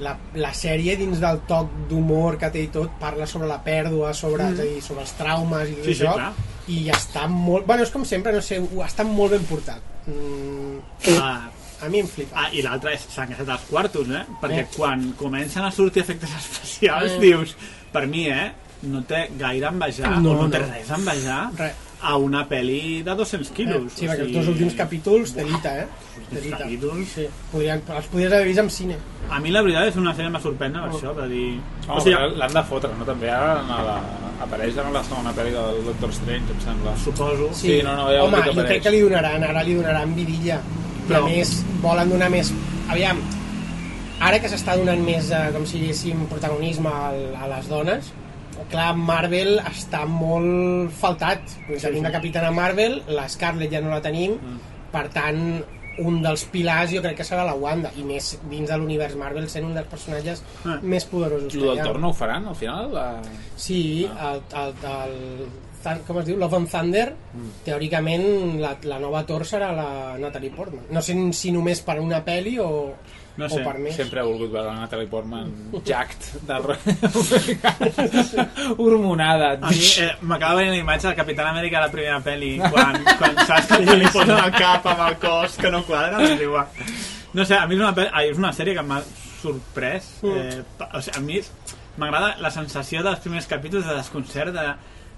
la, la sèrie dins del toc d'humor que té i tot parla sobre la pèrdua, sobre, mm. és a dir, sobre els traumes i tot Sí, sí, això clar. i està molt... Bueno, és com sempre, no sé, està molt ben portat. Mm, Ah, a mi em flipa. Ah, i l'altre és s'han gastat els quartos, eh? Perquè Eh. quan comencen a sortir efectes especials Eh. dius, per mi, eh? No té gaire envejar, No, o no, té no. res a envejar Res. A una pel·li de 200 Eh, quilos. sí, perquè o els dos últims capítols, telita, eh? Telita. capítols. Sí, podrien, els podries haver vist en cine. A mi la veritat és una sèrie que m'ha sorprès per això, de dir... Oh, o sigui, l'han de fotre, no? També ara en la... apareix en la segona pel·li del Doctor Strange, em sembla. suposo... Sí, no, no, ja ho Home, jo apareix. crec que li donaran, ara li donaran vidilla. I Però- a més, volen donar més... Aviam, ara que s'està donant més, eh, com si diguéssim, protagonisme al, a les dones, clar, Marvel està molt faltat. Sí, tenim la Capitana Marvel, la Scarlett ja no la tenim, Mm. per tant, un dels pilars jo crec que serà la Wanda, i més dins de l'univers Marvel sent un dels personatges Ah. més poderosos hi del torn no ho faran, al final? La... Sí, el, el, el, Thun- com es diu? Love and Thunder, teòricament la, la nova Thor serà la Natalie Portman. No sé si només per una pel·li o, No sé. Sempre he volgut veure la Natalie Portman jacked del hormonada. A mi eh, m'acaba venint la imatge del Capitán Amèrica a la primera pel·li, quan, quan saps que li posen el cap amb el cos que no quadra, és igual. No sé, a mi és una, pel- ai, és una sèrie que m'ha sorprès. Eh, pa- o sigui, a mi m'agrada la sensació dels primers capítols de desconcert de,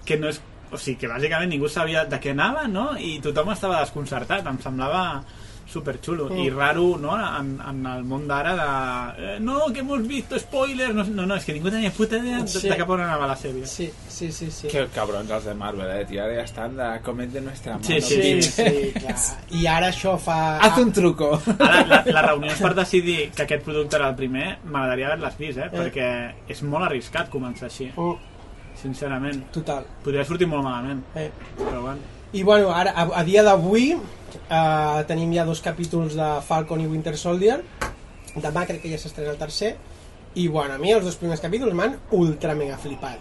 que no és... O sigui, que bàsicament ningú sabia de què anava, no? I tothom estava desconcertat. Em semblava superxulo i raro no? en, en el món d'ara de eh, no, que hemos visto spoilers no, no, no, és que ningú tenia puta idea de, Sí. de cap on anava la sèrie Sí, sí, sí, sí. Que cabrons els de Marvel, eh, tio. Ara ja estan de comet de nuestra mano. Sí, Sí, bitch. sí, clar. I ara això fa... Haz un truco. Ara, la, la reunió és per decidir que aquest producte era el primer, m'agradaria haver-les vist, eh? Perquè és molt arriscat començar així, Mm, sincerament. total. Podria sortir molt malament, Eh. però bueno. I bueno, ara, a, a dia d'avui eh, tenim ja dos capítols de Falcon i Winter Soldier. Demà crec que ja s'estrena el tercer. I bueno, a mi els dos primers capítols m'han ultra mega flipat.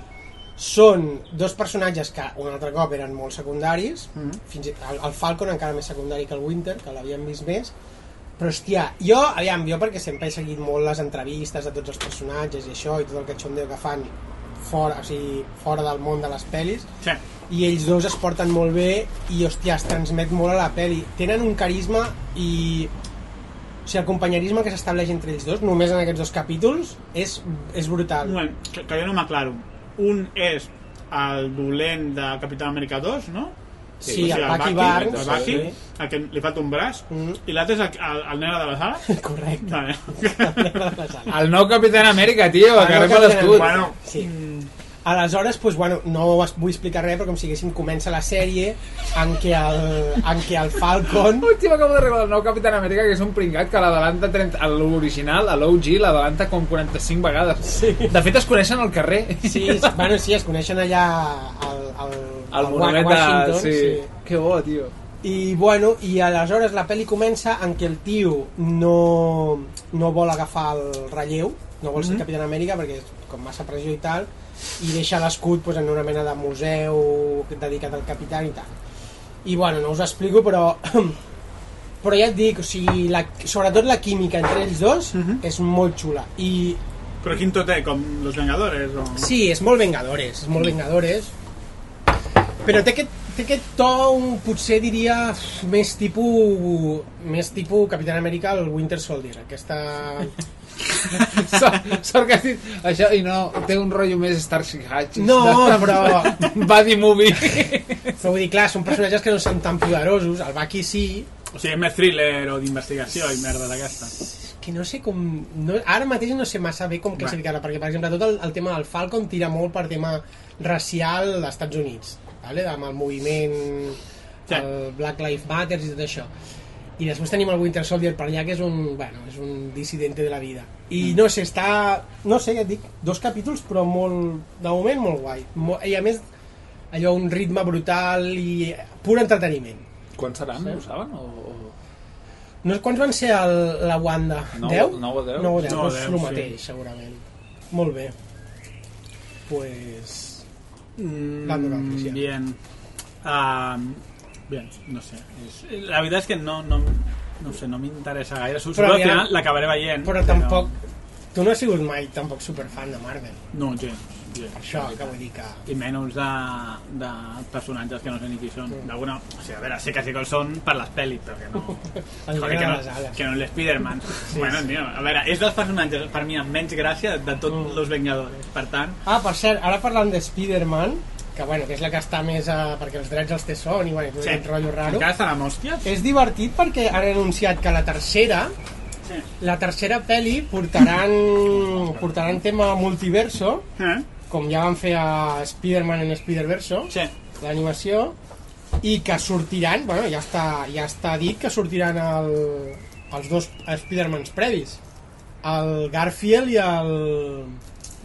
Són dos personatges que un altre cop eren molt secundaris, mm -hmm. fins i, el, el Falcon encara més secundari que el Winter, que l'havíem vist més, però hòstia, jo, aviam, jo perquè sempre he seguit molt les entrevistes de tots els personatges i això, i tot el cachondeo que fan fora, o sigui, fora del món de les pel·lis, Sí. I ells dos es porten molt bé i hòstia, es transmet molt a la peli tenen un carisma i o sigui, el companyerisme que s'estableix entre ells dos només en aquests dos capítols és, és brutal Un moment, que, que jo no m'aclaro. Un és el dolent de Capitán Amèrica 2, no? sí, O el Bucky Barnes El Bucky, sí. el que li falta un braç, Mm. i l'altre és el, el, el negre de la sala. correcte Vale. El nou Capitán Amèrica, tio, El que nou rep l'escut. Bueno, sí. Aleshores, pues, bueno, no es vull explicar res però com si haguéssim comença la sèrie en què el, en què el Falcon Hòstia, m'acabo de recordar el nou Capitán Amèrica, que és un pringat que l'adelanta 30... a L'original, a l'OG, l'adelanta com 45 vegades. Sí. De fet, es coneixen al carrer. sí, bueno, sí, es coneixen allà al, al, al de... Washington Sí. sí. Que bo, tio. I bueno, i aleshores la pel·li comença en què el tio no, no vol agafar el relleu, no vol ser Capitán Amèrica perquè és com massa pressió i tal, i deixa l'escut pues, en una mena de museu dedicat al capità i tal. I bueno, no us explico, però però ja et dic, o sigui, la, sobretot la química entre ells dos és molt xula. I però quin tot té? Com Los Vengadores? O... Sí, és molt Vengadores, és molt Vengadores. Però té aquest, té aquest to, un, potser diria, més tipus, més tipus Capitán Amèrica el Winter Soldier. Aquesta... Sort sort que has dit això i no, té un rotllo més Starship Hatch. No, però, Buddy movie. però vull dir, clar, són personatges que no són tan poderosos. El Bucky sí, O sigui, més thriller o d'investigació i merda d'aquesta. que no sé com... No, ara mateix no sé massa bé com classificar-la, perquè, per exemple, tot el, el tema del Falcon tira molt per tema racial als Estats Units, vale? amb el moviment Sí. el Black Lives Matter i tot això. I després tenim el Winter Soldier per allà, que és un, bueno, és un dissidente de la vida. I no sé, està... No sé, ja et dic, dos capítols, però molt... De moment, molt guai. I a més, allò, un ritme brutal i pur entreteniment. Quan seran, ho saben? O... o- No, quants van ser el, la Wanda? Nou- 10? nou o deu? 9 o 10, Nou o doncs deu, el sí. mateix, segurament. Molt bé. Pues... Mm, bien. Ah, bien, no sé. És, la veritat és que no, no, no sé, no m'interessa gaire. Suposo Però que al final l'acabaré veient. Però tampoc... Tu no has sigut mai tampoc superfan de Marvel. No, gens. Gens. Això, que vull dir que... I menys de, de personatges que no sé ni qui són. D'alguna... O sigui, a veure, sé que sí que el són per les pel·lis, però que no... Joder, que no, que no l'Spiderman. Sí, bueno, tio, a veure, és dels personatges per mi amb menys gràcia de tots Mm. los Vengadores. Per tant, Ah, per cert, ara parlant de Spider-Man, que bueno, que és la que està més a... perquè els drets els té Sony, bueno, i sí, aquest rotllo raro. encara estan amb hòsties? És divertit perquè han anunciat que la tercera Sí. la tercera pel·li portaran portaran tema multiverso Eh? Com ja van fer a Spider-Man en Spider-Verso Sí. l'animació i que sortiran, bueno, ja està, ja està dit que sortiran el, els dos Spider-Mans previs el Garfield i el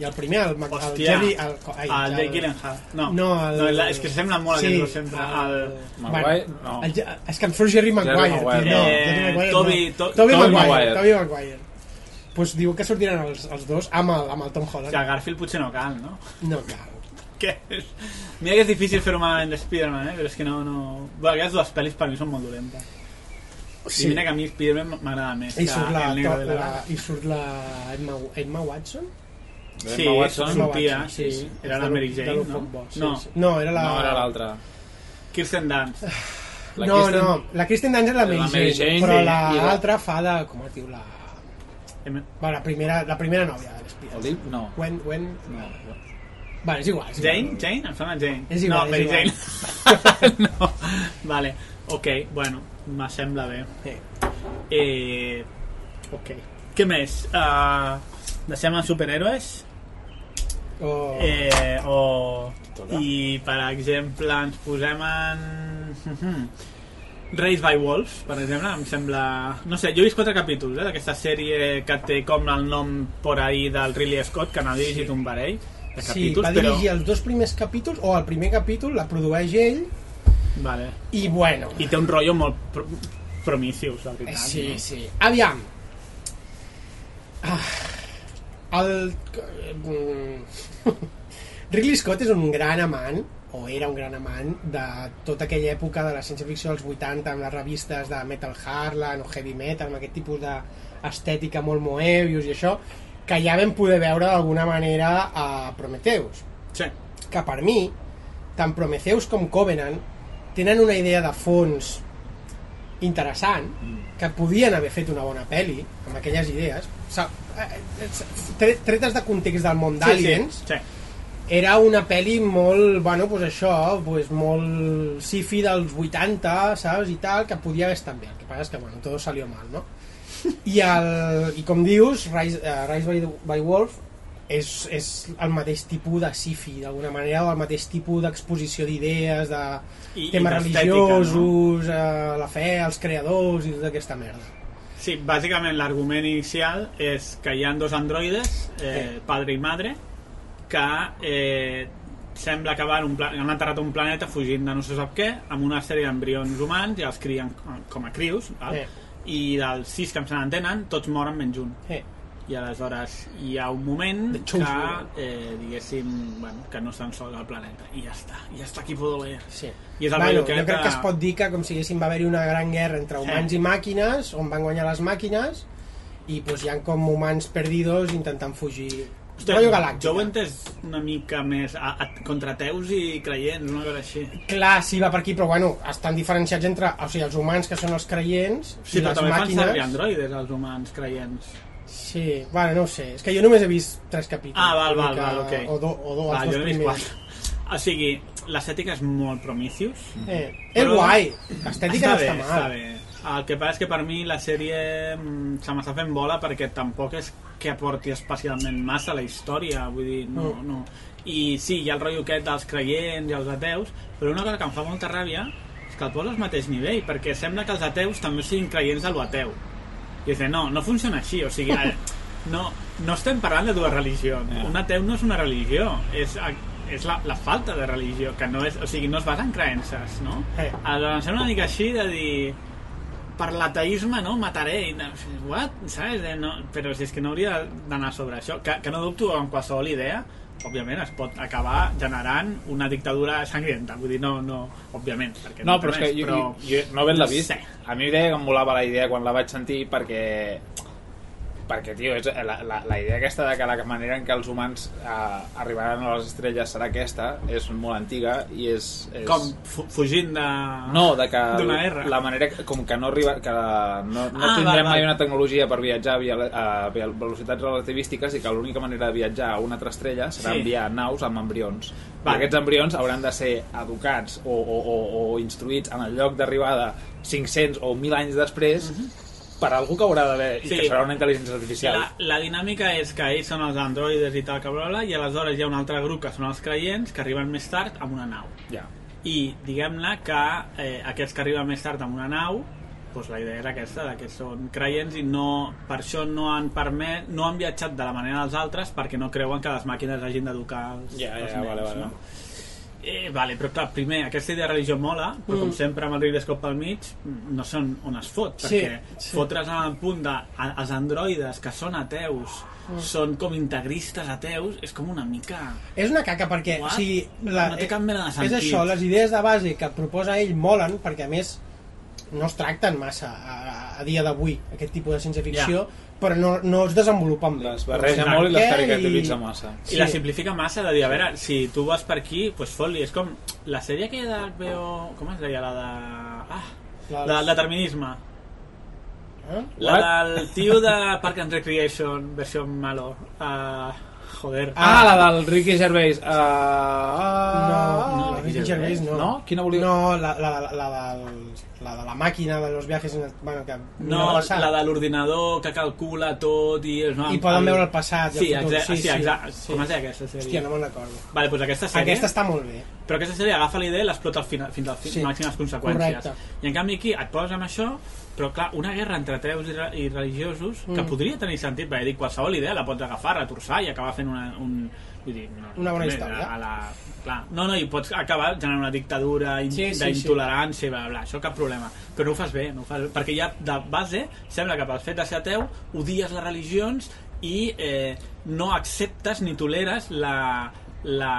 i el primer, el, Mac- el Jerry el, ai, el Jake Gyllenhaal. No, no, el, no la, és que sembla molt sí, aquest sempre. El, Maguire? No. el, és que em surt Jerry Maguire, Maguire, tio, no, no. Jerry Eh, Maguire Toby- no. To- Toby, Tobey Maguire, Maguire. Toby Maguire pues diu que sortiran els, els dos amb el, amb el Tom o Holland sigui, Garfield potser no cal, no? no cal Que és... Mira que és difícil fer-ho malament de Spider-Man, eh? però és que no... no... Bueno, aquestes dues pel·lis per mi són molt dolentes. Sí. I mira que a mi Spider-Man m'agrada més i surt la, el negre de la... la, i surt la Emma, Emma Watson Sí, Emma Watson. sortia, Watson, sí, sí. Era És la Mary Jane, no? No. sí. no, era la... No, era l'altra. Kirsten Dunst. La no, Kristen- no, la Kristen Dunst és la La Mary Mary Jane, Jane, però sí, la la- l'altra fa de... com es diu? La... Bueno, la primera, la primera nòvia de El l'Spider. Deep? No. Gwen, Gwen... no. Vale, és igual. És igual. Jane? Jane? Em sona Jane. És igual, no, és Mary igual. Jane. no. Vale, ok, bueno, me sembla bé. Sí. Eh, ok. Què més? Uh, deixem els superhéroes? O... Eh, o... I, per exemple, ens posem en... Raised by Wolves, per exemple, em sembla... No sé, jo he vist quatre capítols eh, d'aquesta sèrie que té com el nom por ahí del Ridley Scott, que n'ha dirigit un parell de Sí, capítols, va dirigir els dos primers capítols, o el primer capítol la produeix ell, però... Vale. i bueno... I té un rotllo molt pro promicius, la veritat. Sí, no? sí. Aviam. Ah, el... mm, Ridley Scott és un gran amant, o era un gran amant, de tota aquella època de la ciència-ficció dels 80, amb les revistes de Metal Harlan o Heavy Metal, amb aquest tipus d'estètica molt Moebius i això, que ja vam poder veure d'alguna manera a Prometheus Sí. que per mi, tant Prometheus com Covenant tenen una idea de fons interessant, que podien haver fet una bona pel·li amb aquelles idees, eh, eh, tre- tretes de context del món d'Aliens, Sí, sí. Era una pel·li molt, bueno, pues això, pues molt sci-fi dels 80, saps, i tal, que podia haver estat bé. El que passa és que, bueno, tot salió mal, no? I, el, i com dius, Rise, uh, Rise by, by Wolf és, és el mateix tipus de sci-fi, d'alguna manera, o el mateix tipus d'exposició d'idees, de I- i temes d'estètica, religiosos, no? uh, la fe, els creadors i tota aquesta merda. Sí, bàsicament l'argument inicial és que hi ha dos androides, eh, padre i madre, que eh, sembla que van un pla han aterrat a un planeta fugint de no se sap què, amb una sèrie d'embrions humans i els crien com a crius, val? Eh. i dels sis que se n'entenen, tots moren menys un. Eh. I aleshores hi ha un moment que, eh, diguéssim, bueno, que no estan sols al planeta. I ja està, i hasta aquí puedo leer. Sí. I és el bueno, rotllo jo crec que es pot dir que com si haguéssim va haver-hi una gran guerra entre humans Sí. i màquines, on van guanyar les màquines, i pues, hi ha com humans perdidos intentant fugir. Hòstia, Rotllo galàctica. jo ho he entès una mica més a, a, contra teus i creients, una cosa així. Clar, sí, va per aquí, però bueno, estan diferenciats entre o sigui, els humans, que són els creients, Sí, i però les també fan màquines... servir androides, els humans creients. Sí, bueno, no sé, és que jo només he vist tres capítols. Ah, val, val, que- val, ok. O, do, o do, Va, els dos primers. O sigui, l'estètica és molt Prometheus. Eh, és Però- guai, l'estètica no bé, està mal. Està bé. El que passa és que per mi la sèrie mm, se m'està fent bola perquè tampoc és que aporti especialment massa a la història, vull dir, no, Mm. no. I sí, hi ha el rotllo aquest dels creients i els ateus, però una cosa que em fa molta ràbia és que el posa al mateix nivell, perquè sembla que els ateus també siguin creients de lo ateu. I és de, no, no funciona així, o sigui, no, no estem parlant de dues religions. Ja. Un ateu no és una religió, és, és la, la falta de religió, que no és, o sigui, no es basa en creences, no? Eh. Aleshores, sembla una mica així de dir per l'ateisme, no? Mataré. I, no, what? Saps? Eh, No, però si és que no hauria d'anar sobre això. Que, que no dubto en qualsevol idea, òbviament es pot acabar generant una dictadura sangrienta. Vull dir, no, no, òbviament. Perquè No, té però és que més, jo, però... jo, jo no havent-la vist, Sí. a mi deia que em volava la idea quan la vaig sentir perquè perquè, tio, és la, la, la idea aquesta de que la manera en què els humans eh, arribaran a les estrelles serà aquesta és molt antiga i és... és... Com fu fugint de... No, de que guerra. la manera com que no arriba que la, no, no Ah, tindrem mai una tecnologia per viatjar a, via, a, via velocitats relativístiques i que l'única manera de viatjar a una altra estrella serà Sí. enviar naus amb embrions. Val. I aquests embrions hauran de ser educats o, o, o, o instruïts en el lloc d'arribada 500 o 1.000 anys després per algú que haurà d'haver i. Sí. que serà una intel·ligència artificial. La, la dinàmica és que ells són els androides i tal, que bla, bla, i aleshores hi ha un altre grup que són els creients que arriben més tard amb una nau. Ja. i diguem-ne que eh, aquests que arriben més tard amb una nau doncs la idea era aquesta, que són creients i no, per això no han permet, no han viatjat de la manera dels altres perquè no creuen que les màquines hagin d'educar els, Ja, ja, els ja, nens, vale, vale. no? Eh, vale, però clar, primer, aquesta idea de religió mola, però com sempre amb el Ridley Scott pel mig, no sé on, on es fot, Sí, perquè sí. fotre's en el punt de a- els androides que són ateus, són com integristes ateus, és com una mica... És una caca perquè, What? o sigui, la, No té cap mena de és sentit. això, les idees de base que proposa ell molen, perquè a més no es tracten massa a, a dia d'avui, aquest tipus de ciència-ficció, però no, no es desenvolupen bé. Les barreja molt i les Què? caracteritza I- massa. I la simplifica massa de dir, a veure, si tu vas per aquí, doncs pues fot-li. És com la sèrie que de HBO... Com es deia? La de... Ah, La- la del determinisme. Eh? La del tio de Park and Recreation, versió malo. Uh, joder. Ah, la del Ricky Gervais. Uh, No, no, uh, Ricky Gervais no. No? Quina volia... No, la, la, la, la, del, la de la màquina de los viajes... En el, bueno, que No, passat. la de l'ordinador que calcula tot i... No, I poden veure el passat i el Sí, futur. exacte, sí, Sí, sí, exacte. sí. Com es deia aquesta sèrie? Hòstia, no me'n recordo. Vale, doncs aquesta sèrie... Aquesta està molt bé. Però aquesta sèrie agafa la idea i l'explota al final, fins a les Sí, sí, màximes conseqüències. correcte. I en canvi aquí et poses amb això, però clar, una guerra entre ateus i, i religiosos que Mm. podria tenir sentit, perquè dic, qualsevol idea la pots agafar, retorçar i acabar fent una, un... Vull dir, no, Una bona història. A la, clar, no, no, i pots acabar generant una dictadura in, Sí, sí, sí. d'intolerància, bla, bla, això cap problema. Però no ho fas bé, no ho fas bé, perquè ja de base sembla que pel fet de ser ateu odies les religions i eh, no acceptes ni toleres la, la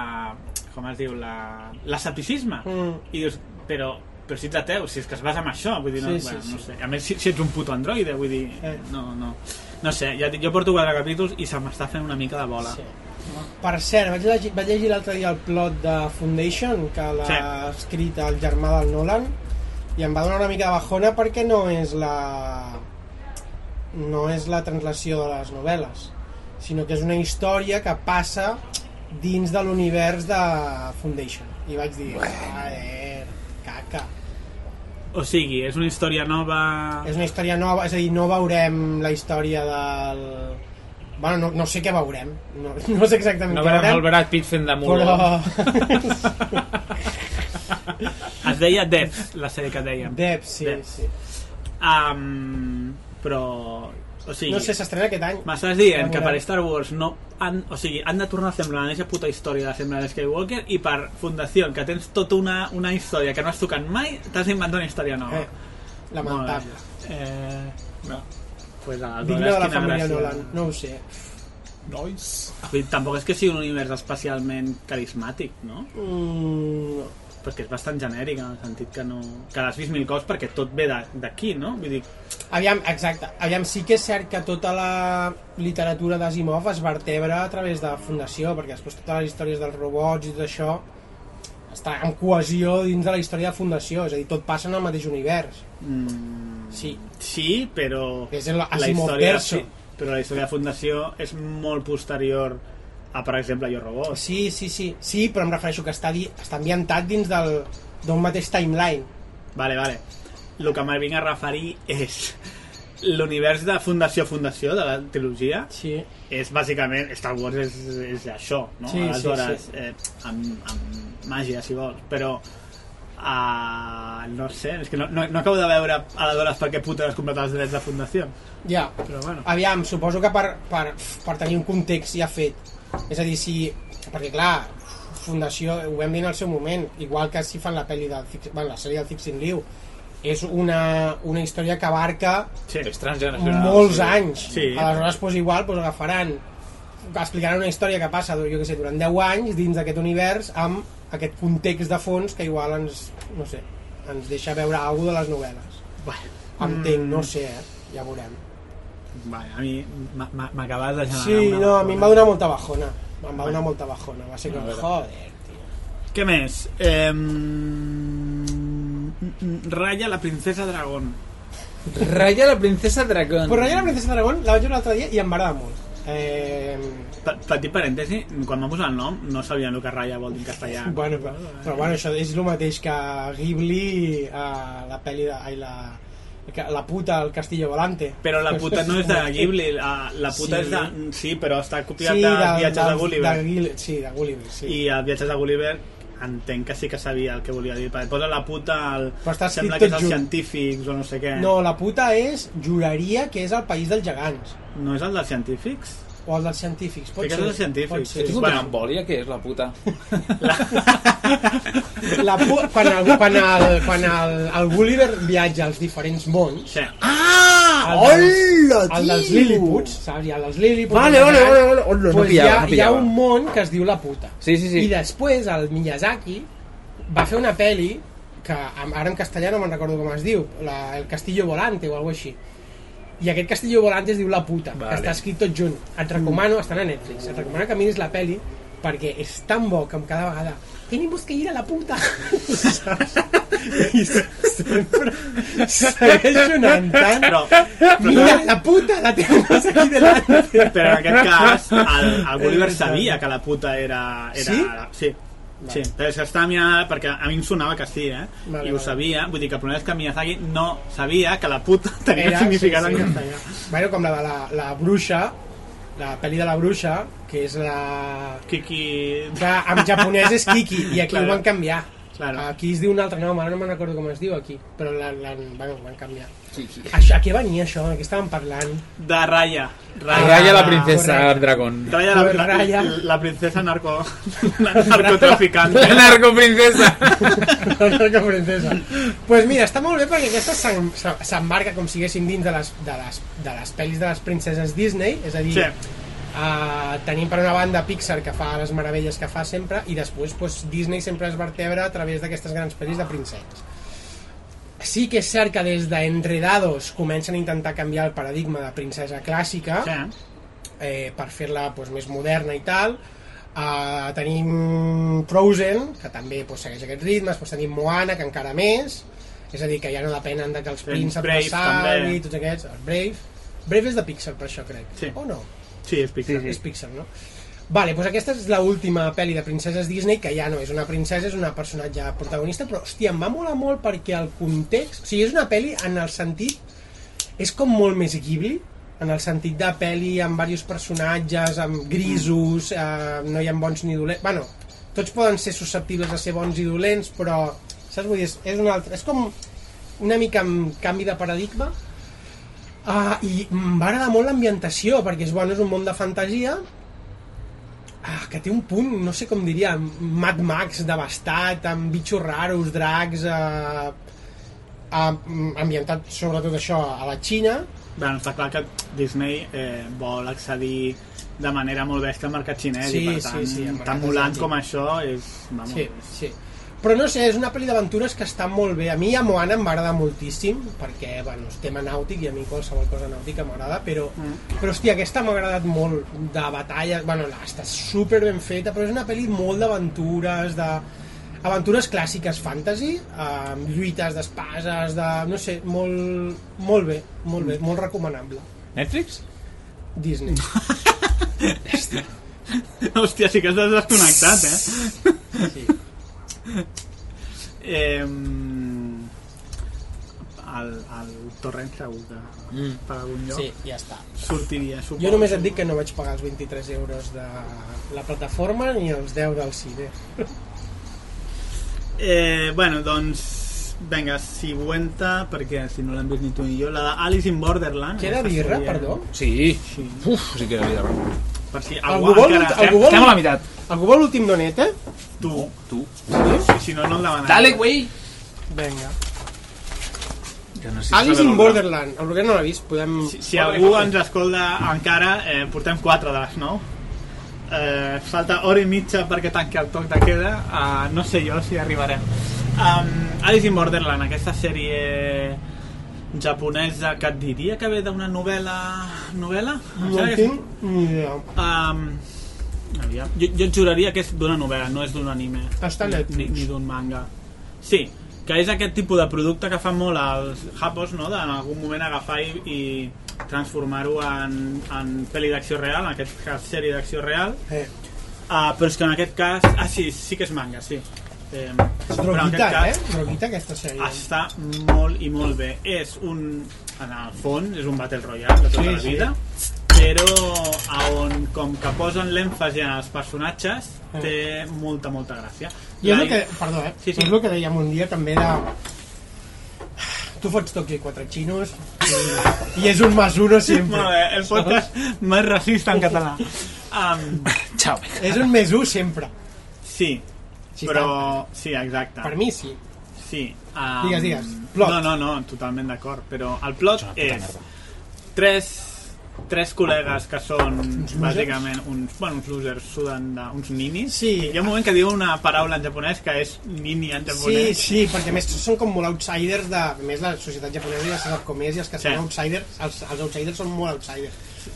com es diu, la, l'escepticisme. Mm. I dius, però, però si ets ateu, si és que es basa en això, vull dir, no, Sí, sí, bueno, sí. no sé. A més, si, si ets un puto androide, vull dir, Eh. no, no. No sé, ja, jo porto quatre capítols i se m'està fent una mica de bola. Sí. Per cert, vaig llegir, vaig llegir l'altre dia el plot de Foundation, que l'ha Sí. escrit el germà del Nolan, i em va donar una mica de bajona perquè no és la no és la translació de les novel·les, sinó que és una història que passa dins de l'univers de Foundation. I vaig dir, joder, caca. O sigui, és una història nova... És una història nova, és a dir, no veurem la història del... Bueno, no, no sé què veurem, no, no sé exactament No què veurem veurem, el Brad Pitt fent de mulo. però... Es deia Death, la sèrie que dèiem. Depp, sí, Depp. sí. Um, però... O sigui, No sé, s'estrena aquest any. M'estàs dient que per. Star Wars no han, o sigui, han de tornar a fer la mateixa puta història de sembla de Skywalker i per Fundació, que tens tota una, una història que no has tocat mai, t'has d'inventar una història nova. Eh, lamentable. Eh, no. Pues Digne de la família gràcia. Nolan, no ho sé. Nois. Vull dir, Tampoc és que sigui un univers especialment carismàtic, no? Mm, no. Perquè és bastant genèric, en el sentit que no... Que l'has vist mil cops perquè tot ve de- d'aquí, no? Vull dir, Aviam, exacte. Aviam, sí que és cert que tota la literatura d'Asimov es vertebra a través de Fundació, perquè després totes les històries dels robots i tot això està en cohesió dins de la història de Fundació, és a dir, tot passa en el mateix univers. mm, Sí. sí, però... És el la història, sí, però la història de Fundació és molt posterior a, per exemple, Jo Robot. Sí, sí, sí. Sí, però em refereixo que està, di està ambientat dins del d'un mateix timeline. Vale, vale. El que me vinc a referir és l'univers de Fundació Fundació de la trilogia Sí. és bàsicament Star Wars és, és això no? Sí, sí, aleshores sí. Eh, amb, amb màgia si vols però uh, no sé és que no, no, no acabo de veure aleshores per què puta has comprat els drets de Fundació Ja. però bueno Aviam, suposo que per, per, per tenir un context ja fet. És a dir, si... Perquè, clar, Fundació, ho vam dir en el seu moment, igual que si fan la pel·li del, Fix- bueno, la sèrie del Fixing Liu, és una, una història que abarca sí. Molts sí. anys. Sí. Aleshores, doncs, igual doncs, agafaran explicaran una història que passa jo que sé, durant 10 anys dins d'aquest univers amb aquest context de fons que igual ens, no sé, ens deixa veure alguna de les novel·les. Bueno, Entenc, no sé, eh? ja veurem. vale, a mi m'acabes de generar Sí, una no, a mi em va bajona. donar molta bajona. Em va donar molta bajona. Va ser com, joder, tio. què més? Eh, Raya la princesa dragón Raya la princesa dragón. Però Raya la princesa Dragón la vaig veure l'altre dia i em va agradar molt. Eh, petit parèntesi, quan vam posar el nom no sabien el que Raya vol dir en castellà bueno, però, però bueno, això és el mateix que Ghibli a la pel·li de... Ai, la, la puta al Castillo Volante. Però la puta no és de Ghibli, la, la puta Sí. és de... Sí, però està copiat Sí, de del- Viatges del- de Gulliver. De, sí, de Gulliver, sí. I a Viatges de Gulliver entenc que sí que sabia el que volia dir. perquè Posa la puta... Escrit sembla que és els científics o no sé què. No, la puta és, juraria que és el país dels gegants. No és el dels científics? O el dels científics. Pot Crec que és ser, dels científics, pot sí. ser. Tinc embòlia, què és la puta? La pu quan, el, quan, el, quan el, el Gulliver viatja als diferents mons, Sí. Ah! El dels, el dels Lilliputs, saps? Hi ha els Lilliputs. Vale, vale, vale, vale. Hola, no pues pillava, hi, ha, no hi ha un món que es diu La Puta. Sí, sí, sí. I després el Miyazaki va fer una peli que ara en castellà no me'n recordo com es diu, la, el Castillo Volante o alguna així. I aquest Castillo Volante es diu La Puta, Vale. que està escrit tot junt. Et recomano, estan a Netflix, et recomano que miris la peli perquè és tan bo que amb cada vegada tenemos que ir a la puta. I sempre segueix sonant tant. Però, Mira, la puta la tenemos aquí delante. però en aquest cas, el, el Gulliver sabia que la puta era... era Sí? Sí. Sí, però és que estava mirant, perquè a mi em sonava que sí, eh? Vale, I ho vale. sabia, vull dir que el problema és que Miyazaki no sabia que la puta tenia Era, significat sí, sí. en castellà. Bueno, com la de la, la bruixa, la pel·li de la bruixa, que és la... Kiki... Que en japonès és Kiki, i aquí ho van canviar. Claro. Aquí es diu un altre nom, ara no me'n recordo com es diu aquí, però l'han bueno, van canviar. Això, a què venia això? De què estàvem parlant? De Raya. Raya, Raya la Ah, princesa correcte. dragón. Raya, la, la, Raya. la princesa narco, narcotraficante. Narcoprincesa. que princesa. pues mira, està molt bé perquè aquesta s'embarca com si haguéssim dins de les, de, les, de les pel·lis de les princeses Disney, és a dir, Sí. Uh, tenim per una banda Pixar que fa les meravelles que fa sempre i després pues, Disney sempre es vertebra a través d'aquestes grans pel·lis de princeses sí que és cert que des d'Enredados comencen a intentar canviar el paradigma de princesa clàssica Sí. eh, per fer-la pues, més moderna i tal uh, tenim Frozen que també pues, segueix aquests ritmes pues, tenim Moana que encara més és a dir, que ja no depenen de que els prínceps salvi, també. tots aquests, els Brave Brave és de Pixar per això crec Sí. o no? Sí, és Pixar. és Pixar, no? Vale, doncs aquesta és l'última pel·li de princeses Disney que ja no és una princesa, és una personatge protagonista, però hòstia, em va molar molt perquè el context... O sigui, és una pel·li en el sentit... És com molt més Ghibli, en el sentit de pel·li amb diversos personatges, amb grisos, eh, no hi ha bons ni dolents... Bueno, tots poden ser susceptibles de ser bons i dolents, però... Saps? Vull dir, és, és, un altre, és com una mica amb canvi de paradigma, Ah, i em va agradar molt l'ambientació perquè és, bueno, és un món de fantasia. Ah, que té un punt, no sé com diria Mad Max devastat amb bitxos raros, dracs eh, ah, ambientat sobretot això a la Xina. Bueno, està clar que Disney eh, vol accedir de manera molt bèstia al mercat xinès Sí, i per sí, tant, sí, mercat tan volant com això és... Vamos, sí, sí. Però no sé, és una pel·li d'aventures que està molt bé a mi a Moana em va agradar moltíssim perquè, bueno, és tema nàutic i a mi qualsevol cosa nàutica m'agrada però, Mm. però hòstia, aquesta m'ha agradat molt de batalla, bueno, està super ben feta però és una pel·li molt d'aventures de aventures clàssiques fantasy amb lluites d'espases de, no sé, molt, molt bé molt bé, molt recomanable Netflix? Disney Hòstia, sí que estàs desconnectat, eh? sí. Eh el, el torrent segur que Mm. per algun lloc sí, ja està sortiria, suposo. Jo només et dic que no vaig pagar els 23 euros de la plataforma ni els 10 del cine. Eh, bueno, doncs vinga, següenta perquè si no l'hem vist ni tu ni jo la d'Alice in Borderland Queda birra, sèrie- perdó? Sí. Sí. Uf, sí que era vida. Per si Algú algú, vol, encara algú vol, Estem a la meitat. algú vol l'últim donet, eh? tu, Tu. i si no, no el demanaré Dale, güey. Vinga. Que no sé Alice in. Borderland. El Roger no l'ha vist, podem... si, si algú ens escolta encara eh, portem 4 de les 9 eh, falta hora i mitja perquè tanqui el toc de queda uh, no sé jo si arribarem um, Alice in Borderland aquesta sèrie japonesa que et diria que ve d'una novel·la novel·la? No en tinc ni idea. Um, aviam. jo, jo et juraria que és d'una novel·la, no és d'un anime. Està Netflix. ni, ni d'un manga. Sí, que és aquest tipus de producte que fan molt els japos, no? d'en algun moment agafar i, i transformar-ho en, en pel·li d'acció real, en aquest cas sèrie d'acció real, Eh, uh, però és que en aquest cas... Ah, sí, sí que és manga, sí. Eh, però droguita, aquest eh? Droguita, aquesta sèrie. està molt i molt bé. És un... En el fons, és un Battle Royale de tota Sí, la sí. vida, però a on, com que posen l'èmfasi en els personatges, Mm. té molta, molta gràcia. I és el que, perdó, eh? Sí, sí. És el que dèiem un dia també de... Tu fots i quatre xinos i, i és un Masuno sempre. Molt bé, el podcast més racista en català. Um, Chao. És un més un sempre. sí, Sí, però... Sí, exacte. Per mi sí. Sí. Um, Digues, digues. Plot. No, no, no, totalment d'acord. Però el plot és merda. tres, tres col·legues que són losers? bàsicament uns, bueno, uns losers, suden de, uns ninis. Sí. Hi ha un moment que diu una paraula en japonès que és nini en Sí, japonès. sí, perquè a més són com molt outsiders de... Més la societat japonesa ja sap com és i els que Sí. són outsiders, els, els outsiders són molt outsiders.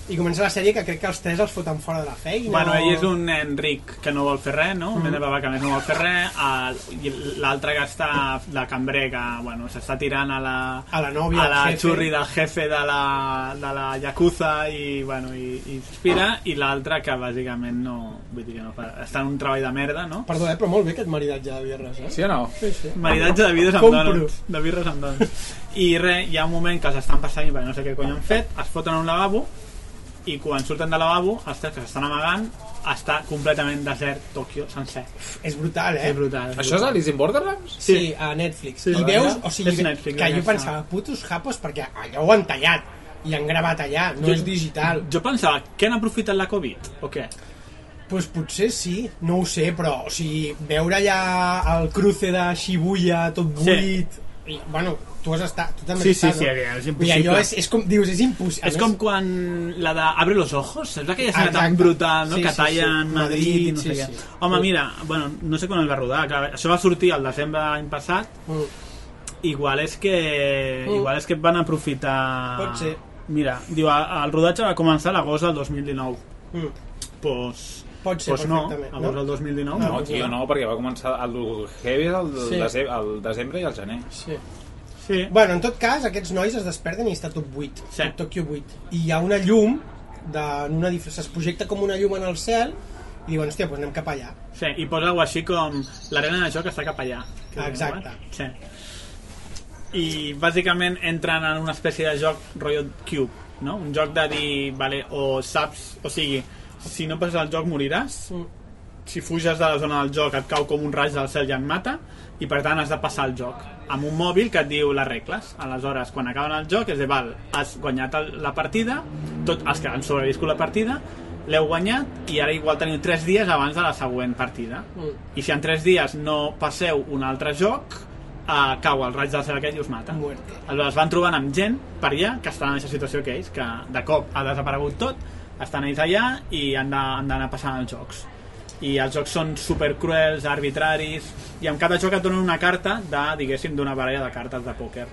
I comença la sèrie que crec que els tres els foten fora de la feina. Bueno, ell és un nen ric que no vol fer res, no? Un nen de que més no vol fer res. i L'altre que està, de cambrer, que bueno, s'està tirant a la, A la nòvia a la xurri del jefe de la, de la Yakuza i, bueno, i, i s'inspira. I l'altre que bàsicament no... Vull dir que no fa, està en un treball de merda, no? Perdó, eh, però molt bé aquest maridatge de birres, eh? Sí o no? Sí, sí. Maridatge de vidres amb Compro. donuts. De birres amb donuts. I res, hi ha un moment que els estan passant perquè no sé què cony han fet, es foten a un lavabo i quan surten del lavabo, els tres que s'estan amagant, està completament desert Tòquio sencer. És brutal, eh? És brutal. és Això és brutal. Alice in Borderlands? Sí, Sí. a Netflix. Sí. I veus, o sigui, És Netflix, que jo pensava, putos japos, perquè allò ho han tallat i han gravat allà, no Jo- és digital. Jo pensava, que han aprofitat la Covid, o què? Pues potser sí, no ho sé, però o sigui, veure allà el cruce de Shibuya tot Sí. buit... I, bueno, tu has estat, tu també Sí, has sí, estat, sí, no? és I impossible. allò és, és com, dius, és impossible. És com quan la de Abre los ojos, saps aquella escena tan brutal, no? Sí, que sí, tallen sí. Madrid i no Sí, sé sí. què. Home, mira, bueno, no sé quan es va rodar, clar, això va sortir el desembre de l'any passat, Mm. igual és que Mm. igual és que van aprofitar... Pot ser. Mira, diu, el rodatge va començar a l'agost del 2019. Mm. Pues, Pot ser, pues no, agost no? del 2019 No, no. tio, no, perquè va començar el heavy és el, sí. el desembre i el gener. Sí. Sí. Bueno, en tot cas, aquests nois es desperten i està tot buit, Sí. tot Tokyo buit. I hi ha una llum, de, en un edifici, es projecta com una llum en el cel, i diuen, hòstia, doncs anem cap allà. Sí, i posa alguna així com l'arena de joc està cap allà. Exacte. Sí. I bàsicament entren en una espècie de joc rotllo Cube, no? Un joc de dir, vale, o saps, o sigui, si no passes el joc moriràs, Mm. si fuges de la zona del joc et cau com un raig del cel i et mata, i per tant has de passar el joc amb un mòbil que et diu les regles. Aleshores, quan acaben el joc, és de, val, has guanyat la partida, tot els que han sobreviscut la partida, l'heu guanyat i ara igual teniu 3 dies abans de la següent partida. Mm. I si en 3 dies no passeu un altre joc, eh, cau el raig del cel aquest i us mata. Muerte. Aleshores van trobant amb gent per allà que estan en aquesta situació que ells, que de cop ha desaparegut tot, estan ells allà i han d'anar passant els jocs. I els jocs són super cruels, arbitraris, i amb cada joc et donen una carta de, diguéssim, d'una baralla de cartes de pòquer.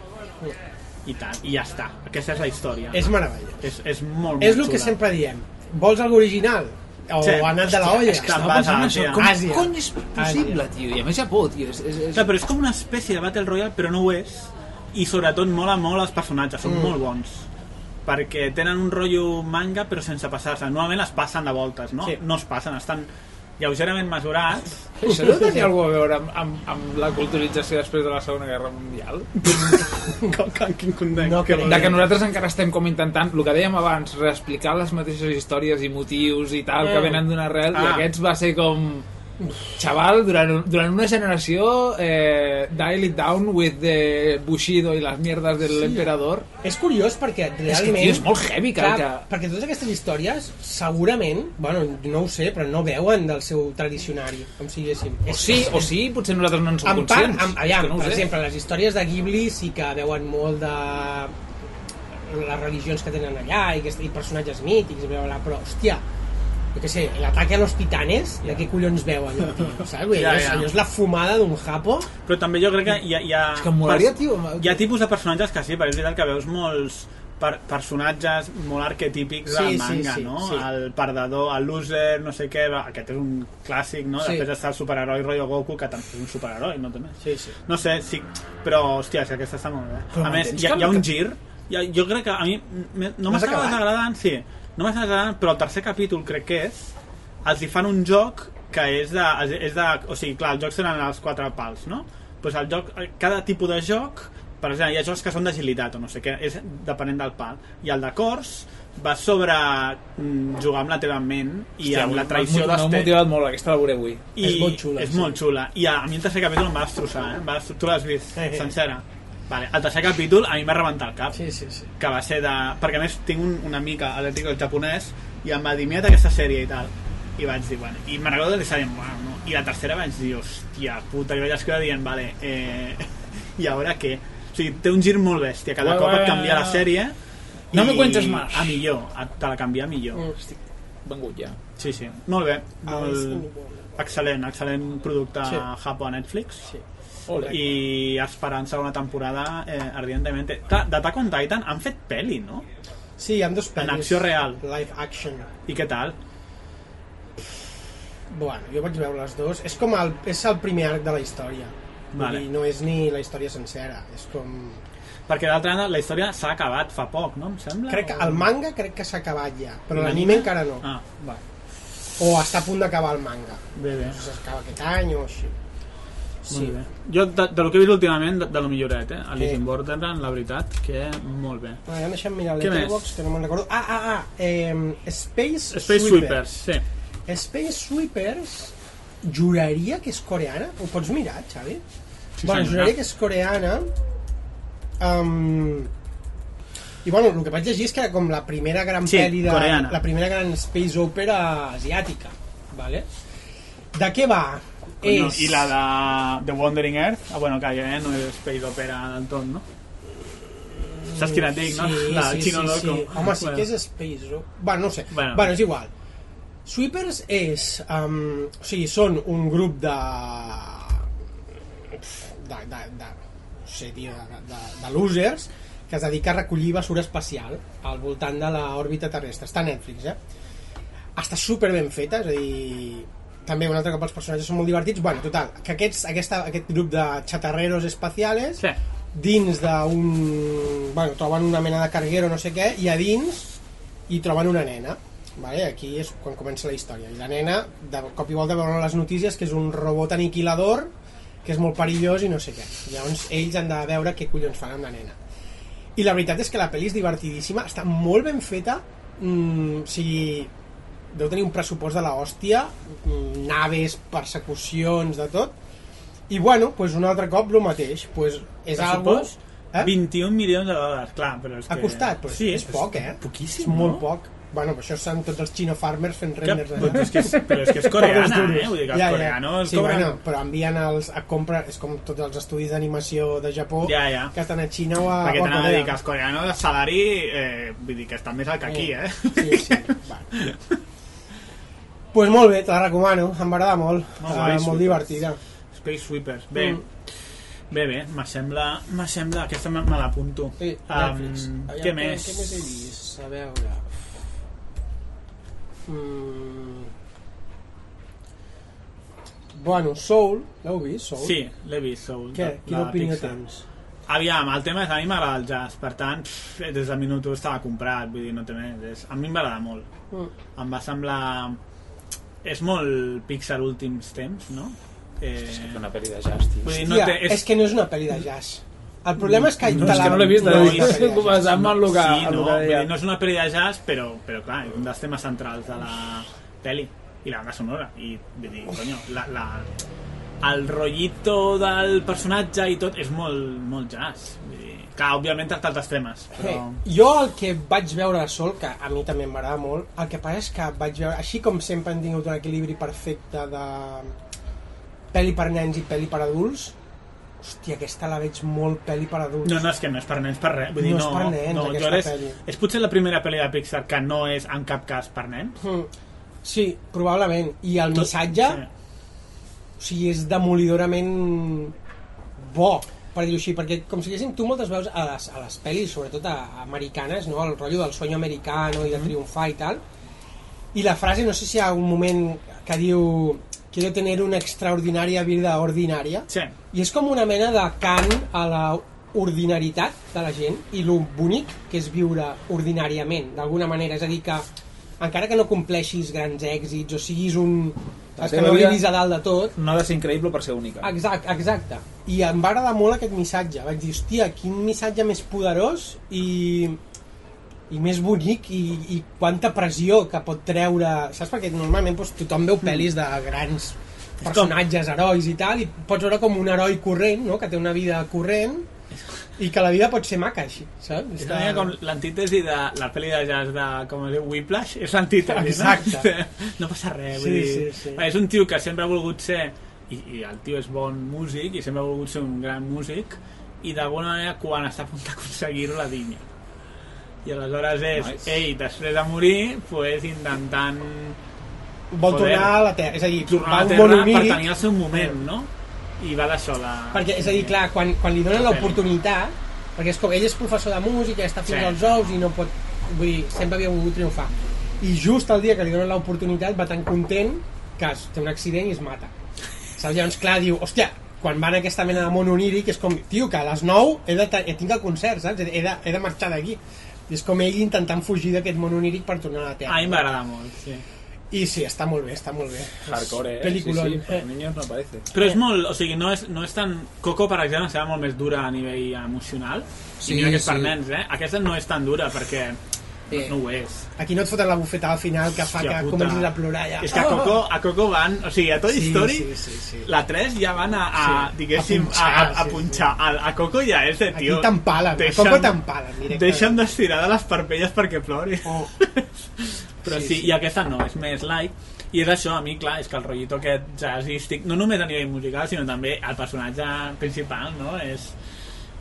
I tal, i ja està. Aquesta és la història. És meravellós. és, és molt, molt És el que sempre diem. Vols algo original? O Sí. ha anat de la olla? és que Estava pensant això, Àsia. com Àsia. cony és possible, tio? I a més Japó, tio. És, és, és... Clar, però és com una espècie de Battle Royale, però no ho és. I sobretot mola molt els personatges, són mm. molt bons. Perquè tenen un rotllo manga, però sense passar-se. Normalment es passen de voltes, no? Sí. No es passen, estan lleugerament mesurats. Això no tenia alguna cosa a veure amb, amb, amb la culturització després de la Segona Guerra Mundial? com, quin context. No, que. De que nosaltres encara estem com intentant, el que dèiem abans, reexplicar les mateixes històries i motius i tal, que Mm. venen d'una arrel, i Ah. aquests va ser com... Xaval, durant, durant una generació, eh, dial it down with the Bushido i les mierdes de l'emperador. És curiós perquè realment... És que, tio, és molt heavy. Clar, que... perquè totes aquestes històries segurament, bueno, no ho sé, però no veuen del seu tradicionari, com si diguéssim. O sí, o sí, potser nosaltres no en som En part, conscients. amb, allà, que no per sé. exemple, les històries de Ghibli sí que veuen molt de les religions que tenen allà i, i personatges mítics, bla, bla, bla, però, hòstia, jo què sé, l'ataque a los titanes, de què collons veu allò, tio, saps? Vull dir, Ja, allò, és, ja. allò és la fumada d'un japo Però també jo crec que hi ha... Hi ha És que em molaria, tio, Hi ha tipus de personatges que sí, perquè és veritat que veus molts per, personatges molt arquetípics Sí, del sí, manga, sí, no? sí. El perdedor, el loser, no sé què, va, aquest és un clàssic, no? Sí. Després està el superheroi rotllo Goku, que també és un superheroi, no també? Sí, sí. No sé, sí, però, hòstia, és que aquesta està molt bé. Però a més, hi ha, hi ha un que- gir, hi ha, jo crec que a mi no m'estava desagradant, sí, no m'estava desagradant, però el tercer capítol crec que és, els hi fan un joc que és de, és de o sigui, clar, els jocs tenen els quatre pals, no? Pues el joc, cada tipus de joc, per exemple, hi ha jocs que són d'agilitat o no sé què, és depenent del pal. I el de cors va sobre mm, jugar amb la teva ment i Hòstia, amb la m'ha- traïció M'ha dels teus motivat molt, aquesta la veuré avui. i És molt xula, és sí. molt xula i a, a mi el tercer capítol em va destrossar eh? em va tu l'has vist sencera vale. el tercer capítol a mi em va rebentar el cap Sí, sí, sí. que va ser de... perquè a més tinc un, una amiga alèrtica al japonès i em va dir mira't aquesta sèrie i tal i vaig dir, bueno, i me'n recordo que li wow, no? i la tercera vaig dir, hòstia puta, i vaig escriure dient, vale eh... i ara què? O sigui, té un gir molt bèstia, cada cop et canvia la sèrie No me cuentes más. a millor, a- te la canvia a millor Mm. Estic vengut ja. sí, sí, molt bé Ah, molt... excel·lent, excel·lent producte Sí. Japo a Netflix Sí. Ole. i esperant segona temporada eh, ardientemente. Clar, d'Attack on Titan han fet pel·li, no? Sí, hi ha dos pel·lis. acció real. Live action. I què tal? Bueno, jo vaig veure les dues. És com el, és el primer arc de la història. Vale. dir, no és ni la història sencera. És com... Perquè d'altra banda la història s'ha acabat fa poc, no? Em sembla? Crec que el manga crec que s'ha acabat ja, però I l'anime encara no. Ah, va. O està a punt d'acabar el manga. Bé, bé. No sé si s'acaba aquest any o així. Sí. Molt bé. Jo, de, de lo que he vist últimament, de, de lo milloret, eh? Alice Sí. in Borderland, la veritat, que molt bé. Ah, ja deixem mirar Què Letterboxd, que no me'n recordo. Ah, ah, ah, eh, Space, Space Sweepers, sí. Space Sweepers juraria que és coreana? Ho pots mirar, Xavi? Sí, bueno, juraria que és coreana. Um, I bueno, el que vaig llegir és que era com la primera gran Sí, pel·li de... coreana. La primera gran space opera asiàtica. Vale? De què va? Coño, és... I la de The Wandering Earth, ah, bueno, calla, eh? No és Space Opera del tot, no? Saps quina et dic, no? Sí, la sí, Chino sí, Loco. sí. Home, sí Bueno. que és Space Rock. Bueno, no sé. Bueno. Bueno. bueno, és igual. Sweepers és... Um, o sigui, són un grup de... de, de, de no sé, tio, de, de, de losers que es dedica a recollir basura espacial al voltant de l'òrbita terrestre. Està a Netflix, eh? Està super ben feta, és a dir... També un altre cop els personatges són molt divertits. Bueno, total, que aquests, aquesta, aquest grup de xatarreros espacials Sí. dins d'un... Bueno, troben una mena de carguero, no sé què, i a dins hi troben una nena. Vale? Aquí és quan comença la història. I la nena, de cop i volta veuen les notícies que és un robot aniquilador que és molt perillós i no sé què. Llavors ells han de veure què collons fan amb la nena. I la veritat és que la pel·li és divertidíssima, està molt ben feta, mm, o sigui, deu tenir un pressupost de la hòstia, naves, persecucions, de tot, i bueno, pues un altre cop el mateix, pues és algo... Eh? 21 milions de dòlars, clar, però és Ha que... costat, però sí, és poc, eh? Poquíssim, És molt no? poc. Bueno, però això són tots els Chino Farmers fent renders però, és que és, però és que és coreana, eh? Vull dir que els coreanos sí, cobren... bueno, però envien els a compra, és com tots els estudis d'animació de Japó Ja, ja. que estan a Xina o a, Perquè t'anava a dir que els coreanos de salari, eh, vull dir que estan més alt que aquí, eh? Sí, sí. bueno. pues molt bé, te la recomano, em va agradar molt, Molt molt, guai, uh, molt Sweepers. divertida. Space Sweepers. Bé, Mm. bé, bé, m'assembla, m'assembla, aquesta me, me l'apunto. Sí, Um, Netflix. Aviam, què més? Què més he vist? A veure... Mm. Bueno, Soul, l'heu vist, Soul? Sí, l'he vist, Soul. Què? de- Quina opinió Pixar. tens? Aviam, el tema és a mi m'agrada el jazz, per tant, pff, des del minut 1 estava comprat, vull dir, no té més. És, a mi m'agrada molt. Mm. Em va semblar... És molt Pixar últims temps, no? Eh, És que una pel·li de jazz, tio. vull dir, no Hòstia, té... és... que no és una pel·li de jazz. El problema és que... No, és que no l'he vist, no no és l'he una vist. pel·li de jazz. Basant-me en el que, sí, no, que deia. no és una pel·li de jazz, però, però clar, és un dels temes centrals de la pel·li i la banda sonora. I vull dir, conyo, la, la, el rotllito del personatge i tot és molt, molt jazz. Vull dir, clar, òbviament tracta altres temes, Eh, però... jo el que vaig veure de Sol, que a mi també m'agrada molt, el que passa és que vaig veure, així com sempre han tingut un equilibri perfecte de pel·li per nens i pel·li per adults, hòstia, aquesta la veig molt pel·li per adults. No, no, és que no és per nens per res. Vull dir, No no, és per nens, no, aquesta és, pel·li. és potser la primera pel·li de Pixar que no és en cap cas per nens. Mm. Sí, probablement. I el Tot- missatge, o sigui, és demolidorament bo, per dir-ho així, perquè com si diguéssim, tu moltes veus a les, a les pel·lis, sobretot a, a americanes, no? el rotllo del sueño americano i de triomfar i tal, i la frase, no sé si hi ha un moment que diu quiero tener una extraordinaria vida ordinaria, Sí, i és com una mena de cant a la ordinaritat de la gent i lo bonic que és viure ordinàriament, d'alguna manera. És a dir, que encara que no compleixis grans èxits o siguis un... La que no arribis a dalt de tot, No ha de ser increïble per ser única. Exacte, exacte. I em va agradar molt aquest missatge. Vaig dir, hòstia, quin missatge més poderós i, i més bonic i, i quanta pressió que pot treure... Saps? Perquè normalment doncs, tothom veu pel·lis de grans personatges, herois i tal, i pots veure com un heroi corrent, no? que té una vida corrent, i que la vida pot ser maca així, saps? és una mica com l'antítesi de la pel·li de jazz de, com es diu, Whiplash, és l'antítesi, Exacte. no? No passa res, vull Sí, dir... sí, sí. És un tio que sempre ha volgut ser, i, i el tio és bon músic, i sempre ha volgut ser un gran músic, i d'alguna manera quan està a punt d'aconseguir-ho la dinya. I aleshores és Nice. ell, després de morir, pues, intentant Vol tornar a la Terra, és a dir, tornar a la un Terra per tenir el seu moment, no? I va d'això de... Perquè, és a dir, clar, quan, quan li donen l'oportunitat, perquè és com, ell és professor de música, està fins Sí. als ous i no pot vull dir, sempre havia volgut triomfar i just el dia que li donen l'oportunitat va tan content que es, té un accident i es mata saps? llavors clar, diu, hòstia quan van a aquesta mena de món oníric és com, tio, que a les 9 he de, he, tinc el concert, saps? He de, he de marxar d'aquí és com ell intentant fugir d'aquest món oníric per tornar a la Terra A mi m'agrada molt, sí. I sí, està molt bé, està molt bé Hardcore, eh? Peliculón. Sí, sí, per niños no parece. Però és molt, o sigui, no és, no és tan... Coco, per exemple, serà molt més dura a nivell emocional. Sí, I mira que és per sí. nens, eh? Aquesta no és tan dura perquè Sí. no ho és. aquí no et foten la bufeta al final que fa Hòstia que puta. comencis a plorar ja És que a Coco, a Coco van... O sigui, a Toy Sí, Story, sí, sí, sí. la 3 ja van a, a Sí, diguéssim, a punxar, a, a, a sí, punxar. A, a Coco ja és de, aquí tio... t'empalen, a Coco t'empalen. Deixa'm d'estirar de les parpelles perquè plori. Oh. Però sí, Sí, sí, sí. i aquesta no, és més light. I és això, a mi, clar, és que el rotllito aquest jazzístic, no només a nivell musical, sinó també el personatge principal, no? És,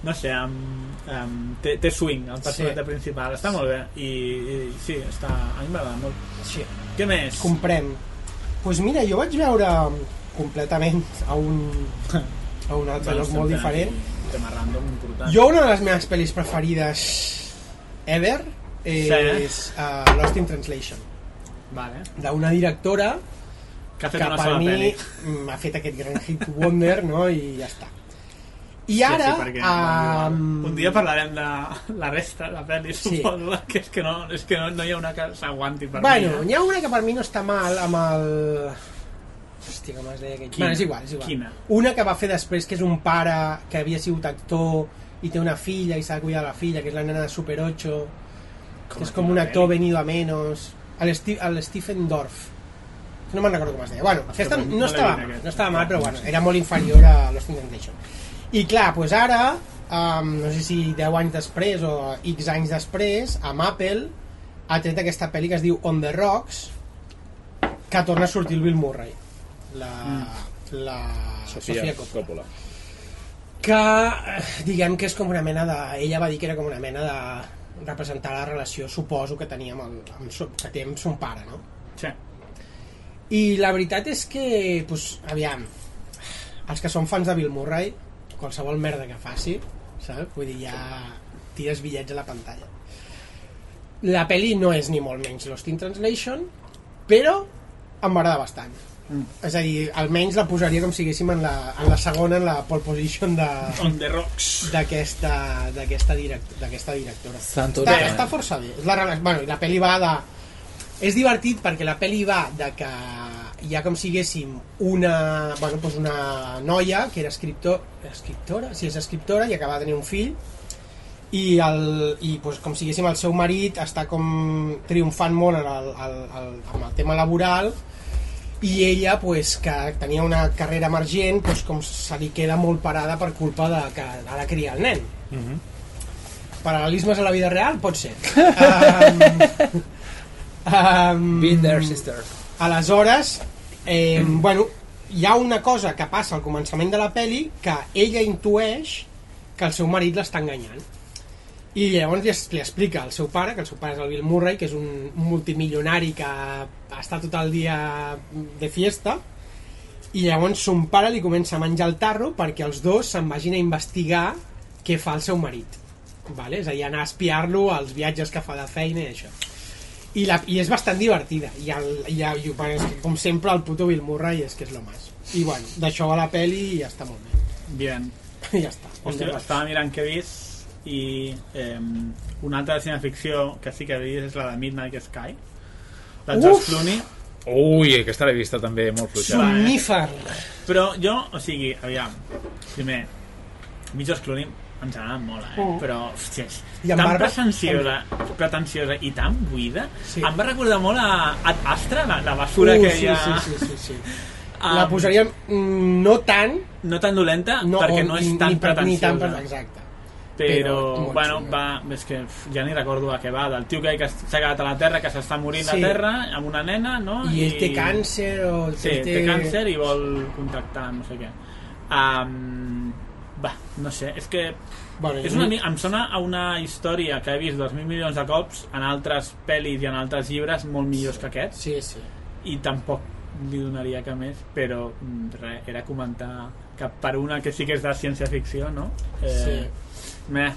no sé, amb, amb, té, té swing, el personatge Sí. principal. Està molt bé. I, i sí, està, a mi m'agrada molt. Sí. Què més? comprem doncs pues mira, jo vaig veure completament a un, a un altre lloc molt diferent Un tema random important. jo una de les meves pel·lis preferides ever és uh, Lost in Translation Vale. d'una directora Que ha fet que una per mi ha fet aquest gran hit wonder no? i ja està i Sí, ara sí, perquè, um, un dia parlarem de la resta de pel·lis, Sí. suposo, que és que no, és que no, no hi ha una que s'aguanti per bueno, mi. n'hi ha una que per mi no està mal amb el hòstia, com es deia aquell? Quina? bueno, és igual, és igual. Quina? una que va fer després que és un pare que havia sigut actor i té una filla i s'ha de cuidar la filla que és la nena de Super 8 que és com un actor venido a menos. El, Sti el Stephen Dorff. No me'n recordo com es deia. Bueno, aquesta no- no, estava no estava mal però bueno, era molt inferior a Lost in Translation i clar, doncs ara um, no sé si 10 anys després o X anys després amb Apple ha tret aquesta pel·li que es diu On the Rocks que torna a sortir el Bill Murray la, la Sofia, Sofia Coppola Coppola. que eh, diguem que és com una mena de ella va dir que era com una mena de representar la relació suposo que tenia amb, el, amb, que té amb son pare no? Sí. i la veritat és que pues, aviam els que són fans de Bill Murray qualsevol merda que faci saps? vull dir, ja tires bitllets a la pantalla la peli no és ni molt menys Lost in Translation però em m'agrada bastant mm. és a dir, almenys la posaria com si haguéssim en la, en la segona en la pole position de, On the Rocks. d'aquesta d'aquesta direct, d'aquesta directora està, està força bé és la, bueno, i la pel·li va de és divertit perquè la pel·li va de que hi ha com si haguéssim una, bueno, doncs una noia que era escriptor, escriptora, sí, és escriptora i acaba de tenir un fill i, el, i doncs, com si haguéssim el seu marit està com triomfant molt en el, el, el, amb el tema laboral i ella pues, que tenia una carrera emergent pues, com se li queda molt parada per culpa de que ha de criar el nen paral·lelismes a la vida real? pot ser um, um, Been there, sister. aleshores eh, bueno, hi ha una cosa que passa al començament de la peli que ella intueix que el seu marit l'està enganyant i llavors li, li explica al seu pare, que el seu pare és el Bill Murray, que és un multimilionari que està tot el dia de fiesta, i llavors son pare li comença a menjar el tarro perquè els dos se'n vagin a investigar què fa el seu marit. Vale? És a dir, anar a espiar-lo als viatges que fa de feina i això. I, la, i és bastant divertida. I, el, i, i bueno, és que, com sempre, el puto Bill Murray és que és lo más. I bueno, d'això va la peli i ja està molt bé. Bien. I ja està. Hòstia, estava mirant què he vist i eh, una altra de cineficció que sí que he vist és la de Midnight Sky de George Uf! Clooney Ui, aquesta l'he vista també molt fluixa. Somnífer! però jo, o sigui, aviam primer, mi George Clooney ens agrada molt, eh? Mm. però hòstia, I tan barba? pretensiosa, pretensiosa i tan buida Sí. em va recordar molt a Ad Astra la, la basura Uh, que sí, hi ha sí, sí, sí, sí. Um, La posaríem mm, no tant no tan dolenta no, perquè no és tan ni, pre- ni tan pretensiosa exacte però, però bueno, xunga. va, és que ja ni recordo a què va, del tio que que s'ha quedat a la Terra, que s'està morint Sí. a Terra amb una nena, no? i ell té càncer o Sí, ell té càncer i vol contactar, no sé què. Um, va, no sé, és que bueno, és una, em sona a una història que he vist 2.000 milions de cops en altres pel·lis i en altres llibres molt millors que aquest sí, sí. i tampoc li donaria cap més però mm, res, era comentar que per una que sí que és de ciència-ficció no? Eh, Sí. meh,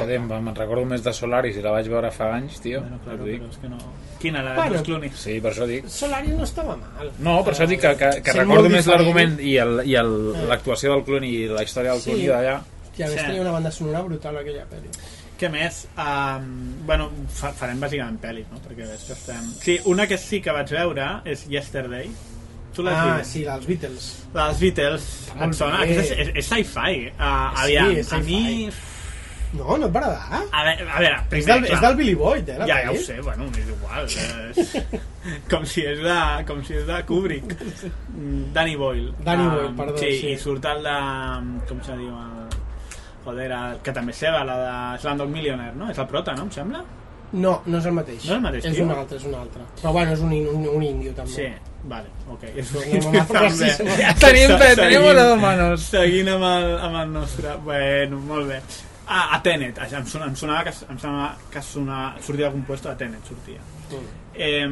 Joder, em- me'n recordo més de Solaris i la vaig veure fa anys, tio. Bueno, claro, dic. però és que no... Quina, la de Bueno. George Clooney? Sí, per això dic. Solaris no estava mal. No, per això dic que, que, que recordo més l'argument i el- i el- l'actuació del Clooney i la història del Sí. Clooney d'allà. I a més Sí. tenia una banda sonora brutal aquella pel·li. Què més? Um, bueno, fa, farem bàsicament pel·lis, no? Perquè veig que estem... Sí, una que sí que vaig veure és Yesterday. Tu l'has Ah, vist? sí, dels Beatles. Les Beatles. Molt Et sona? bé. Aquesta és, és, és sci-fi. Uh, Sí, aviam, és a mi... No, no et va agradar? A veure, a veure És primer, del, és del Billy Boyd, eh, la Ja, ja ho sé, bueno, m'és igual. És... com, si és de, com si és de Kubrick. Danny Boyle. Danny Ah, Boyle, perdó, Sí, sí. i surt el de... Com se diu? El, joder, el, que també és seva, la de Slumdog Millionaire, no? És el prota, no? Em sembla? No, no és el mateix. No és el mateix, És tio? un altre, és un altre. Però bueno, és un, un, un índio, també. Sí, vale, ok. És. Tenim, tenim una de manos. Seguint amb el, amb el nostre... Bueno, molt bé. Ah, a Tenet. Em sonava, em sonava que, em sonava que sonava, sortia algun puesto a Tenet, sortia. Mm. Eh,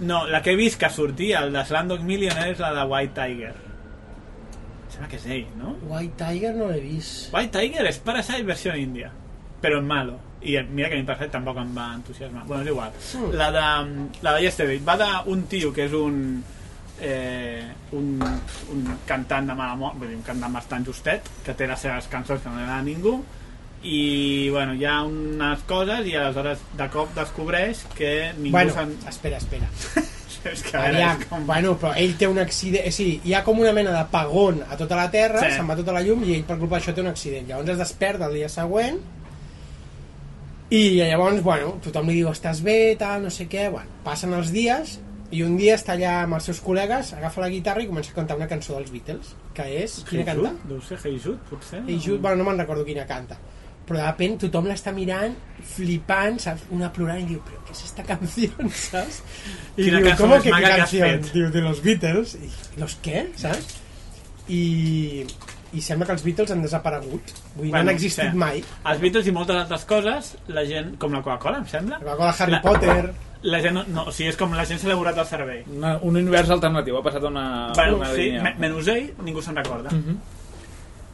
no, la que he vist que sortia, el de Slumdog Millionaire, és la de White Tiger. Em Sembla que és ell, no? White Tiger no l'he vist. White Tiger és Parasite versió índia, però en malo. I mira que a mi Parasite tampoc em va entusiasmar. Bueno, és igual. Mm. La de, la de Yesterday va d'un tio que és un... Eh, un, un cantant de mala mort, vull dir, un cantant bastant justet, que té les seves cançons que no li agrada a ningú, i bueno, hi ha unes coses i aleshores de cop descobreix que ningú Bueno, espera, espera. És que a veure, Aviam, és com... bueno, però ell té un accident... O sigui, hi ha com una mena d'apagón a tota la Terra, Sí. se'n va tota la llum i ell per culpa d'això té un accident. Llavors es desperta el dia següent i llavors, bueno, tothom li diu estàs bé, tal, no sé què... Bueno, passen els dies i un dia està allà amb els seus col·legues, agafa la guitarra i comença a cantar una cançó dels Beatles, que és... Quina Hey canta? Jude? Deu ser Hey Jude, potser? Hey Jude, bueno, no me'n recordo quina canta però de repente tothom l'està mirant flipant, saps? una plorant i diu però què és esta canció, saps? i Quina diu, com que has canció? diu, de los Beatles i los què, saps? i, i sembla que els Beatles han desaparegut vull dir, no han existit sí. mai Els Beatles i moltes altres coses, la gent, com la Coca-Cola, em sembla, la Coca-Cola, Harry La- Potter la gent, no, o sigui, és com la gent s'ha elaborat el cervell. Una, un univers alternatiu, ha passat una, Bueno, una sí, línia. me- menys ell, ningú se'n recorda. Mhm.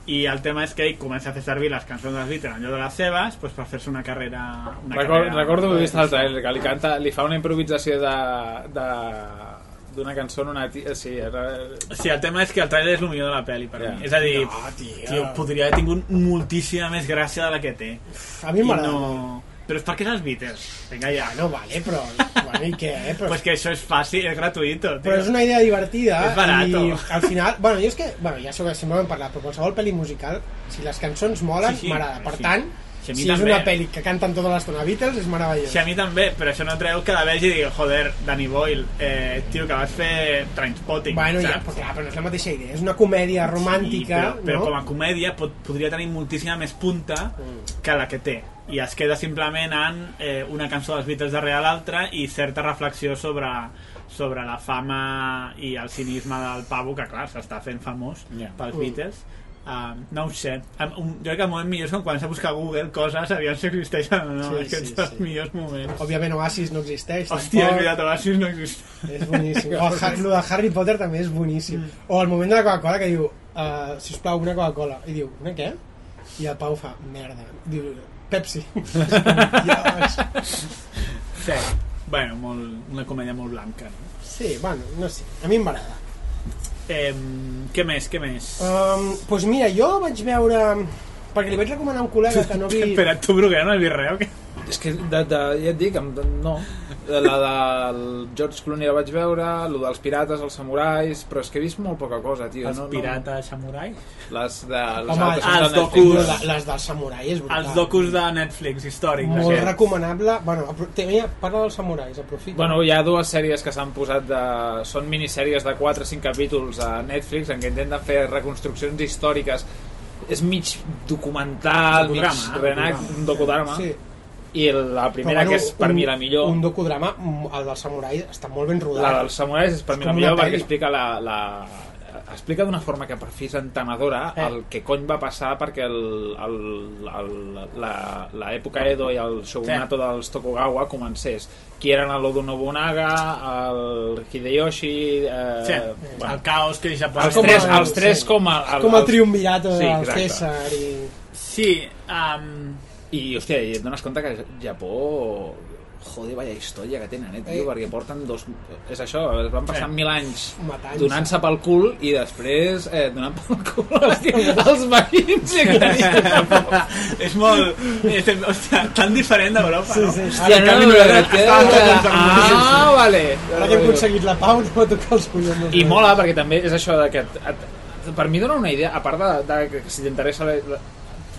I el tema és que ell comença a fer servir les cançons dels Beatles en lloc de les seves pues, per fer-se una carrera... Una Record, carrera recordo haver vist el trailer que li, canta, li fa una improvisació de, de d'una cançó en una tia, sí, era... Sí, el tema és que el trailer és el millor de la pel·li per Ja. mi. És a dir, No, tio. tio, podria haver tingut moltíssima més gràcia de la que té. a mi m'agrada no... Però és perquè és els Beatles. Vinga ja. no, vale, però bueno, i què, eh? però, Pues que això és fàcil, és gratuïto. Tio. però és una idea divertida És barato. i al final, bueno, jo és que bueno, ja sobre, sempre hem parlat, però qualsevol pel·li musical si les cançons molen, Sí, sí, m'agrada per sí. tant, Sí, a mi si és també. una pel·li que canten tota l'estona Beatles és meravellós Sí, a mi també, però això no treu que la vegi i digui, joder, Danny Boyle, eh, tio, que vas fer Trainspotting, Bueno, ja, saps? però, clar, però no és la mateixa idea, és una comèdia romàntica, sí, però, però no? com a comèdia pot, podria tenir moltíssima més punta Mm. que la que té i es queda simplement en eh, una cançó dels Beatles darrere l'altra i certa reflexió sobre, sobre la fama i el cinisme del pavo que clar, s'està fent famós Ja. pels Mm. Uh, no ho sé, un, jo crec que el moment millor és quan comença a buscar a Google coses, aviam si existeixen o no, Sí, és que sí, són els sí. millors moments. Òbviament Oasis no existeix, Hòstia, és tampoc. veritat, Oasis no existeix. És boníssim. O el, lo de Harry Potter també és boníssim. O el moment de la Coca-Cola que diu, uh, sisplau, una Coca-Cola. I diu, una què? I el Pau fa, merda. Diu, Pepsi. Sí. Bueno, molt, una comèdia molt blanca. No? Sí, bueno, no sé. A mi m'agrada. Eh, què més, què més? Um, pues mira, jo vaig veure... Perquè li vaig recomanar a un col·lega que no vi... Espera, tu Bruguera no has vist res o què? És que, de, de, ja et dic, no. La del George Clooney la vaig veure, lo dels pirates, els samurais, però és que he vist molt poca cosa, tio. Els no, pirates samurai? No, les de... Les Home, altres els docus. La- Les del samurai és brutal. Els docus de Netflix històrics. Molt aquests. recomanable. Bueno, tenia, parla dels samurais, aprofita. Bueno, hi ha dues sèries que s'han posat de... Són minissèries de 4 o 5 capítols a Netflix en què intenten fer reconstruccions històriques és mig documental, mig Docudrama, reenact, docudrama. un docudrama sí. I la primera Però, que és per un, mi la millor Un docudrama, mm, el del samurai, està molt ben rodat. la dels samurais és per És mi la millor una perquè pel·li. explica la, la explica d'una forma que per fi és entenedora Eh. el que cony va passar perquè el, el, el, la, la època Edo i el shogunato dels Tokugawa comencés qui eren el Oda Nobunaga el Hideyoshi eh, Sí, bueno, el caos que deixa els, tres, el- els tres sí. com a, És com el triumvirat Sí, del exacte. César i... Sí, um, I, hòstia, i et dones compte que Japó... Joder, vaya història que tenen, eh, tio, Eh. perquè porten dos... És això, es van passar Eh. mil anys donant-se pel cul i després eh, donant pel cul als, als veïns és molt... És, hòstia, tan diferent d'Europa, no? Sí, sí. Hòstia, no, canvi, no, nosaltres no, estàvem tots ens Ah, vale. Ara que hem aconseguit la pau, no va tocar els collons. I mola perquè també és això de que et, et, per mi dona una idea, a part de, de que si t'interessa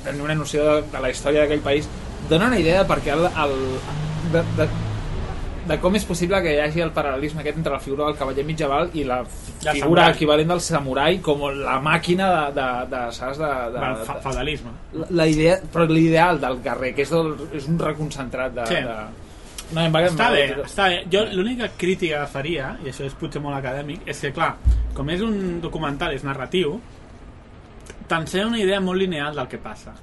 tenir una noció de, de la història d'aquell país, dona una idea de per què el, el de, de, de com és possible que hi hagi el paral·lelisme aquest entre la figura del cavaller mitjaval i la La figura samurai. equivalent del samurai com la màquina de, de, de, saps, de, de, Bueno, fa- de, feudalisme. la, la idea, però l'ideal del guerrer, que és, del, és un reconcentrat de... Sí. de... No, em va, Està bé, va- està bé. Jo l'única crítica que faria, i això és potser molt acadèmic, és que, clar, com és un documental, és narratiu, t'ensenya una idea molt lineal del que passa,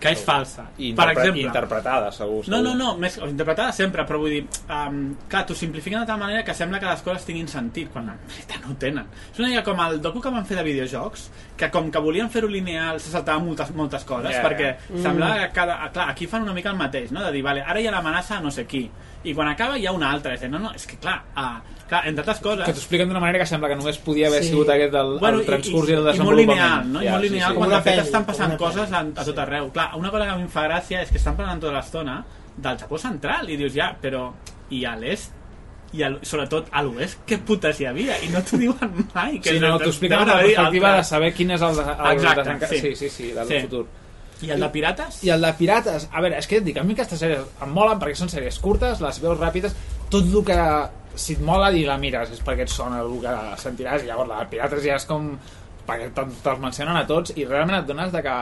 que és falsa. I per exemple, interpretada, segur, segur. No, no, no, més, interpretada sempre, però vull dir, um, clar, t'ho simplifiquen de tal manera que sembla que les coses tinguin sentit, quan en veritat no tenen. És una mica com el docu que van fer de videojocs, que com que volien fer-ho lineal se saltaven moltes, moltes coses, Ja, perquè ja. semblava que cada... Clar, aquí fan una mica el mateix, no? De dir, vale, ara hi ha l'amenaça a no sé qui, i quan acaba hi ha una altra, és dir, no, no, és que clar, uh, clar entre altres coses... que t'ho expliquen d'una manera que sembla que només podia haver Sí. sigut aquest el, Bueno, el transcurs i, i, el i, i molt desenvolupament. lineal, no? I molt lineal, sí. quan Com de fet estan passant una coses a, a tot arreu. Clar, una cosa que a mi em fa gràcia és que estan parlant tota l'estona del Japó central i dius, ja, però i a l'est i a, l- sobretot a l'oest, què putes hi havia? I no t'ho diuen mai. Que Sí, no, t'ho expliquen amb la perspectiva de altres. saber quin és el, de, el Exacte, desenca- sí. sí, sí, sí, del Sí. futur. I el de Pirates? I el de Pirates, a veure, és que et dic, a mi aquestes sèries em molen perquè són sèries curtes, les veus ràpides, tot el que si et mola i la mires és perquè et sona el que sentiràs i llavors la de Pirates ja és com perquè te- te'ls mencionen a tots i realment et dones de que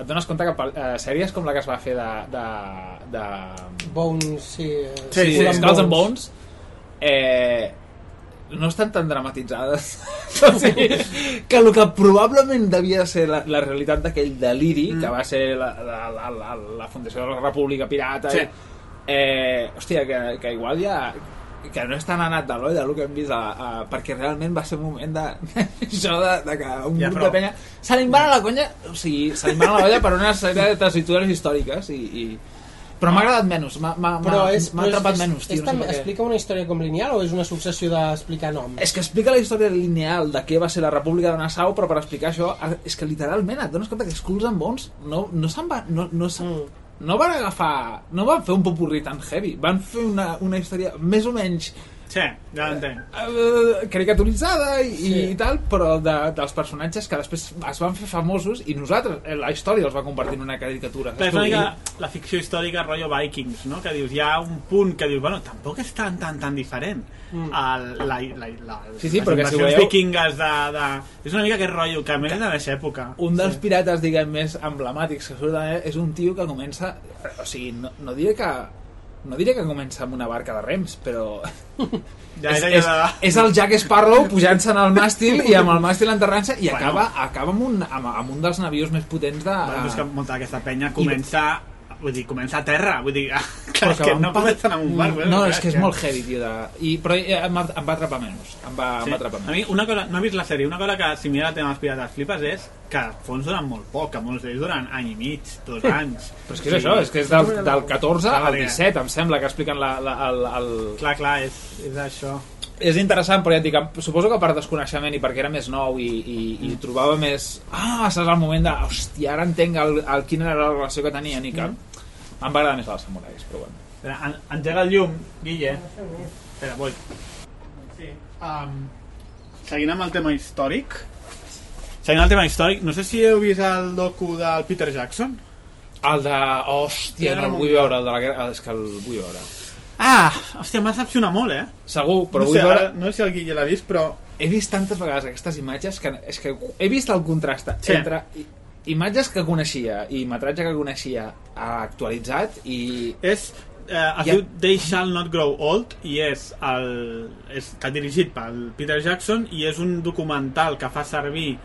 et dones compte que eh, sèries com la que es va fer de, de, de Bones, sí. Sí, sí, sí, sí, Skulls and Bones eh, no estan tan dramatitzades o sigui, que el que probablement devia ser la, la realitat d'aquell deliri mm. que va ser la, la, la, la, la fundació de la República Pirata Sí. eh, hòstia, que, que igual ja que no és tan anat de l'olla el que hem vist a, a, perquè realment va ser un moment de això de, de que un Ja, grup però- de penya se li va a la conya o sigui, se li va a la olla per una sèrie de històriques i, i... però m'ha agradat menys m'ha atrapat menys tio, és no sé explica una història com lineal o és una successió d'explicar noms? És que explica la història lineal de què va ser la República de Nassau, però per explicar això, és que literalment et dones compte que Skulls and Bones no, no se'n va... No, no, se, Mm. no van agafar... No van fer un popurrí tan heavy. Van fer una, una història més o menys Sí, ja l'entenc. eh, caricaturitzada i, Sí. i tal, però de, dels personatges que després es van fer famosos i nosaltres, eh, la història els va convertir en una caricatura. Però és una mica la ficció històrica rotllo Vikings, no? Que dius, hi ha un punt que dius, bueno, tampoc és tan, tan, tan diferent. Mm. El, la, la, la, Sí, sí, les però que si veieu- vikingues de, de... És una mica aquest rotllo, que a més és de aquesta època. un dels pirates, diguem, més emblemàtics que surt és un tio que comença... O sigui, no, no diré que... No diré que comença amb una barca de rems, però... Ja és, és és, el Jack Sparrow pujant-se en el màstil i amb el màstil enterrant-se i Bueno. acaba, acaba amb, un, amb, amb un dels navios més potents de... Bueno, és que molta d'aquesta penya comença... Vull dir, comença a terra, vull dir, és que van no comencen amb un barc. No, és que és molt heavy, tio. De... I, però eh, em, va- em va atrapar menys. Em va, em va atrapar A menys. mi, una cosa, no he vist la sèrie, una cosa que si mira el tema dels pirates flipes és que fons duren molt poc, que molts d'ells duren any i mig, dos anys. Però és que és això, és que és del, del 14 Clar, al perquè- 17, em sembla, que expliqen la, la, el, el, Clar, clar, és, és això. és interessant, però ja et dic, suposo que per desconeixement i perquè era més nou i, i, i trobava més... Ah, saps el moment de... Hòstia, ara entenc el, el, quina era la relació que tenien i que... Em va agradar més els samurais, però bueno. Espera, en, engega el llum, Guille. Espera, vull. Sí. Um, seguint amb el tema històric. Seguint el tema històric, no sé si heu vist el docu del Peter Jackson. El de... Hòstia, no el vull veure, el de la guerra... És que el vull veure. Ah, hòstia, m'ha decepcionat molt, eh? Segur, però no, vull sé, veure... ara, no sé si el Guille l'ha vist, però... He vist tantes vegades aquestes imatges que és que he vist el contrast Sí. entre i- imatges que coneixia i metratge que coneixia actualitzat i És, eh, es Ja. diu They Shall Not Grow Old i és el, és, està dirigit pel Peter Jackson i és un documental que fa servir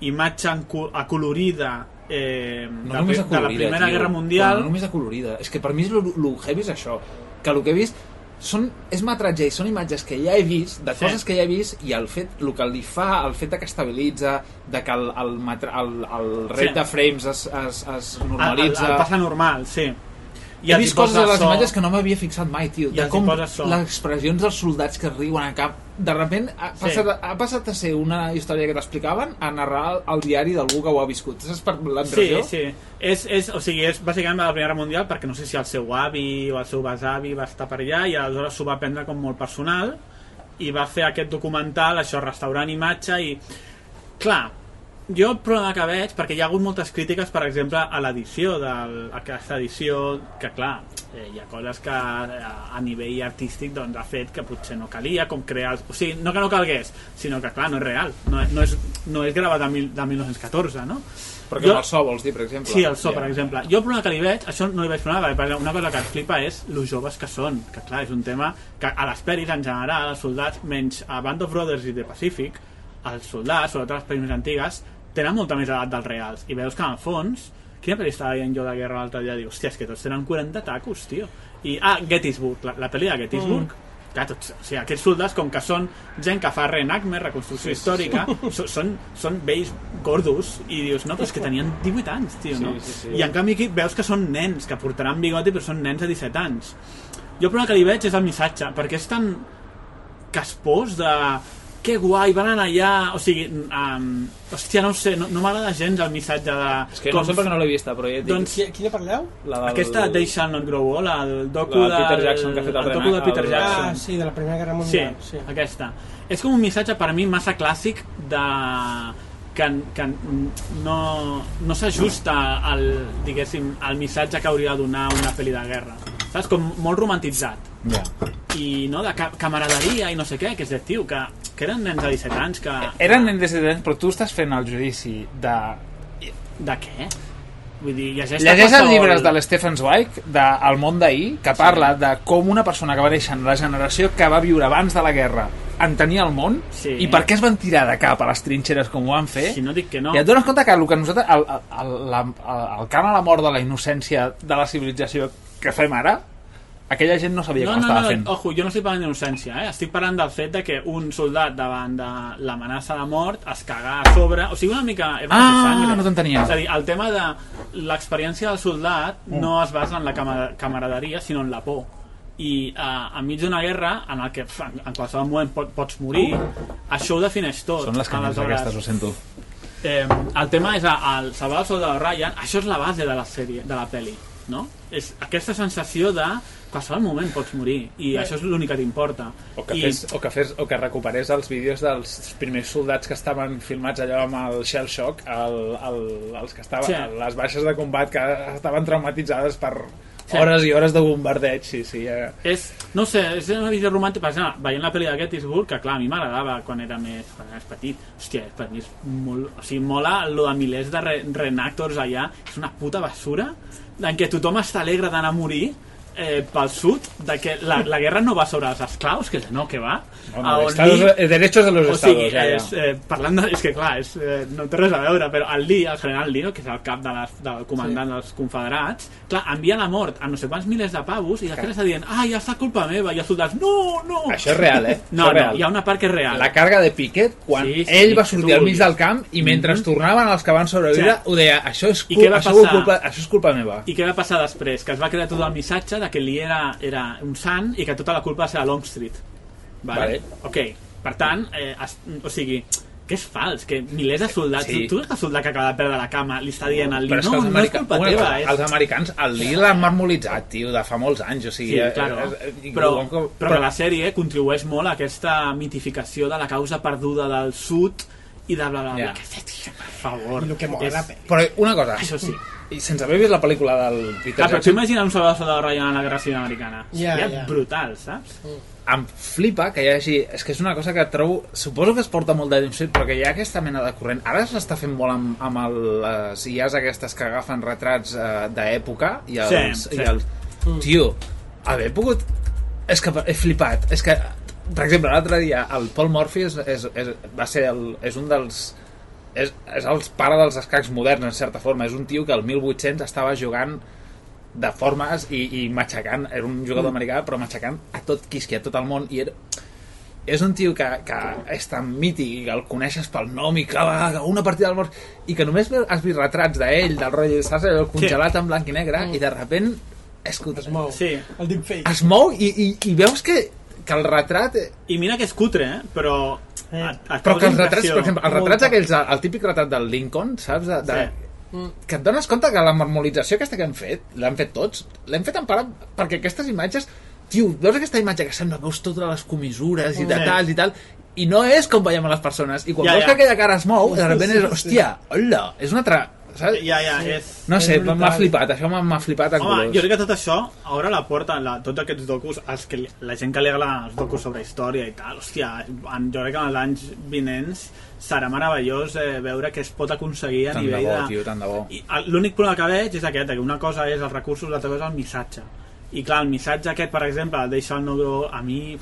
imatge acolorida eh, no de, només de la Primera tio. Guerra Mundial no només acolorida és que per mi és lo, lo heavy és això que el que he vist són, és metratge i són imatges que ja he vist, de Sí. coses que ja he vist, i el fet, el que li fa, el fet que estabilitza, de que el, el, el, el rate Sí. de frames es, es, es El, el, normalitza... el passa normal, sí. I he vist coses a les so, imatges que no m'havia fixat mai, tio. I De com so. les expressions dels soldats que riuen a cap... De repent ha Sí. passat, ha passat a ser una història que t'explicaven a narrar el diari d'algú que ho ha viscut. Saps per la Sí, sí. És, és, o sigui, és bàsicament la Primera Mundial perquè no sé si el seu avi o el seu besavi va estar per allà i aleshores s'ho va prendre com molt personal i va fer aquest documental, això, restaurant imatge i... Clar, jo el problema que veig, perquè hi ha hagut moltes crítiques, per exemple, a l'edició, del- a aquesta edició, que clar, eh, hi ha coses que eh, a nivell artístic doncs, ha fet que potser no calia, com crear... els- O sigui, no que no calgués, sinó que clar, no és real, no, no, és, no és gravat de, mil, de 1914, no? Perquè Jo- amb el so, vols dir, per exemple? Sí, el so, Ja. per exemple. Jo el problema que li veig, això no li veig problema, perquè una cosa que em flipa és los joves que són, que clar, és un tema que a les pel·lis en general, els soldats, menys a Band of Brothers i The Pacific, els soldats, sobretot les pel·lis més antigues, tenen molta més edat dels reals. I veus que en el fons, quina pel·li estava veient jo de guerra l'altre dia? Diu, hòstia, és que tots tenen 40 tacos, tio. I, ah, Gettysburg, la, la pel·li de Gettysburg, mm. clar, tots, o sigui, aquests soldats, com que són gent que fa reenactment, reconstrucció sí, històrica, sí. són, són vells gordos, i dius, no, però és que tenien 18 anys, tio, no? sí, sí. I en canvi aquí veus que són nens, que portaran bigoti, però són nens de 17 anys. Jo el problema que li veig és el missatge, perquè és tan caspós de que guai, van anar allà o sigui, um, hòstia, no ho sé no, no m'agrada gens el missatge de És que no sé per què no l'he vista, però ja et dic... Doncs- Qui- Quina parleu? la del... aquesta They Shall Not Grow Old el docu La de Peter del- Jackson que ha fet el el docu de Peter el- Jackson Ah, sí, de la Primera Guerra Sí, Mundial. Sí. aquesta. És com un missatge per mi massa clàssic de que, que no, no s'ajusta al, diguéssim, al missatge que hauria de donar una pel·li de guerra. Saps? Com molt romantitzat. Ja. I no, de ca camaraderia i no sé què, que és de tio, que, que eren nens de 17 anys que... Eren nens de 17 anys, però tu estàs fent el judici de... De què? Vull dir, llegeix Llegeix els llibres de l'Stephen Zweig, de El món d'ahir, que parla de com una persona que va néixer en la generació que va viure abans de la guerra entenia el món Sí. i per què es van tirar de cap a les trinxeres com ho van fer Si no dic que no. i et dones compte que el que nosaltres el, el, el, el, el cant a la mort de la innocència de la civilització que fem ara aquella gent no sabia No, com no, estava no, fent ojo, jo no estic parlant d'innocència, eh? estic parlant del fet de que un soldat davant de l'amenaça de mort es caga a sobre, o sigui, una mica... Ah, no t'entenia. És a dir, el tema de l'experiència del soldat no es basa en la cama- camaraderia, sinó en la por. I uh, enmig d'una guerra en el que pf, en qualsevol moment pot, pots morir, això ho defineix tot. són les cançons Aleshores, aquestes, ho sento Eh, el tema és el salvar el soldado Ryan, això és la base de la sèrie, de la peli, no? És aquesta sensació de qualsevol moment pots morir i això és l'únic que t'importa. o que, I- fes, o, que fes, o que recuperés els vídeos dels primers soldats que estaven filmats allò amb el shell shock el, el, els que estaven Sí. les baixes de combat que estaven traumatitzades per Sí. hores i hores de bombardeig sí, sí, eh. és, no sé, és una visió romàntica per exemple, veient la pel·li de Gettysburg que clar, a mi m'agradava quan era més, quan era més petit hòstia, per mi és molt o sigui, mola lo de milers de re reenactors allà és una puta basura en què tothom està alegre d'anar a morir eh, pel sud, de que la, la guerra no va sobre els esclaus, que no, que va No, A no, on estados, Lee- derechos de los o estados sigui, ja, ja. és, eh, parlant de, és que clar, és, eh, no té res a veure, però el Lee, el general Lee, no, que és el cap de les, del comandant sí. dels confederats, clar, envia la mort a no sé quants milers de pavos i després està dient, ah, ja està culpa meva, i els soldats, no, no! això és real, eh? No, no, real. hi ha una part que és real. la càrrega de Piquet quan Sí, sí, ell va sortir al mig del camp i mentre Mhm. tornaven els que van sobreviure Sí. ho deia, això és, cul això, culpa, això és culpa meva I què va passar després? Que es va crear tot el missatge de que Lee era, era un sant i que tota la culpa va ser a Longstreet. Vale? Vale. Ok, per tant, eh, es, o sigui, que és fals, que milers de soldats... Sí. Tu, veus que el soldat que acaba de perdre la cama li està dient al Lee, però no, no és culpa una teva, és... els americans el Lee l'han marmolitzat, tio, de fa molts anys o sigui, Sí, eh, claro. eh, eh, però, però que la sèrie contribueix molt a aquesta mitificació de la causa perduda del sud i de bla bla bla. Que fet, tio, per favor. I el que mola És- la pel·li. però una cosa Això sí. i sense haver vist la pel·lícula del Peter Clar, però tu Jackson imagina un de Ryan a la Guerra Civil Americana. Ja, Seria ja. brutal, saps? em flipa que hi hagi... És que és una cosa que trobo... Suposo que es porta molt de temps però que hi ha aquesta mena de corrent. Ara s'està fent molt amb, amb el, les IAs aquestes que agafen retrats eh, d'època i els... Sí, i sí. els... Tio, haver pogut... És que he flipat. És que, per exemple, l'altre dia el Paul Morphy és, és, és, va ser el, és un dels... És, és el pare dels escacs moderns, en certa forma. És un tio que el 1800 estava jugant de formes i, i matxacant, era un jugador Mm. americà però matxacant a tot Quisqui, a tot el món i era, és un tio que, que és tan mític, que el coneixes pel nom i que va una partida del mort i que només has vist retrats d'ell, del rotllo de Sasser, el congelat en blanc i negre i de repent és que Es mou. Sí. El deepfake. es mou i, i, i veus que, que el retrat I mira que és cutre, eh? però... Eh. Et, et però que els retrats, per exemple, els retrats aquells, el típic retrat del Lincoln, saps? De, de, Sí. que et dones compte que la marmolització aquesta que hem fet, l'hem fet tots, l'hem fet en part perquè aquestes imatges, tio, veus aquesta imatge que sembla, veus totes les comissures i Sí. detalls i tal, i no és com veiem a les persones, i quan Ja, veus ja. que aquella cara es mou, de sí, és, hòstia, hola, és una altra... Saps? Ja, ja, és... No sé, m'ha flipat, això m'ha flipat en Home, colors. jo crec que tot això obre la porta, la, tots aquests docus, els que, li- la gent que li agrada els docus sobre història i tal, hòstia, en, jo crec que en els anys vinents serà meravellós eh, veure què es pot aconseguir a Tant de nivell bo, de... tio, tant de bo. I el- l'únic problema que veig és aquest, que una cosa és els recursos, l'altra cosa és el missatge. I clar, el missatge aquest, per exemple, el deixa el negro a mi...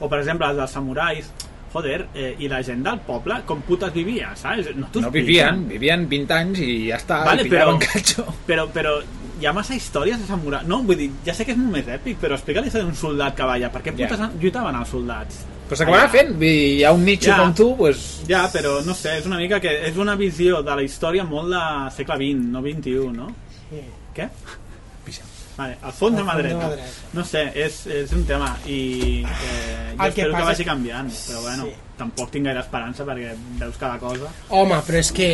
O, per exemple, els dels samurais, joder, eh, i la gent del poble, com putes vivia, saps? No, No vivien, vivien 20 anys i ja està, Vale, i però- catxo. Però, però hi ha massa històries de samurai. No, vull dir, ja sé que és molt més èpic, però explica la història d'un soldat que balla. Per què putes lluitaven els soldats? Però s'acabarà fent, vull dir, hi ha un nicho Ja. com tu, pues, Ja, però no sé, és una mica que és una visió de la història molt de segle XX, no XXI, no? Sí. Què? Vale, al fons de mà dreta. No sé, és, és un tema i eh, jo El que espero que, passa vagi canviant, però bueno, Sí. tampoc tinc gaire esperança perquè veus cada cosa. Home, però és que...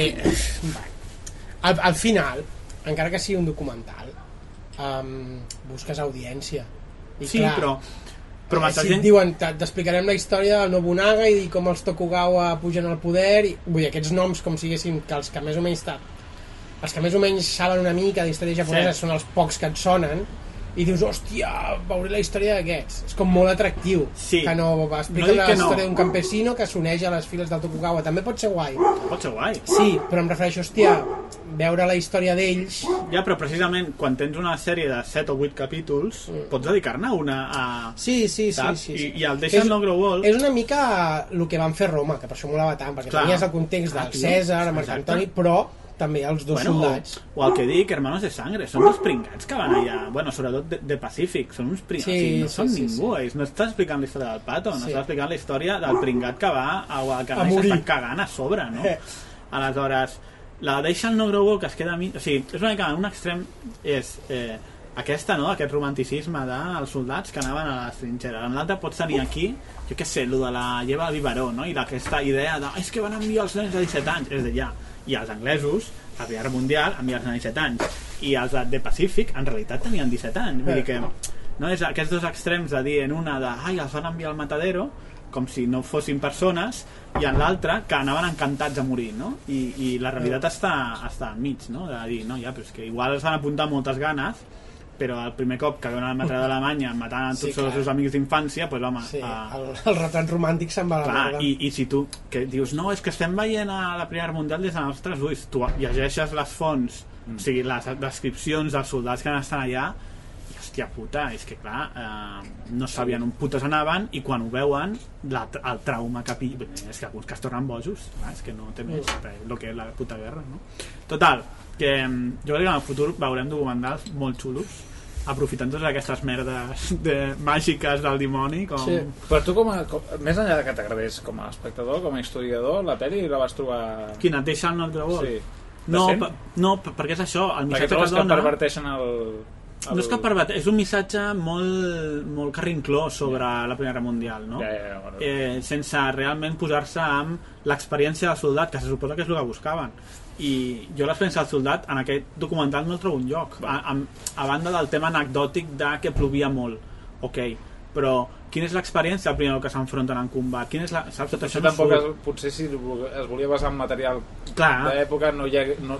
Al, al final, encara que sigui un documental, um, busques audiència. I Sí, però, però eh, massa si et gent... diuen, "Ta- t'explicarem la història del Nobunaga i com els Tokugawa pugen al poder, i, vull dir, aquests noms com siguessin, que els que més o menys els que més o menys saben una mica d'història japonesa Sí. són els pocs que et sonen, i dius, hòstia, veuré la història d'aquests. És com molt atractiu. Sí. Que no va explicar No la que no. història d'un campesino que s'uneix a les files del Tokugawa. També pot ser guai. Pot ser guai. Sí, però em refereixo, hòstia, veure la història d'ells... Ja, però precisament quan tens una sèrie de 7 o 8 capítols, pots dedicar-ne una a... Sí, sí, sí. Saps? sí, sí. I- i el Deixa És- no grow old- És una mica el que van fer Roma, que per això molava tant, perquè Clar. tenies el context del tio. Cèsar, Marc. Antoni, però també els dos Bueno, o, soldats. o el que dic, Hermanos de Sangre, són uns pringats que van allà, bueno, sobretot de, de Pacífic, són uns pringats, Sí, o sigui, no sí, són sí, ningú, ells no estàs explicant la història del pato, no Sí. estàs explicant la història del pringat que va a Guadalcanal i s'està cagant a sobre, no? Eh. Aleshores, la deixa el no grow old que es queda a mi... O sigui, és una mica, un extrem és eh, aquesta, no?, aquest romanticisme dels soldats que anaven a les trinxeres. En l'altre pots tenir aquí, jo què sé, lo de la lleva al biberó, no?, i la- aquesta idea de és que van enviar els nens de 17 anys, és de ja. I els anglesos, a la Guerra Mundial, enviar els nens de 17 anys. I els de, Pacífic, en realitat, tenien 17 anys. Vull dir que no és aquests dos extrems de dir en una de ai, els van enviar al matadero com si no fossin persones i en l'altra que anaven encantats a morir no? I, i la realitat està, està enmig no? de dir, no, ja, però és que igual els van apuntar amb moltes ganes però el primer cop que veuen el material d'Alemanya matant Sí, tots els clar. seus amics d'infància pues, home, Sí, ah, el, el retrat romàntic se'n va a la Clar, i, i si tu que dius, no, és que estem veient a la Primera Mundial des dels nostres ulls, tu llegeixes les fonts, o sigui, les descripcions dels soldats que estan allà, i hòstia puta, és que clar, eh, no sabien on putes anaven i quan ho veuen, la, el trauma que pi... és que alguns que es tornen bojos, clar, és que no té més, el que és la puta guerra, no? Total, que mm, jo crec que en el futur veurem documentals molt xulos, aprofitant totes aquestes merdes de, màgiques del dimoni, com... Sí. Però tu, com a, com, més enllà que t'agradés com a espectador, com a historiador, la pel·li la vas trobar... Quina, et deixa el Not? Sí. No, per, no, per- perquè és això, el Perquè missatge trobes que que dona... perverteixen el... el... No és que pervert, és un missatge molt, molt carrinclós sobre la Primera Mundial, no? Ja, ja, bueno. Eh, sense realment posar-se amb l'experiència del soldat, que se suposa que és el que buscaven. I jo l'experiència del soldat en aquest documental no el trobo un lloc. A, a, a banda del tema anecdòtic de que plovia molt. Ok, però quina és l'experiència del primer que s'enfronten en combat? Quina és la... Saps? Tot Això això no tampoc es, surt. potser si es volia basar en material d'època no, hi ha, no,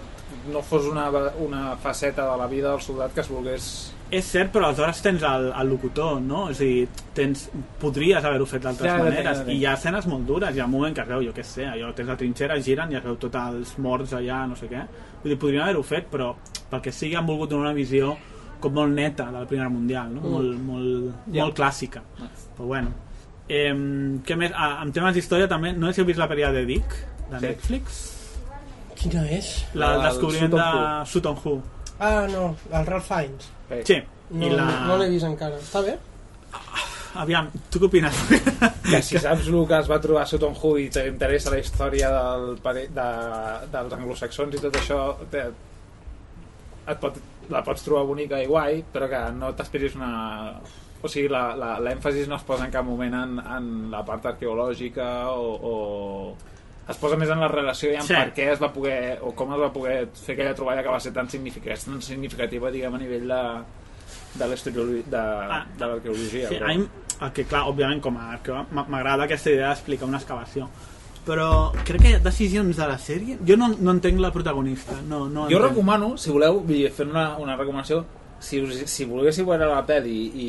no fos una, una faceta de la vida del soldat que es volgués És cert, però aleshores tens el, el locutor, no? A dir, tens, podries haver-ho fet d'altres Ja, ja, maneres. ja, ja. I hi ha escenes molt dures. Hi ha un moment que es veu, jo què sé, allò, tens la trinxera, giren i es veu tots els morts allà, no sé què. Vull dir, podrien haver-ho fet, però pel que sigui han volgut donar una visió com molt neta de la Primera Mundial, no? Molt, molt, Ja. molt clàssica. Però bueno. Eh, què més? Ah, en temes d'història també, no sé si heu vist la pel·lícula de Dick, de Sí. Netflix? Quina és? La, La el del descobriment Sutton de Hoo. Sutton Hoo. Ah, no, el Ralph Fiennes. Bé, Sí, No, i la... no l'he vist encara. Està bé? Aviam, tu què opines? que si saps el que es va trobar a Sutton Hoo i t'interessa la història del, pare- de, dels anglosaxons i tot això te, et pot, la pots trobar bonica i guai però que no t'esperis una o sigui, la- la- l'èmfasis no es posa en cap moment en, en la part arqueològica o, o es posa més en la relació i en Sí. per què es va poder o com es va poder fer aquella troballa que va ser tan significativa, tan significativa diguem, a nivell de, de Ah, l'arqueologia Sí, però- a mi, el que clar, òbviament, com a arqueòleg, m'agrada aquesta idea d'explicar una excavació. Però crec que hi ha decisions de la sèrie... Jo no, no entenc la protagonista. No, no Jo entenc. recomano, si voleu, fent una, una recomanació, si, us, si volguéssiu veure la peli i,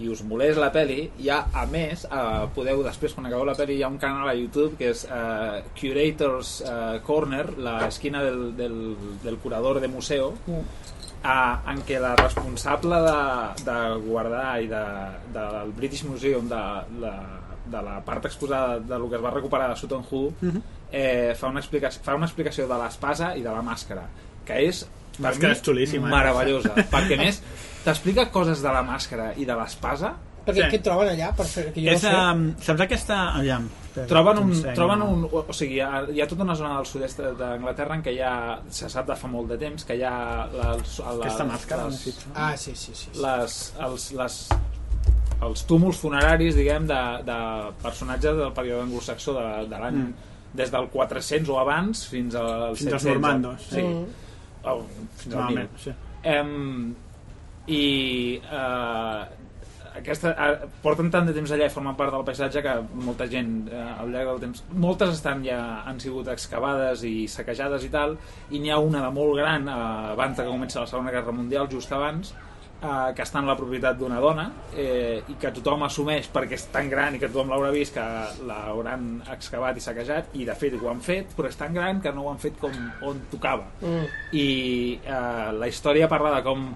i us molés la peli, ja, a més, eh, podeu, després, quan acabeu la peli, hi ha un canal a YouTube que és eh, Curators eh, Corner, l'esquina del, del, del curador de museu, eh, en què la responsable de, de guardar i de, del British Museum de, de, de la part exposada de lo que es va recuperar de Sutton Hoo Mhm. eh, fa, una explicació, fa una explicació de l'espasa i de la màscara que és Màscara és xulíssima, meravellosa perquè més t'explica coses de la màscara i de l'espasa Perquè Sí. què troben allà? Per fer, que jo És, no sé. um, saps aquesta... Espera, troben un, troben un o sigui, hi ha, tota una zona del sud-est d'Anglaterra en què ha, se sap de fa molt de temps que hi ha les, les, Aquesta màscara, les, necessito. Ah, sí, sí, sí. sí. les, els, les, els túmuls funeraris diguem de, de personatges del període anglosaxó de, de l'any Mm. des del 400 o abans fins als Fins als 700. normandos. sí. Mm. O, fins al 1000 Normalment, sí. Em, i eh, aquesta, eh, porten tant de temps allà i formen part del paisatge que molta gent eh, al llarg del temps moltes estan ja han sigut excavades i saquejades i tal i n'hi ha una de molt gran eh, abans que comenci la segona guerra mundial just abans eh, que està en la propietat d'una dona eh, i que tothom assumeix perquè és tan gran i que tothom l'haurà vist que l'hauran excavat i saquejat i de fet ho han fet però és tan gran que no ho han fet com on tocava Mm. i eh, la història parla de com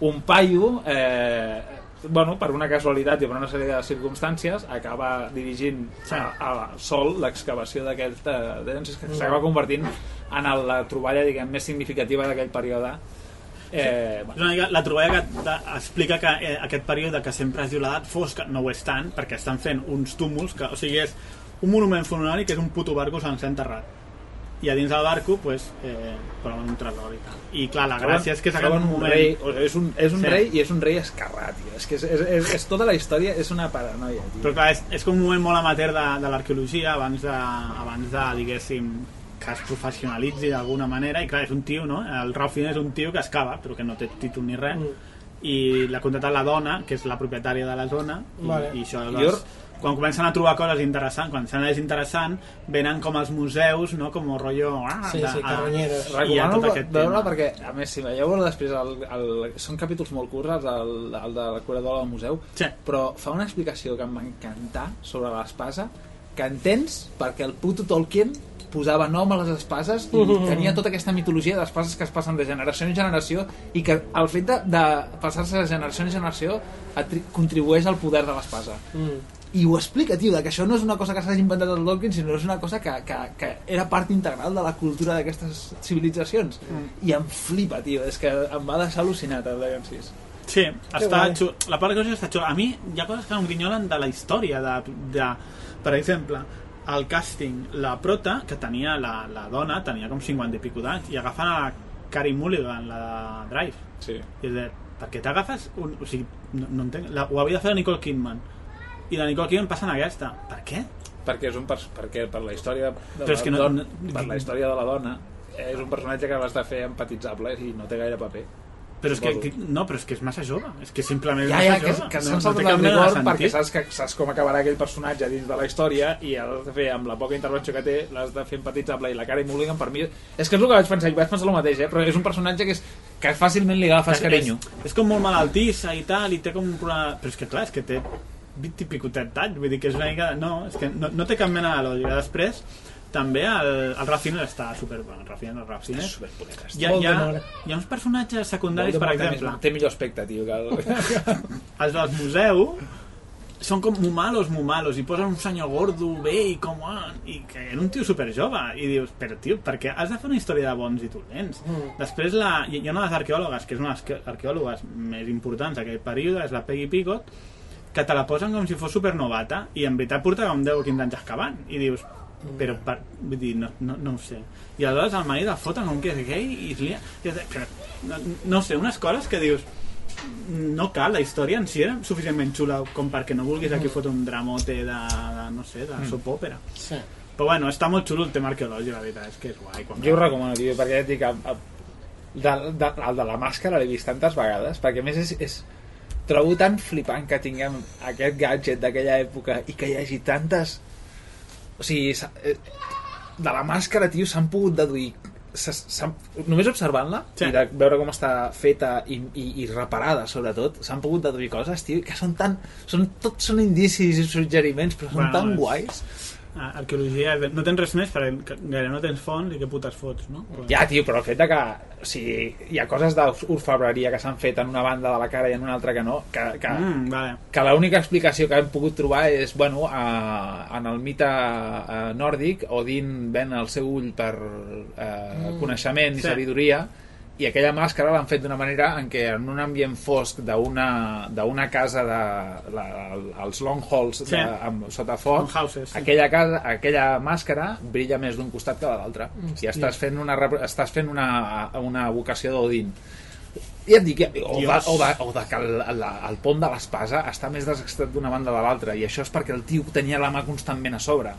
un paio eh, bueno, per una casualitat i per una sèrie de circumstàncies acaba dirigint a, a sol l'excavació d'aquest eh, d'Edens, que s'acaba convertint en la troballa diguem, més significativa d'aquell període eh, una mica la troballa que explica que eh, aquest període que sempre es diu l'edat fosca no ho és tant, perquè estan fent uns túmuls que, o sigui, és un monument funerari que és un puto barco sencer enterrat i a dins del barco pues, eh, troben un tresor i tal i clar, la gràcia és que és un moment rei, o sigui, és un, és un Sí. rei i és un rei escarrat tio. és que és, és, és, és, tota la història és una paranoia tio. però clar, és, és com un moment molt amateur de, de l'arqueologia abans de, abans de, diguéssim que es professionalitzi d'alguna manera i clar, és un tio, no? El Ralph Fiennes és un tio que excava, però que no té títol ni res Mm. i l'ha contratat la dona, que és la propietària de la zona i, Vale. i això I aleshores, quan comencen a trobar coses interessants quan sembla és interessant, venen com els museus no? com un rotllo ah, Sí, sí, carronyeres. Recomano tot aquest veure tema perquè, a més, si veieu després, el, el, són capítols molt curts, del, el de la curadora del museu, Sí. però fa una explicació que em va encantar sobre l'espasa, que entens perquè el puto Tolkien posava nom a les espases i Mhm. tenia tota aquesta mitologia d'espases que es passen de generació en generació i que el fet de, de passar-se de generació en generació contribueix al poder de l'espasa Mm. i ho explica, tio, de que això no és una cosa que s'hagi inventat el Tolkien, sinó és una cosa que, que, que era part integral de la cultura d'aquestes civilitzacions. Mm. I em flipa, tio, és que em va deixar al·lucinat el Dragon 6. Sí, està guai. la part de coses està xula. A mi hi ha coses que em grinyolen de la història, de, de, per exemple, el càsting, la prota, que tenia la, la dona, tenia com 50 i pico d'anys, i agafen a la Carey Mulligan, la de Drive. Sí. I és de, per què t'agafes un... O sigui, no, no entenc. La, ho havia de fer la Nicole Kidman. I la Nicole Kidman passa en aquesta. Per què? Perquè és un pers perquè per la història de Però és la que no- no- per la història de la dona és un personatge que l'has de fer empatitzable i no té gaire paper. Però és que, que, no, però és que és massa jove. És que simplement Ja, és ja, massa que, jove. que no, se'n no salta té cap mena de perquè saps, que, saps com acabarà aquell personatge dins de la història i l'has de fer amb la poca intervenció que té l'has de fer empatitzable i la cara i Mulligan per mi és que és el que vaig pensar, i vaig pensar el mateix eh? però és un personatge que, és, que fàcilment li agafes carinyo És, és com molt malaltissa i tal, i té com un problema... Però és que clar, és que té 20 i picotet d'anys, vull dir que és una mica... No, és que no, no té cap mena de lògica. Després, també el, el Rafines està super... Bueno, el Rafines, el Rafines... superpoletes Hi ha, hi, ha, hi ha uns personatges secundaris, per exemple, té millor aspecte tio que el... els del museu, són com muy malos, muy malos, i posen un senyor gordo, bé, i com... Ah, I que era un tio super jove, i dius, però tio, per què has de fer una història de bons i dolents? Mm. Després, la, hi ha una de les arqueòlogues, que és una de les arqueòlogues més importants d'aquest període, és la Peggy Picot, que te la posen com si fos supernovata, i en veritat portava un 10 o 15 anys excavant, i dius, però per, vull dir, no, no, no ho sé. I aleshores el marit el foten com que és gay i es lia, i però, no, no sé, unes coses que dius no cal, la història en si era suficientment xula com perquè no vulguis aquí fotre un dramote de, de no sé, de soap òpera Sí. però bueno, està molt xulo el tema arqueològic la veritat és que és guai quan Jo ho recomano, tio, perquè ja et dic, a, a, de, de, el de la màscara l'he vist tantes vegades, perquè més és, és trobo tan flipant que tinguem aquest gadget d'aquella època i que hi hagi tantes... O sigui, eh, de la màscara, tio, s'han pogut deduir s'ha- s'han- només observant-la Sí. i de veure com està feta i, i, i reparada sobretot, s'han pogut deduir coses tio, que són tan, són, tots són indicis i suggeriments però són Bueno, tan és- guais arqueologia, no tens res més perquè gaire no tens fons i què putes fots no? Però- Ja, tio, però el fet de que o sigui, hi ha coses d'orfebreria que s'han fet en una banda de la cara i en una altra que no, que, que, mm, vale. que l'única explicació que hem pogut trobar és, bueno, a, en el mite a, nòrdic, Odin ven el seu ull per eh, coneixement i Sí. sabidoria, i aquella màscara l'han fet d'una manera en què en un ambient fosc d'una casa de la, els long halls Sí. de, amb, sota foc Longhouses, sí. aquella, casa, aquella màscara brilla més d'un costat que de l'altre i estàs fent una, estàs fent una, una vocació d'Odin i et dic, o de, o de, o de que el, el, el pont de l'espasa està més desextrat d'una banda a l'altra i això és perquè el tio tenia la mà constantment a sobre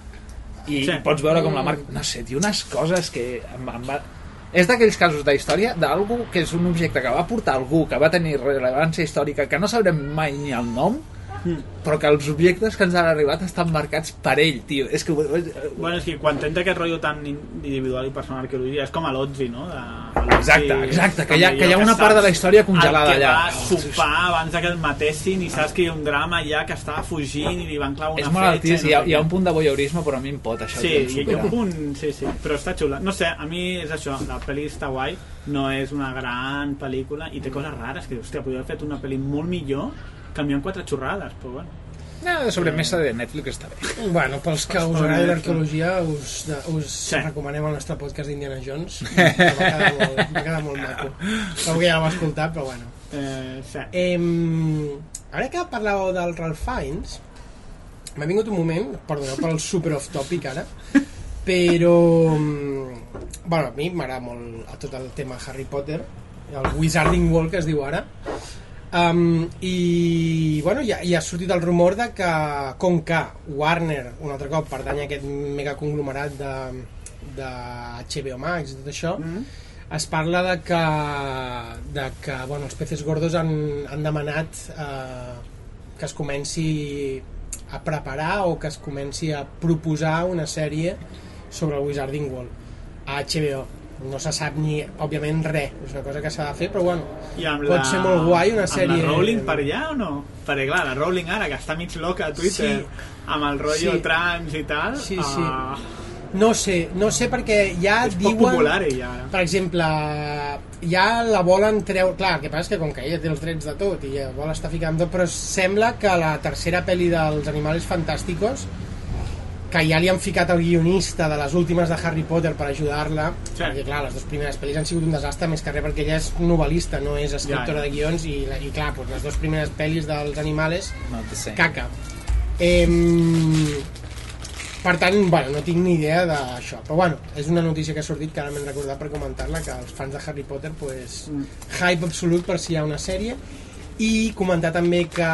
i Sí. sí. pots veure com la marca no sé, tio, unes coses que em, em va... és d'aquells casos d'història d'algú que és un objecte que va portar algú que va tenir rellevància històrica que no sabrem mai ni el nom però que els objectes que ens han arribat estan marcats per ell, tio. És que... Bueno, és que quan tens aquest rotllo tan individual i personal d'arqueologia és com a l'Otzi, no? De, l'Otzi, Exacte, exacte, que hi ha- que hi ha una part de la història congelada el que allà. va sopar abans que el matessin i saps que hi ha un drama allà que estava fugint i li van clavar una és malaltís, fletxa hi, ha, no hi ha un punt de voyeurisme, però a mi em pot això. Sí, hi, ha un punt, sí, sí, però està xula. No sé, a mi és això, la pel·li està guai, no és una gran pel·lícula i té coses rares, que hòstia, podria haver fet una pel·li molt millor canviant quatre xorrades, però bueno. No, de sobremesa de Netflix està bé. Bueno, pels que us agradi l'arqueologia, us, de- us Sí. recomanem el nostre podcast d'Indiana Jones. que Va quedar molt, va quedar molt maco. Segur que ja l'heu escoltat, però bueno. Eh, sí. Eh, ara que parlàveu del Ralph Fiennes, m'ha vingut un moment, perdoneu pel super off topic ara, però mm, bueno, a mi m'agrada molt a tot el tema Harry Potter, el Wizarding World que es diu ara, Um, i bueno, ja, ja ha sortit el rumor de que com que Warner un altre cop pertany a aquest mega conglomerat de, de HBO Max i tot això mm -hmm. es parla de que, de que bueno, els peces gordos han, han demanat eh, que es comenci a preparar o que es comenci a proposar una sèrie sobre el Wizarding World a HBO no se sap ni, òbviament, res és una cosa que s'ha de fer, però bueno I pot ser molt guai una sèrie Amb la Rowling per allà o no? Perquè clar, la Rowling ara, que està mig loca a Twitter, Sí. amb el rotllo Sí. trans i tal, Sí, sí. ah, no sé, no sé perquè ja és diuen popular ella ara. per exemple ja la volen treure clar, el que passa és que com que ella té els drets de tot i ja vol estar ficant tot però sembla que la tercera pel·li dels Animals Fantàsticos que ja li han ficat el guionista de les últimes de Harry Potter per ajudar-la Sí. perquè clar, les dues primeres pel·lis han sigut un desastre més que res perquè ella és novel·lista no és escriptora Ja, ja. de guions i, i clar, doncs les dues primeres pel·lis dels Animales caca eh, per tant, bueno, no tinc ni idea d'això però bueno, és una notícia que ha sortit que ara m'he recordat per comentar-la que els fans de Harry Potter pues, hype absolut per si hi ha una sèrie i comentar també que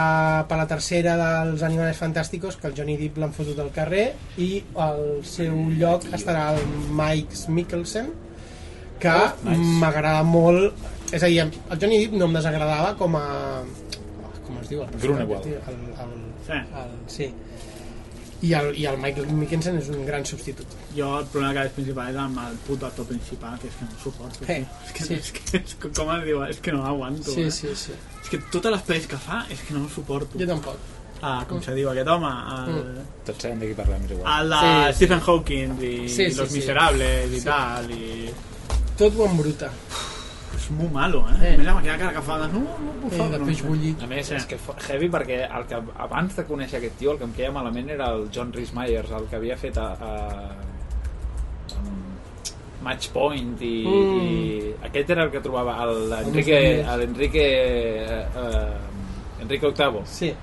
per la tercera dels Animales Fantàsticos que el Johnny Depp l'han fotut al carrer i al seu lloc estarà el Mike Mikkelsen que Oh, nice. m'agrada molt és a dir, el Johnny Depp no em desagradava com a com es diu? El Grunewald. tio? El, el, Sí. el, sí i el, i el Michael Mikkelsen és un gran substitut Jo el problema que veig principal és amb el puto actor principal, que és que no suporto. Tio. és, que, sí. és, que, és que, com es diu? És que no l'aguanto. sí, eh? sí, sí És que totes les pel·lis que fa és que no ho suporto. jo tampoc Ah, com se diu aquest home? El, Tots sabem de qui parlem, és igual. el de Sí, sí. Stephen Hawking i, Sí, sí, Los sí. Miserables i Sí. tal. I... tot ho embruta és molt malo, eh? Eh. eh. Més amb aquella cara que fa de... No, no, por Eh, favor, de no peix bullit. A més, és que heavy perquè el que abans de conèixer aquest tio, el que em queia malament era el John Rhys Myers, el que havia fet a, a, a Match Point i, Mm. i aquest era el que trobava l'Enrique l'Enrique eh, eh, Enrique VIII Sí.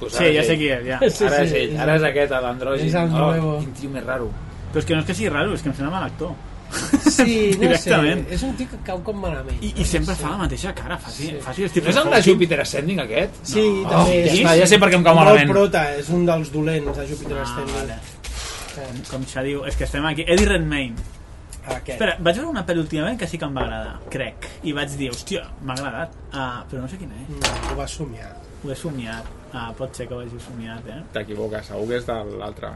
pues Sí, ara ja sé ell. qui és, ja. Sí, ara és sí, ell, és ara el- és aquest, l'andrògin és el oh, nuevo. quin tio més raro Però és que no és que sigui raro, és que em sembla mal actor. Sí, no sé. És un tio que cau com malament. I, i sempre fa la mateixa cara, faci, Sí. faci el no Stephen és el de. Jupiter Ascending aquest? Sí, No. també. ja és- està, ja sé per què em cau Molt malament. prota, és un dels dolents de Júpiter Ah, Ascending. vale. Eh, Com se diu, és que estem aquí. Eddie Redmayne. Aquest. Espera, vaig veure una pel·li últimament que sí que em va agradar, crec. I vaig dir, hòstia, m'ha agradat. Uh, però no sé quina és. No, ho va somiar. Ho he somiat. Ah, pot ser que ho hagi somiat, eh? T'equivoques, segur que és de l'altre.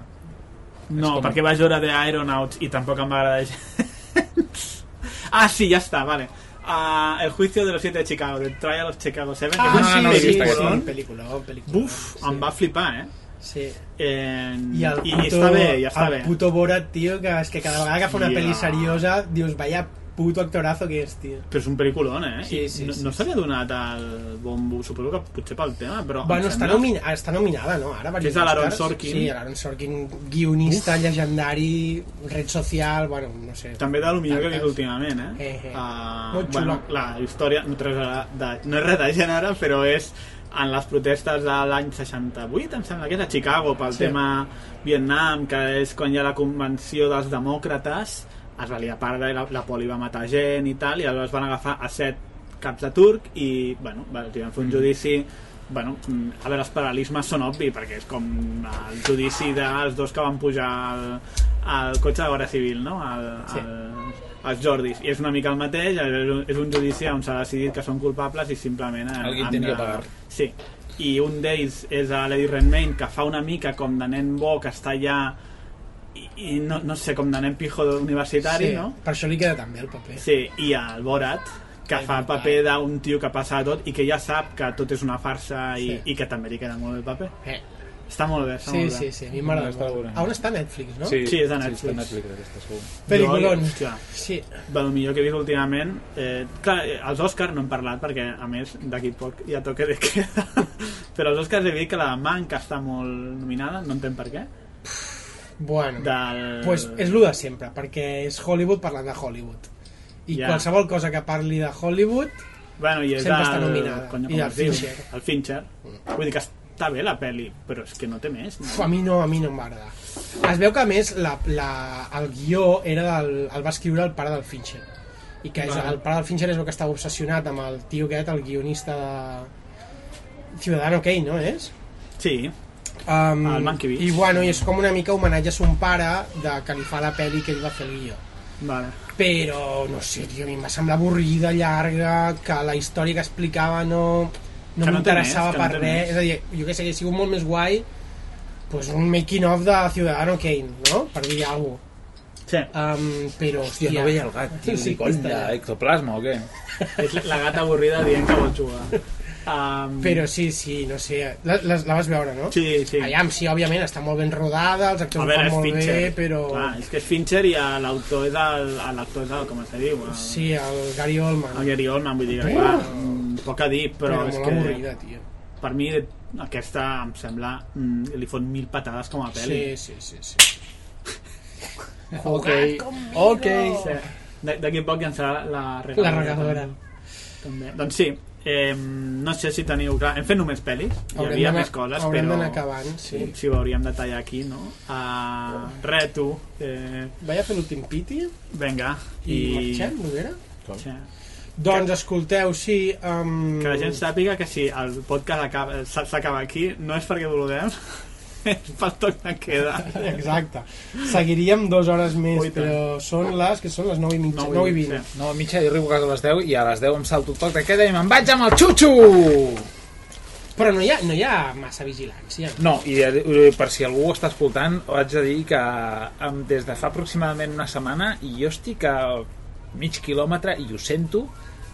No, com- perquè vaig veure The Aeronauts i tampoc em va agradar gens. ah, sí, ja està, vale. Uh, el juicio de los siete de Chicago, The Trial of Chicago 7. Ah, que sí, no l'he sí, sí, aquest. sí, pel·lícula, pel·lícula. Buf, em va flipar, eh? Sí. Eh, I, el puto, i està bé, ja està el bé. puto Borat, tio, que és que cada vegada que fa una Hòstia. pel·li seriosa dius, vaya puto actorazo que és, tio. Però és un pel·lículon, eh? Sí, I sí, no, sí, no sí. s'havia donat el bombo, suposo que potser pel tema, però... Bueno, està, sembla- nomina, està nominada, no? Ara, Que és de l'Aaron. Sorkin. Sí, l'Aaron Sorkin, guionista, llegendari, red social, bueno, no sé. També de lo millor que he vist últimament, eh? Eh, eh. Uh, Molt bueno, xula. la història no, de, no és res de gènere, però és en les protestes de l'any 68, em sembla que és a Chicago, pel Sí. sí. tema Vietnam, que és quan hi ha la convenció dels demòcrates, es va liar parda i la, la poli va matar gent i tal, i aleshores van agafar a set caps de turc i, bueno, van, els van fer un judici bueno, mm, a veure, els paral·lismes són obvi perquè és com el judici dels dos que van pujar al, al cotxe de Guàrdia Civil, no? Al, Sí. al, als Jordis, i és una mica el mateix és un, judici on s'ha decidit que són culpables i simplement han, Alguien tenia de- que pagar. sí, i un d'ells és a l'Eddie Redmayne que fa una mica com de nen bo que està allà i, i no, no sé, com de nen pijo universitari, sí, no? Per això li queda tan bé el paper. Sí, i el Borat, que Ai, fa el paper d'un tio que passa de tot i que ja sap que tot és una farsa i, Sí. i que també li queda molt bé el paper. Eh. Està molt bé, està Sí, molt bé. sí, sí, a mi m'agrada Està molt. A on està Netflix, no? Sí, és de Sí, està Netflix. a Netflix, aquesta, segur. Hòstia, Sí. de lo millor que he vist últimament eh, clar, eh, els Oscars no hem parlat perquè a més d'aquí poc ja toque de queda però els Oscars he vist que la Manca està molt nominada, no entenc per què Bueno, del... pues és el de sempre, perquè és Hollywood parlant de Hollywood. I Ja. qualsevol cosa que parli de Hollywood bueno, i és sempre el... està nominada. Conyo, I el es diu? Fincher. el Fincher vull dir que està bé la peli però és que no té més Uf, no? a mi no, a mi no em va agradar. Es veu que a més la, la, el guió era del, el va escriure el pare del Fincher. I que és, el pare del Fincher és el que estava obsessionat amb el tio aquest, el guionista de Ciudadano Kane, no és? sí, Um, El Mankiewicz. I bueno, i és com una mica homenatge a son pare de que li fa la pel·li que ell va fer el guió. vale Però, no sé, tio, a mi em va semblar avorrida, llarga, que la història que explicava no, no no m'interessava no per té res. més. És a dir, jo que sé, que sigut molt més guai pues un making of de Ciudadano Kane, no? Per dir alguna cosa. sí, Um, però, hòstia, Hòstia, no veia el gat, tio, Sí, sí, conya, ectoplasma o què? és la gata avorrida dient que vol jugar um, Però sí, sí, no sé, la, la, la vas veure, no? sí, sí Aviam, sí, òbviament, està molt ben rodada, els actors ho veure, fan molt Fincher bé, però... Clar, és que és Fincher i l'autor és el, l'actor és el, com se diu el, Sí, el Gary Oldman. el Gary Oldman vull dir que clar, mm, poc a dir però, però és molt que avorrida, tio. per mi aquesta em sembla mm, li fot mil patades com a pel·li Sí, sí, sí, sí. Ok, ok. Sí. D'aquí a poc llançarà la La regadora. També. Doncs sí, eh, no sé si teniu clar, hem fet només pel·lis, hi havia més coses, haurem però d'anar acabant, sí. si ho hauríem de tallar aquí, no? Uh, re, tu, eh, Vaig a fer l'últim piti vinga, i, i... marxem, Noguera? Sí. Doncs escolteu, sí... Um... Que la gent sàpiga que si el podcast s'acaba aquí, no és perquè vulguem, pel toc de queda. Exacte. Seguiríem dues hores més, Ui, tant. però són les que són les 9 i mitja, Nou i 9 i vint, 20. sí. No, a mitja jo arribo a casa a les 10 i a les 10 em salto el toc de queda i me'n vaig amb el xutxo! Però no hi, ha, no hi ha massa vigilància. No, i eh, per si algú ho està escoltant, ho haig de dir que em, des de fa aproximadament una setmana i jo estic a mig quilòmetre i ho sento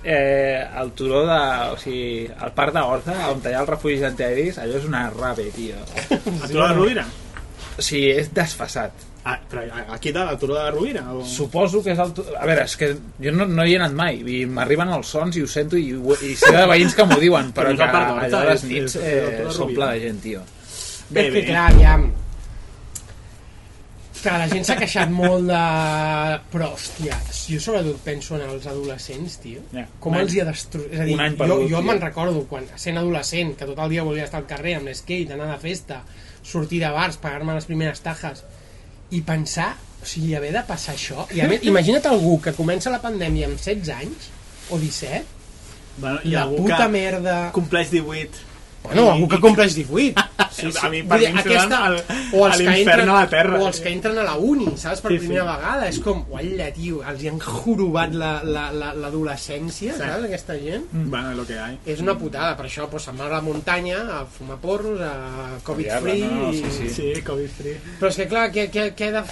eh, el turó de... O sigui, el parc d'Horta, on hi ha els refugis antiaeris, allò és una rave, tio. A tu la Rovira? O sigui, és desfassat. Ah, però aquí de la Turó de la Rovira? O... Suposo que és el... A veure, és que jo no, no hi he anat mai i m'arriben els sons i ho sento i, i sé de veïns que m'ho diuen però Però que allà a les nits eh, s'omple de gent, tio Bé, és que bé. clar, aviam que la gent s'ha queixat molt de... Però, hòstia, jo sobretot penso en els adolescents, tio. Ja. Com Un els hi ha destruït... És a dir, jo, jo me'n recordo quan, sent adolescent, que tot el dia volia estar al carrer amb l'skate, anar de festa, sortir de bars, pagar-me les primeres tajes, i pensar, o sigui, haver de passar això... I a més, imagina't algú que comença la pandèmia amb 16 anys, o 17, Bueno, ha la puta merda... compleix 18. Bueno, algú que compleix 18. Sí, sí. A mi, per dir, mi, aquesta, el, o els que entren, a la terra. o els que entren a la uni, saps, per Sí, sí. primera vegada és com, ualla, tio, els hi han jorobat la- la- la- l'adolescència, Sí. saps, aquesta gent Bueno, lo que hay. és una putada, per això pues, se'n va a la muntanya a fumar porros, a covid Follar-la, free no, no, i... sí, sí. Sí, Covid free. però és que clar, què, què, què, ha de,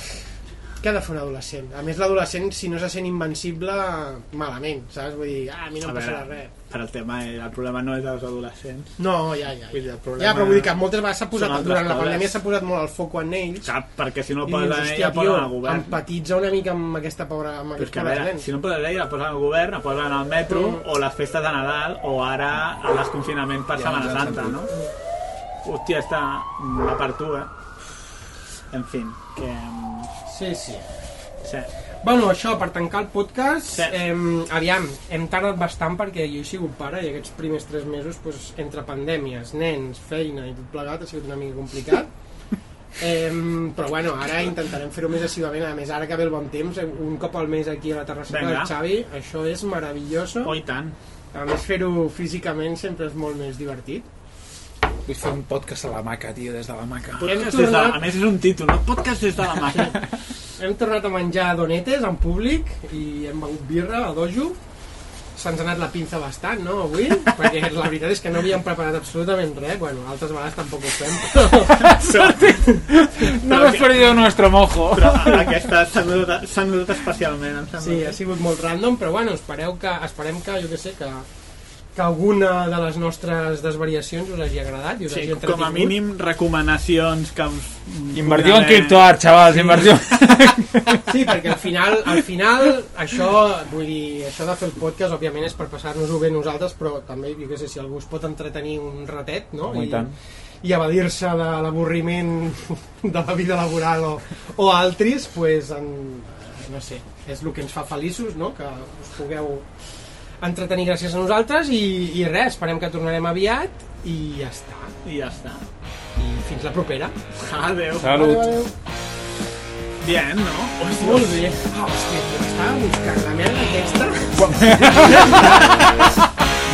què ha de fer un adolescent? A més l'adolescent si no se sent invencible malament, saps? Vull dir, ah, a mi no A em passarà veure, res per el tema, eh, el problema no és dels adolescents. no, ja, ja, Vull dir, ja. el problema ja però vull dir que moltes vegades s'ha posat, durant la pandèmia s'ha posat molt el foc en ells Cap, perquè si no I posen dius, ella, hòstia, posen al govern. empatitza una mica amb aquesta pobra, amb Però és que a veure, si no posen ella, la posen al govern, la posen al metro, Mm. o les festes de Nadal, o ara el desconfinament per Ja, Setmana Santa, no? Hòstia, està va per tu, eh? En fi, que... Sí, sí. Sí. Bueno, això, per tancar el podcast, Sí. eh, aviam, hem tardat bastant perquè jo he sigut pare i aquests primers tres mesos, pues, entre pandèmies, nens, feina i tot plegat, ha sigut una mica complicat. Eh, però bueno, ara intentarem fer-ho més assiduament, a més ara que ve el bon temps, un cop al mes aquí a la terrasseta Vinga. del Xavi, això és meravelloso. Oh, i tant. A més fer-ho físicament sempre és molt més divertit. Vull fer un podcast a la maca, tio, des de la maca Podcast Hem des de, tornat- a més és un títol, no? Podcast des de la maca. Hem tornat a menjar donetes en públic i hem begut birra a dojo. Se'ns ha anat la pinza bastant, no, avui? Perquè la veritat és que no havíem preparat absolutament res. Bueno, altres vegades tampoc ho fem, però... no hemos perdido nuestro mojo Però aquesta s'ha notat, especialment, em sembla. Sí, ha sigut molt random, però bueno, espereu que, esperem que, jo què sé, que, que alguna de les nostres desvariacions us hagi agradat i us Sí, hagi com entretingut. a mínim recomanacions que us... invertiu en criptoart, xavals, invertiu Sí, perquè al final, al final això, vull dir, això de fer el podcast òbviament és per passar-nos-ho bé nosaltres, però també, jo què sé, si algú es pot entretenir un ratet, no? Home, i tant. i evadir-se de l'avorriment de la vida laboral o, o altres, pues, en, no sé, és el que ens fa feliços, no? Que us pugueu entretenir gràcies a nosaltres i, i res, esperem que tornarem aviat i ja està. I ja està. I fins la propera. Adéu. Salut. Adéu, adéu. Bien, no? Hòstia, Molt bé. Ah, hòstia, jo estava buscant la merda aquesta.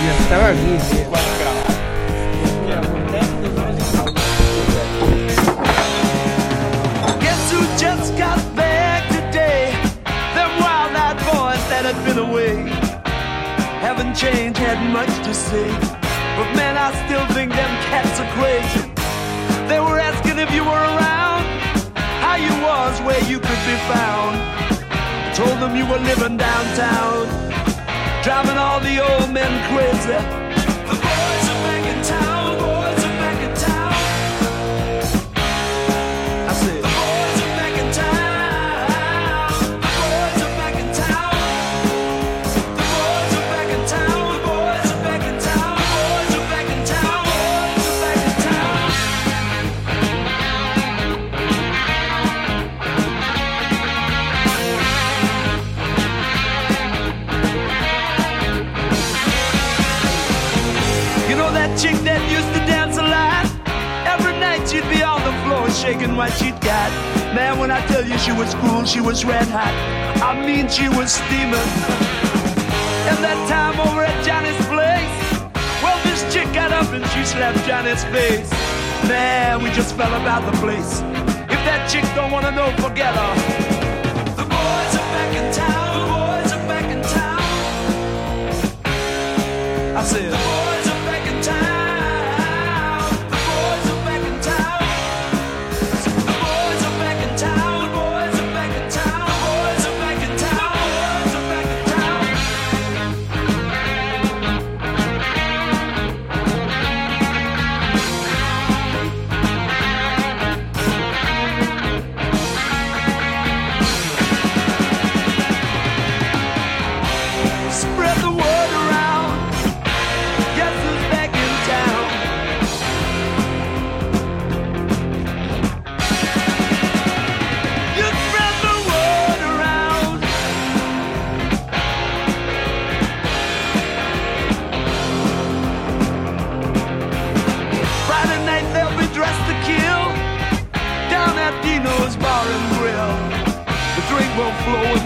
I estava aquí, tio. Haven't had much to say. But man, I still think them cats are crazy. They were asking if you were around, how you was, where you could be found. Told them you were living downtown, driving all the old men crazy. The boys shaking what she'd got. Man, when I tell you she was cool, she was red hot. I mean, she was steaming. And that time over at Johnny's place, well, this chick got up and she slapped Johnny's face. Man, we just fell about the place. If that chick don't wanna know, forget her.